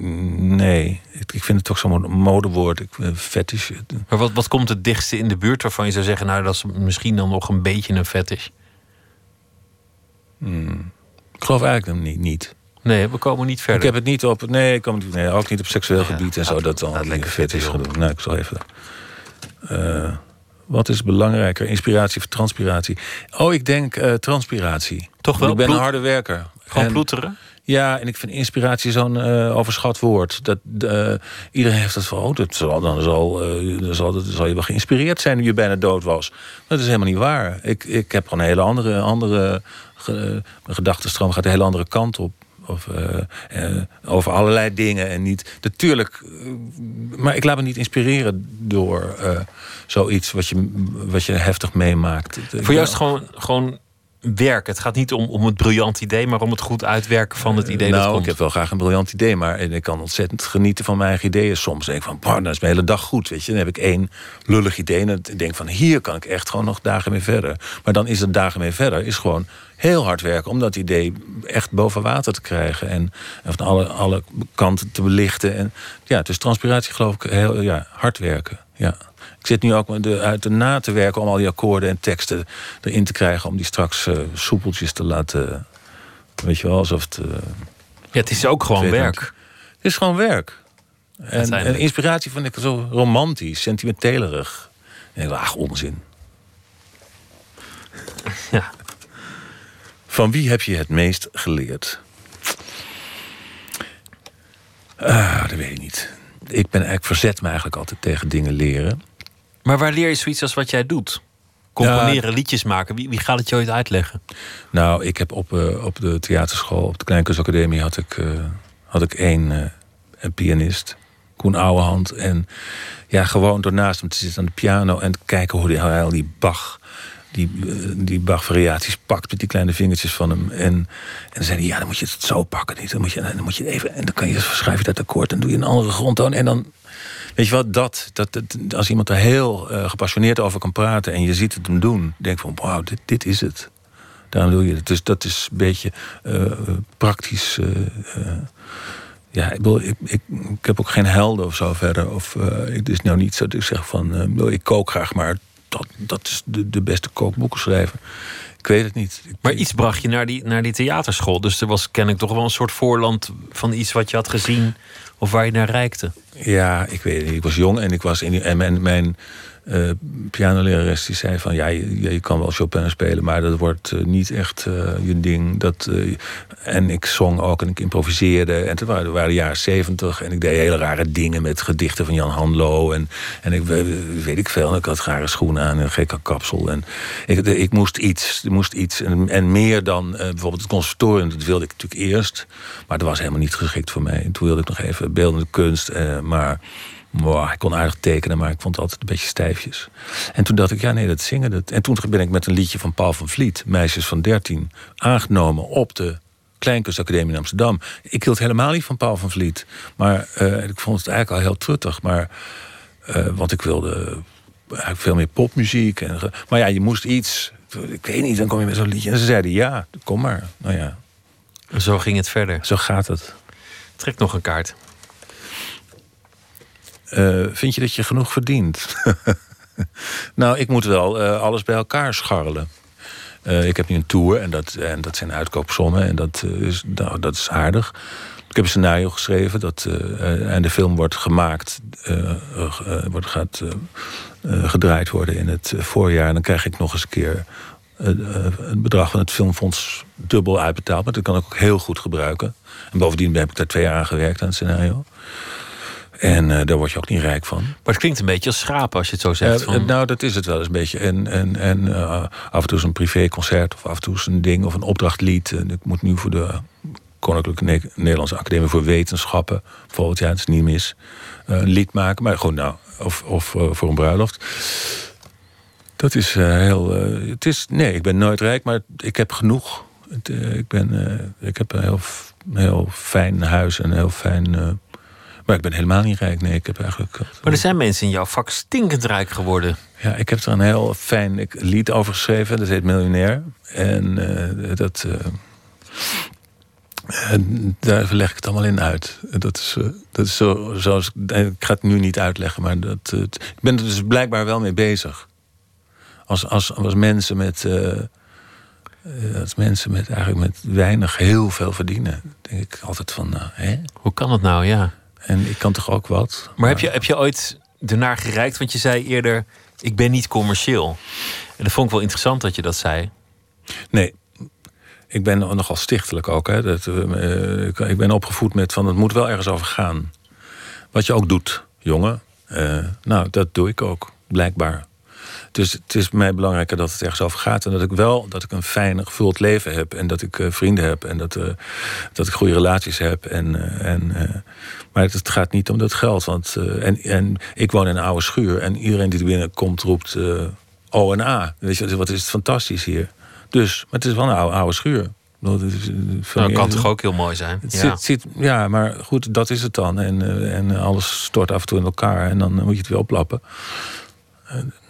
nee. Ik, ik vind het toch zo'n modewoord. Ik, fetish. Maar wat, wat komt het dichtste in de buurt waarvan je zou zeggen, nou, dat is misschien dan nog een beetje een fetish? Hmm. Ik geloof eigenlijk niet, niet. Nee, we komen niet verder. Ik heb het niet op, nee, ik kom nee ook niet op seksueel ja, gebied en zo. Dat dan lekker fetish doen. Nou, ik zal even. Uh, wat is belangrijker, inspiratie of transpiratie? Oh, ik denk uh, transpiratie. Toch wel? Ik ben bloed... een harde werker. Gewoon en, ploeteren? Ja, en ik vind inspiratie zo'n uh, overschat woord. Dat, uh, iedereen heeft het van, oh, dat zal, dan, zal, uh, dan, zal, dan zal je wel geïnspireerd zijn nu je bijna dood was. Dat is helemaal niet waar. Ik, ik heb gewoon een hele andere, andere ge, gedachtenstroom, gaat een hele andere kant op. Of, over allerlei dingen en niet. Natuurlijk, maar ik laat me niet inspireren door zoiets wat je, wat je heftig meemaakt. Voor jou is gewoon, gewoon werk. Het gaat niet om, om het briljant idee, maar om het goed uitwerken van het idee. nou, dat komt. ik heb wel graag een briljant idee, maar ik kan ontzettend genieten van mijn eigen ideeën. Soms denk ik van, dat is mijn hele dag goed. Weet je, dan heb ik één lullig idee en dan denk van, hier kan ik echt gewoon nog dagen mee verder. Maar dan is het dagen mee verder, is gewoon heel hard werken om dat idee echt boven water te krijgen en van alle, alle kanten te belichten. En ja, dus transpiratie geloof ik heel ja, hard werken. Ja. Ik zit nu ook de, uit de na te werken om al die akkoorden en teksten erin te krijgen. Om die straks uh, soepeltjes te laten. Weet je wel, alsof het. Uh, ja, het is ook gewoon werk. Het is gewoon werk. En, en, inspiratie vind ik zo romantisch, sentimentelerig. En ik ach, onzin. Ja. Van wie heb je het meest geleerd? Ah, dat weet ik niet. Ik ben eigenlijk verzet me eigenlijk altijd tegen dingen leren. Maar waar leer je zoiets als wat jij doet? Componeren, ja. liedjes maken. Wie, wie gaat het je ooit uitleggen? Nou, ik heb op, uh, op de theaterschool, op de Kleinkunstacademie, had ik, uh, had ik één uh, een pianist. Koen Ouwehand. En ja, gewoon door naast hem te zitten aan de piano en te kijken hoe hij al die Bach die, die Bach-variaties pakt met die kleine vingertjes van hem. En, en dan zei hij, ja, dan moet je het zo pakken. Niet? Dan, moet je, dan moet je even, en dan kan je schrijf je dat akkoord en doe je een andere grondtoon. En dan, weet je wat, dat, dat, dat als iemand er heel uh, gepassioneerd over kan praten en je ziet het hem doen, denk van, wauw, dit, dit is het. Daarom doe je het. Dus dat is een beetje uh, praktisch. Uh, ja, ik, bedoel, ik, ik, ik, heb ook geen helden of zo verder. Of, het is nou niet zo dat ik zeg van, ik kook graag, maar dat, dat is de, de beste kookboeken schrijven. Ik weet het niet. Maar iets bracht je naar die, naar die theaterschool. Dus er was ken ik toch wel een soort voorland van iets wat je had gezien of waar je naar reikte. Ja, ik weet niet. Ik was jong en ik was in en mijn uh, pianolerares die zei van ja, je, kan wel Chopin spelen, maar dat wordt uh, niet echt uh, je ding. Dat, en ik zong ook en ik improviseerde. En het waren, de jaren zeventig en ik deed hele rare dingen met gedichten van Jan Hanlo. En, en ik weet ik veel. Ik had rare schoenen aan en een gekke kapsel. En ik, ik moest iets. Moest iets. En, en meer dan bijvoorbeeld het conservatorium. Dat wilde ik natuurlijk eerst. Maar dat was helemaal niet geschikt voor mij. En toen wilde ik nog even beeldende kunst. maar Wow, ik kon aardig tekenen, maar ik vond het altijd een beetje stijfjes. En toen dacht ik, ja, nee, dat zingen. Dat... En toen ben ik met een liedje van Paul van Vliet, Meisjes van 13, aangenomen op de Kleinkunstacademie in Amsterdam. Ik hield helemaal niet van Paul van Vliet. Maar uh, ik vond het eigenlijk al heel truttig. Maar, uh, want ik wilde eigenlijk veel meer popmuziek. En, maar ja, je moest iets. Ik weet niet, dan kom je met zo'n liedje. En ze zeiden, ja, kom maar. Nou ja. Zo ging het verder. Zo gaat het. Trek nog een kaart. Uh, vind je dat je genoeg verdient? nou, ik moet wel uh, alles bij elkaar scharrelen. Uh, ik heb nu een tour en dat, en dat zijn uitkoopsommen en dat, is, nou, dat is aardig. Ik heb een scenario geschreven dat, en de film wordt gemaakt, wordt, gaat gedraaid worden in het voorjaar. En dan krijg ik nog eens een keer het bedrag van het Filmfonds dubbel uitbetaald. Maar dat kan ik ook heel goed gebruiken. En bovendien heb ik daar twee jaar aan gewerkt aan het scenario. En uh, daar word je ook niet rijk van. Maar het klinkt een beetje als schapen als je het zo zegt. Uh, van... Nou, dat is het wel eens een beetje. En, en, en uh, af en toe is een privéconcert of af en toe is een ding of een opdrachtlied. En ik moet nu voor de Koninklijke ne Nederlandse Academie voor Wetenschappen, bijvoorbeeld, ja, het is niet mis, een lied maken. Maar gewoon, nou, of, of voor een bruiloft. Dat is heel. het is, nee, ik ben nooit rijk, maar ik heb genoeg. Het, ik, ben, ik heb een heel, heel fijn huis en een heel fijn maar ik ben helemaal niet rijk. Nee, ik heb eigenlijk. Maar er zijn mensen in jouw vak stinkend rijk geworden. Ja, ik heb er een heel fijn lied over geschreven. Dat heet Miljonair. En uh, dat. Uh, daar leg ik het allemaal in uit. Dat is, uh, dat is zo, zoals. Ik ga het nu niet uitleggen, maar dat, ik ben er dus blijkbaar wel mee bezig. Als, als, als mensen met. als mensen met eigenlijk met weinig heel veel verdienen, denk ik altijd van. hè? Hoe kan het nou, ja? En ik kan toch ook wat. Maar, heb, je, heb je ooit ernaar gereikt? Want je zei eerder, ik ben niet commercieel. En dat vond ik wel interessant dat je dat zei. Nee. ik ben nogal stichtelijk ook. Hè. Dat, uh, ik, ik ben opgevoed met van het moet wel ergens over gaan. Wat je ook doet, jongen. Uh, nou, dat doe ik ook, blijkbaar. Dus het is mij belangrijker dat het ergens over gaat. En dat ik wel dat ik een fijn gevuld leven heb. En dat ik uh, vrienden heb. En dat, uh, dat ik goede relaties heb. En, uh, en, maar het gaat niet om dat geld. Want, en, en ik woon in een oude schuur. En iedereen die er binnenkomt roept O en A. Weet je, wat is het fantastisch hier. Dus, maar het is wel een oude, oude schuur. Dat nou, kan toch ook heel mooi zijn? Het ja. Zit, zit, ja, maar goed, dat is het dan. En, en alles stort af en toe in elkaar. En dan moet je het weer oplappen.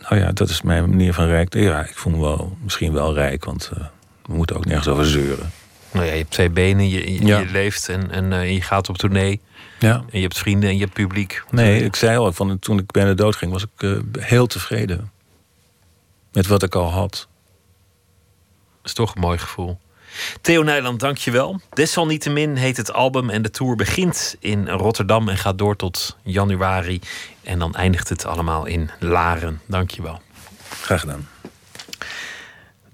Nou ja, dat is mijn manier van rijk. Ja, ik voel me wel, misschien wel rijk, want uh, we moeten ook nergens over zeuren. Nou ja, je hebt twee benen, je, je, ja. je leeft en, en uh, je gaat op tournee. Ja. En je hebt vrienden en je hebt publiek. Nee, ik zei al, van, toen ik bijna dood ging, was ik uh, heel tevreden. Met wat ik al had. Dat is toch een mooi gevoel. Theo Nijland, dank je wel. Desalniettemin heet het album en de tour begint in Rotterdam en gaat door tot januari. En dan eindigt het allemaal in Laren. Dank je wel. Graag gedaan.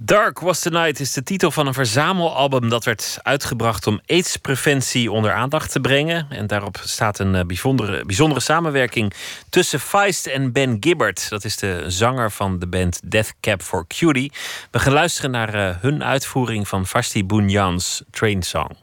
Dark Was the Night is de titel van een verzamelalbum dat werd uitgebracht om aidspreventie onder aandacht te brengen. En daarop staat een bijzondere, bijzondere samenwerking tussen Feist en Ben Gibbard. Dat is de zanger van de band Death Cab for Cutie. We gaan luisteren naar uh, hun uitvoering van Vashti Bunyan's Train Song.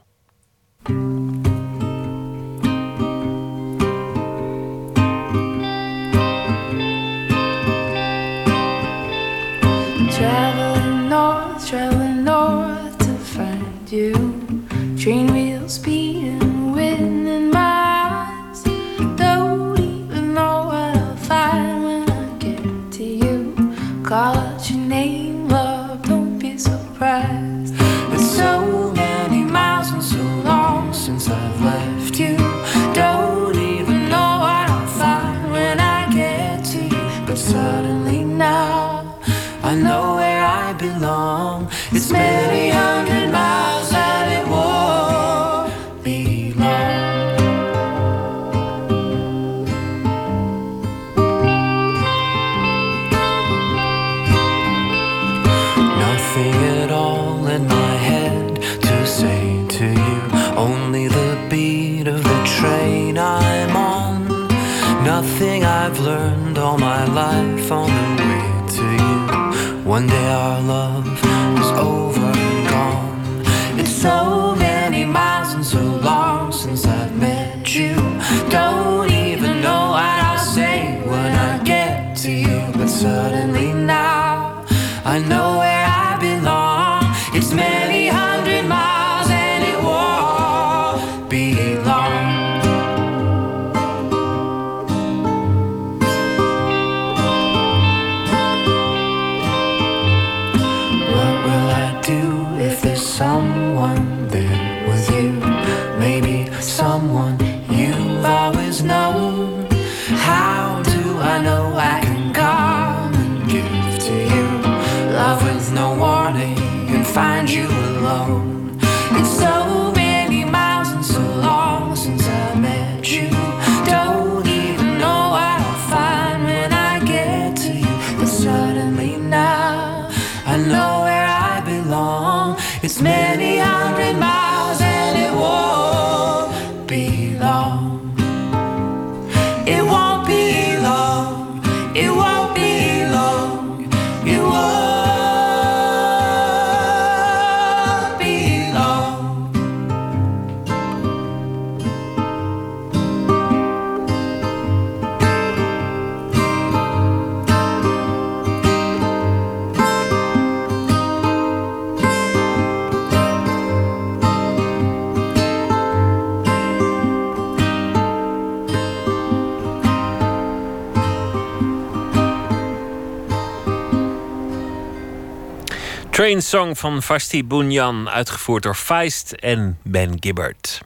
Train Song van Vashti Bunyan, uitgevoerd door Feist en Ben Gibbard.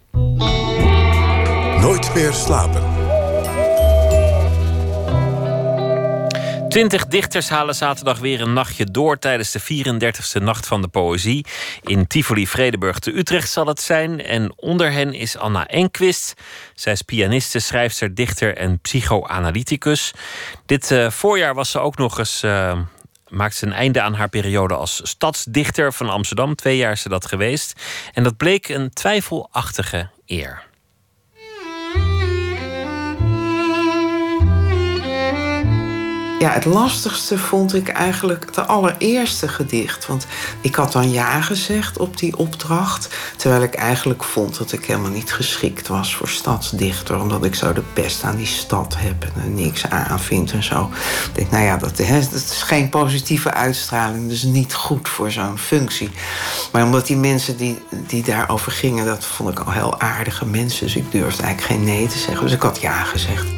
Nooit meer slapen. Twintig dichters halen zaterdag weer een nachtje door tijdens de 34e Nacht van de Poëzie. In Tivoli Vredeburg te Utrecht zal het zijn. En onder hen is Anna Enquist. Zij is pianiste, schrijfster, dichter en psychoanalyticus. Dit uh, voorjaar was ze ook nog eens uh, maakt ze een einde aan haar periode als stadsdichter van Amsterdam. Twee jaar is ze dat geweest. En dat bleek een twijfelachtige eer. Ja, het lastigste vond ik eigenlijk het allereerste gedicht. Want ik had dan ja gezegd op die opdracht. Terwijl ik eigenlijk vond dat ik helemaal niet geschikt was voor stadsdichter. Omdat ik zo de pest aan die stad heb en er niks aan vind en zo. Ik denk, nou ja, dat, is geen positieve uitstraling. Dus niet goed voor zo'n functie. Maar omdat die mensen die, die daarover gingen, dat vond ik al heel aardige mensen. Dus ik durfde eigenlijk geen nee te zeggen. Dus ik had ja gezegd.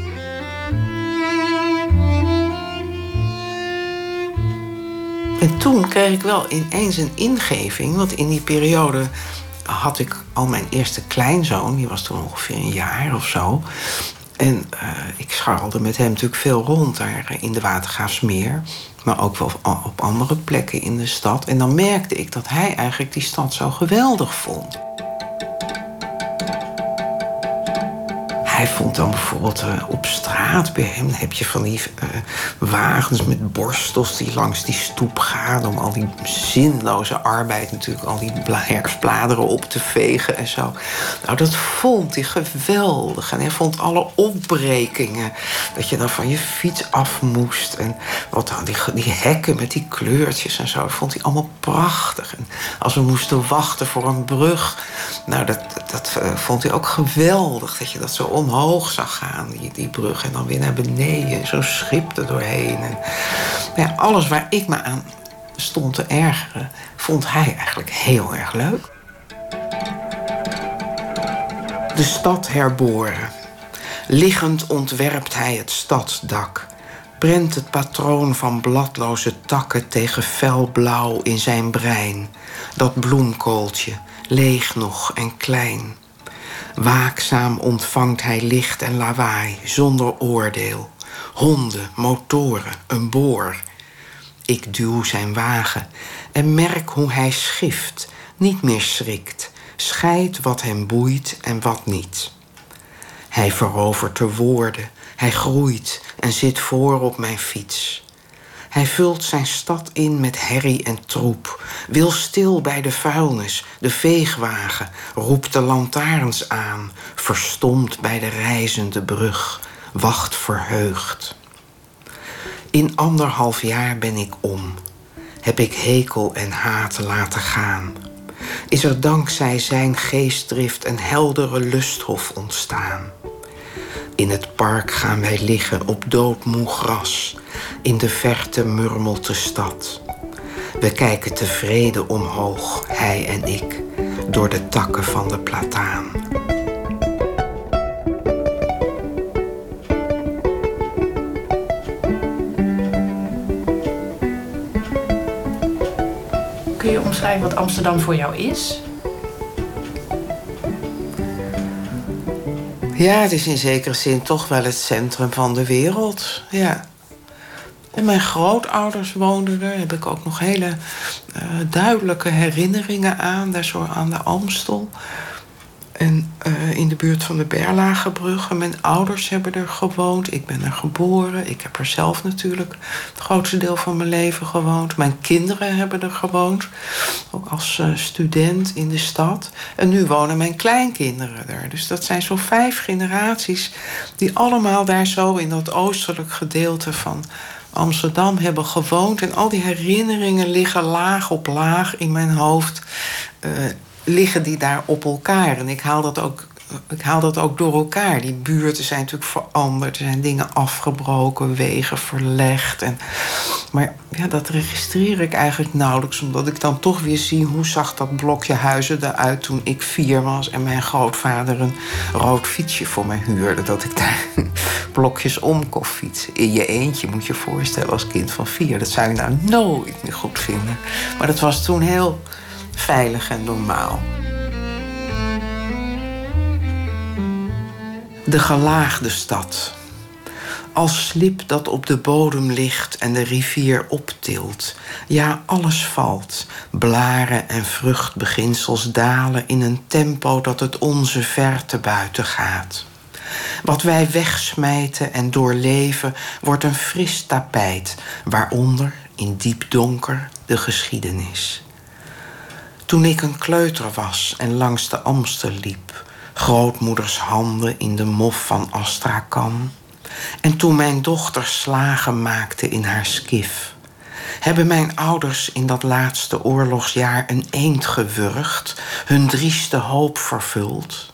En toen kreeg ik wel ineens een ingeving. Want in die periode had ik al mijn eerste kleinzoon. Die was toen ongeveer een jaar of zo. En uh, ik scharrelde met hem natuurlijk veel rond daar in de Watergraafsmeer. Maar ook wel op andere plekken in de stad. En dan merkte ik dat hij eigenlijk die stad zo geweldig vond. Hij vond dan bijvoorbeeld uh, op straat bij hem heb je van die uh, wagens met borstels die langs die stoep gaan om al die zinloze arbeid natuurlijk, al die herfstbladeren op te vegen en zo. Nou, dat vond hij geweldig. En hij vond alle opbrekingen, dat je dan van je fiets af moest. En wat dan, die, hekken met die kleurtjes en zo, dat vond hij allemaal prachtig. En als we moesten wachten voor een brug, nou, dat, dat uh, vond hij ook geweldig, dat je dat zo omhoog zag gaan, die, die brug. En dan weer naar beneden, zo'n schip er doorheen. En, ja, alles waar ik me aan stond te ergeren, vond hij eigenlijk heel erg leuk. De stad herboren. Liggend ontwerpt hij het stadsdak. Brent het patroon van bladloze takken tegen felblauw in zijn brein. Dat bloemkooltje, leeg nog en klein. Waakzaam ontvangt hij licht en lawaai, zonder oordeel. Honden, motoren, een boor. Ik duw zijn wagen en merk hoe hij schift, niet meer schrikt, scheidt wat hem boeit en wat niet. Hij verovert de woorden, hij groeit en zit voor op mijn fiets. Hij vult zijn stad in met herrie en troep, wil stil bij de vuilnis, de veegwagen, roept de lantaarns aan, verstomt bij de reizende brug, wacht verheugd. In anderhalf jaar ben ik om, heb ik hekel en haat laten gaan. Is er dankzij zijn geestdrift een heldere lusthof ontstaan. In het park gaan wij liggen op doodmoe gras. In de verte murmelt de stad. We kijken tevreden omhoog, hij en ik, door de takken van de plataan. Kun je omschrijven wat Amsterdam voor jou is? Ja, het is in zekere zin toch wel het centrum van de wereld. Ja. En mijn grootouders woonden er. Daar heb ik ook nog hele uh, duidelijke herinneringen aan. Daar zo aan de Amstel. En uh, in de buurt van de Berlagebrug. Mijn ouders hebben er gewoond. Ik ben er geboren. Ik heb er zelf natuurlijk het grootste deel van mijn leven gewoond. Mijn kinderen hebben er gewoond. Ook als uh, student in de stad. En nu wonen mijn kleinkinderen er. Dus dat zijn zo'n vijf generaties... die allemaal daar zo in dat oostelijk gedeelte van Amsterdam hebben gewoond. En al die herinneringen liggen laag op laag in mijn hoofd. Uh, liggen die daar op elkaar. En ik haal dat ook. Ik haal dat ook door elkaar. Die buurten zijn natuurlijk veranderd. Er zijn dingen afgebroken, wegen verlegd. En, maar ja, dat registreer ik eigenlijk nauwelijks. Omdat ik dan toch weer zie hoe zag dat blokje huizen eruit toen ik vier was. En mijn grootvader een rood fietsje voor mij huurde. Dat ik daar blokjes om kon fietsen. In je eentje moet je je voorstellen als kind van vier. Dat zou ik nou nooit meer goed vinden. Maar dat was toen heel veilig en normaal. De gelaagde stad. Als slip dat op de bodem ligt en de rivier optilt. Ja, alles valt. Blaren en vruchtbeginsels dalen in een tempo dat het onze ver te buiten gaat. Wat wij wegsmijten en doorleven wordt een fris tapijt, waaronder in diep donker de geschiedenis. Toen ik een kleuter was en langs de Amstel liep, grootmoeders handen in de mof van Astrakhan. En toen mijn dochter slagen maakte in haar skif, hebben mijn ouders in dat laatste oorlogsjaar een eend gewurgd, hun drieste hoop vervuld.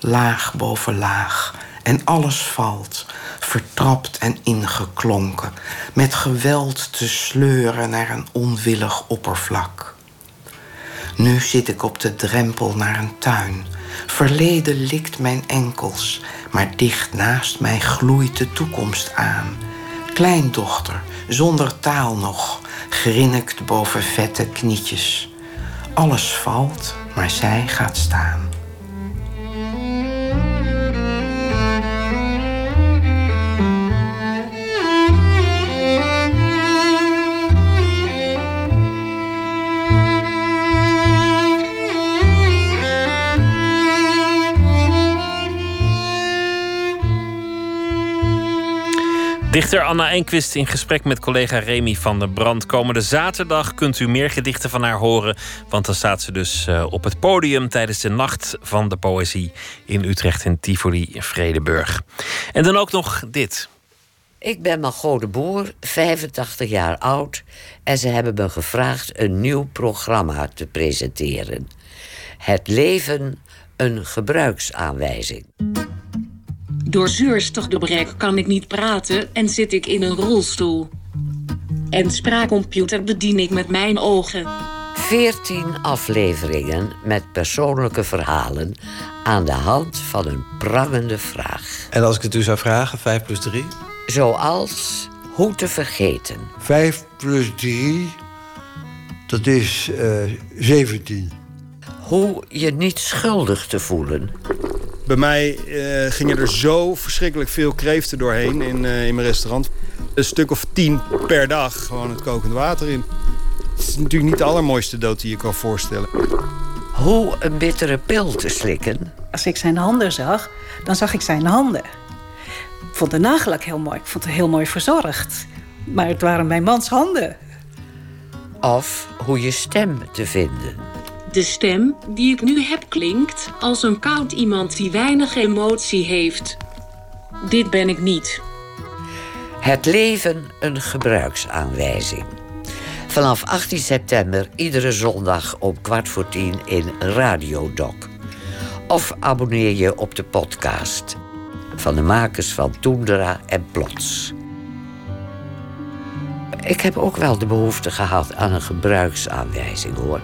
Laag boven laag en alles valt, vertrapt en ingeklonken, met geweld te sleuren naar een onwillig oppervlak. Nu zit ik op de drempel naar een tuin. Verleden likt mijn enkels, maar dicht naast mij gloeit de toekomst aan. Kleindochter, zonder taal nog, grinnikt boven vette knietjes. Alles valt, maar zij gaat staan. Dichter Anna Enquist in gesprek met collega Remy van der Brand. Komende zaterdag kunt u meer gedichten van haar horen. Want dan staat ze dus eh, op het podium tijdens de Nacht van de Poëzie in Utrecht en Tivoli in Vredeburg. En dan ook nog dit. Ik ben Margot de Boer, 85 jaar oud. En ze hebben me gevraagd een nieuw programma te presenteren. Het leven een gebruiksaanwijzing. Door zuurstofgebrek kan ik niet praten en zit ik in een rolstoel. En spraakcomputer bedien ik met mijn ogen. 14 afleveringen met persoonlijke verhalen aan de hand van een prangende vraag. En als ik het u zou vragen, 5 plus 3? Zoals hoe te vergeten. 5 plus 3, dat is uh, 17. Hoe je niet schuldig te voelen. Bij mij uh, gingen er zo verschrikkelijk veel kreeften doorheen in, uh, in mijn restaurant. Een stuk of tien per dag, gewoon het kokend water in. Het is natuurlijk niet de allermooiste dood die je kan voorstellen. Hoe een bittere pil te slikken. Als ik zijn handen zag, dan zag ik zijn handen. Ik vond de nagellak heel mooi. Ik vond het heel mooi verzorgd. Maar het waren mijn mans handen. Of hoe je stem te vinden. De stem die ik nu heb klinkt als een koud iemand die weinig emotie heeft. Dit ben ik niet. Het leven een gebruiksaanwijzing. Vanaf 18 september iedere zondag om kwart voor tien in Radio Doc. Of abonneer je op de podcast van de makers van Toendra en Plots. Ik heb ook wel de behoefte gehad aan een gebruiksaanwijzing hoor.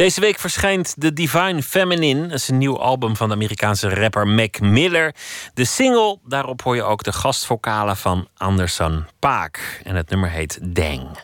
Deze week verschijnt The Divine Feminine. Dat is een nieuw album van de Amerikaanse rapper Mac Miller. De single, daarop hoor je ook de gastvokalen van Anderson Paak. En het nummer heet Dang.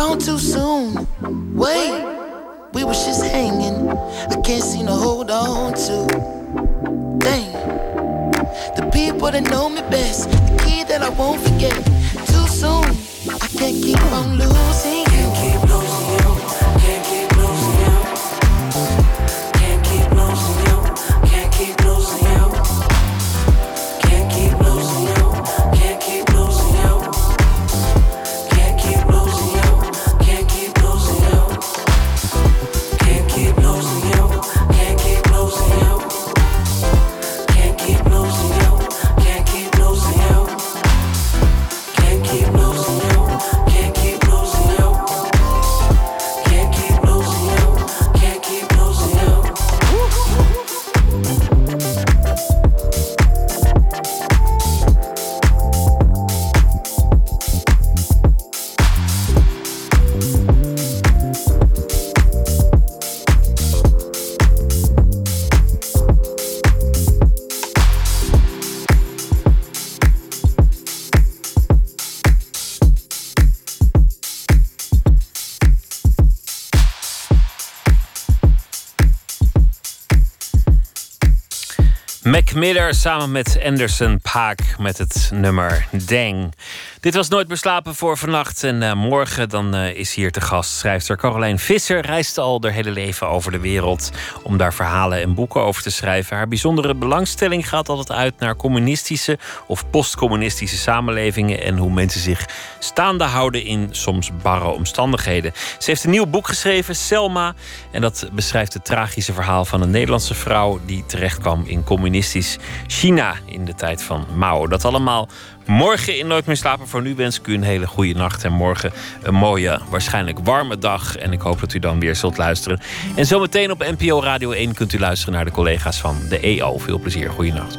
Gone too soon. Wait. We was just hanging. I can't seem to hold on to. Dang. The people that know me best. The key that I won't forget. Too soon. I can't keep on losing. Can't keep losing made Samen met Anderson Paak met het nummer Dang. Dit was Nooit meer slapen voor vannacht. En eh, morgen dan eh, is hier te gast schrijfster Caroline Visser. Reist al haar hele leven over de wereld om daar verhalen en boeken over te schrijven. Haar bijzondere belangstelling gaat altijd uit naar communistische of postcommunistische samenlevingen. En hoe mensen zich staande houden in soms barre omstandigheden. Ze heeft een nieuw boek geschreven, Selma. En dat beschrijft het tragische verhaal van een Nederlandse vrouw die terechtkwam in communistisch China in de tijd van Mao. Dat allemaal morgen in Nooit meer slapen. Voor nu wens ik u een hele goede nacht. En morgen een mooie, waarschijnlijk warme dag. En ik hoop dat u dan weer zult luisteren. En zometeen op NPO Radio 1 kunt u luisteren naar de collega's van de EO. Veel plezier. Goeienacht.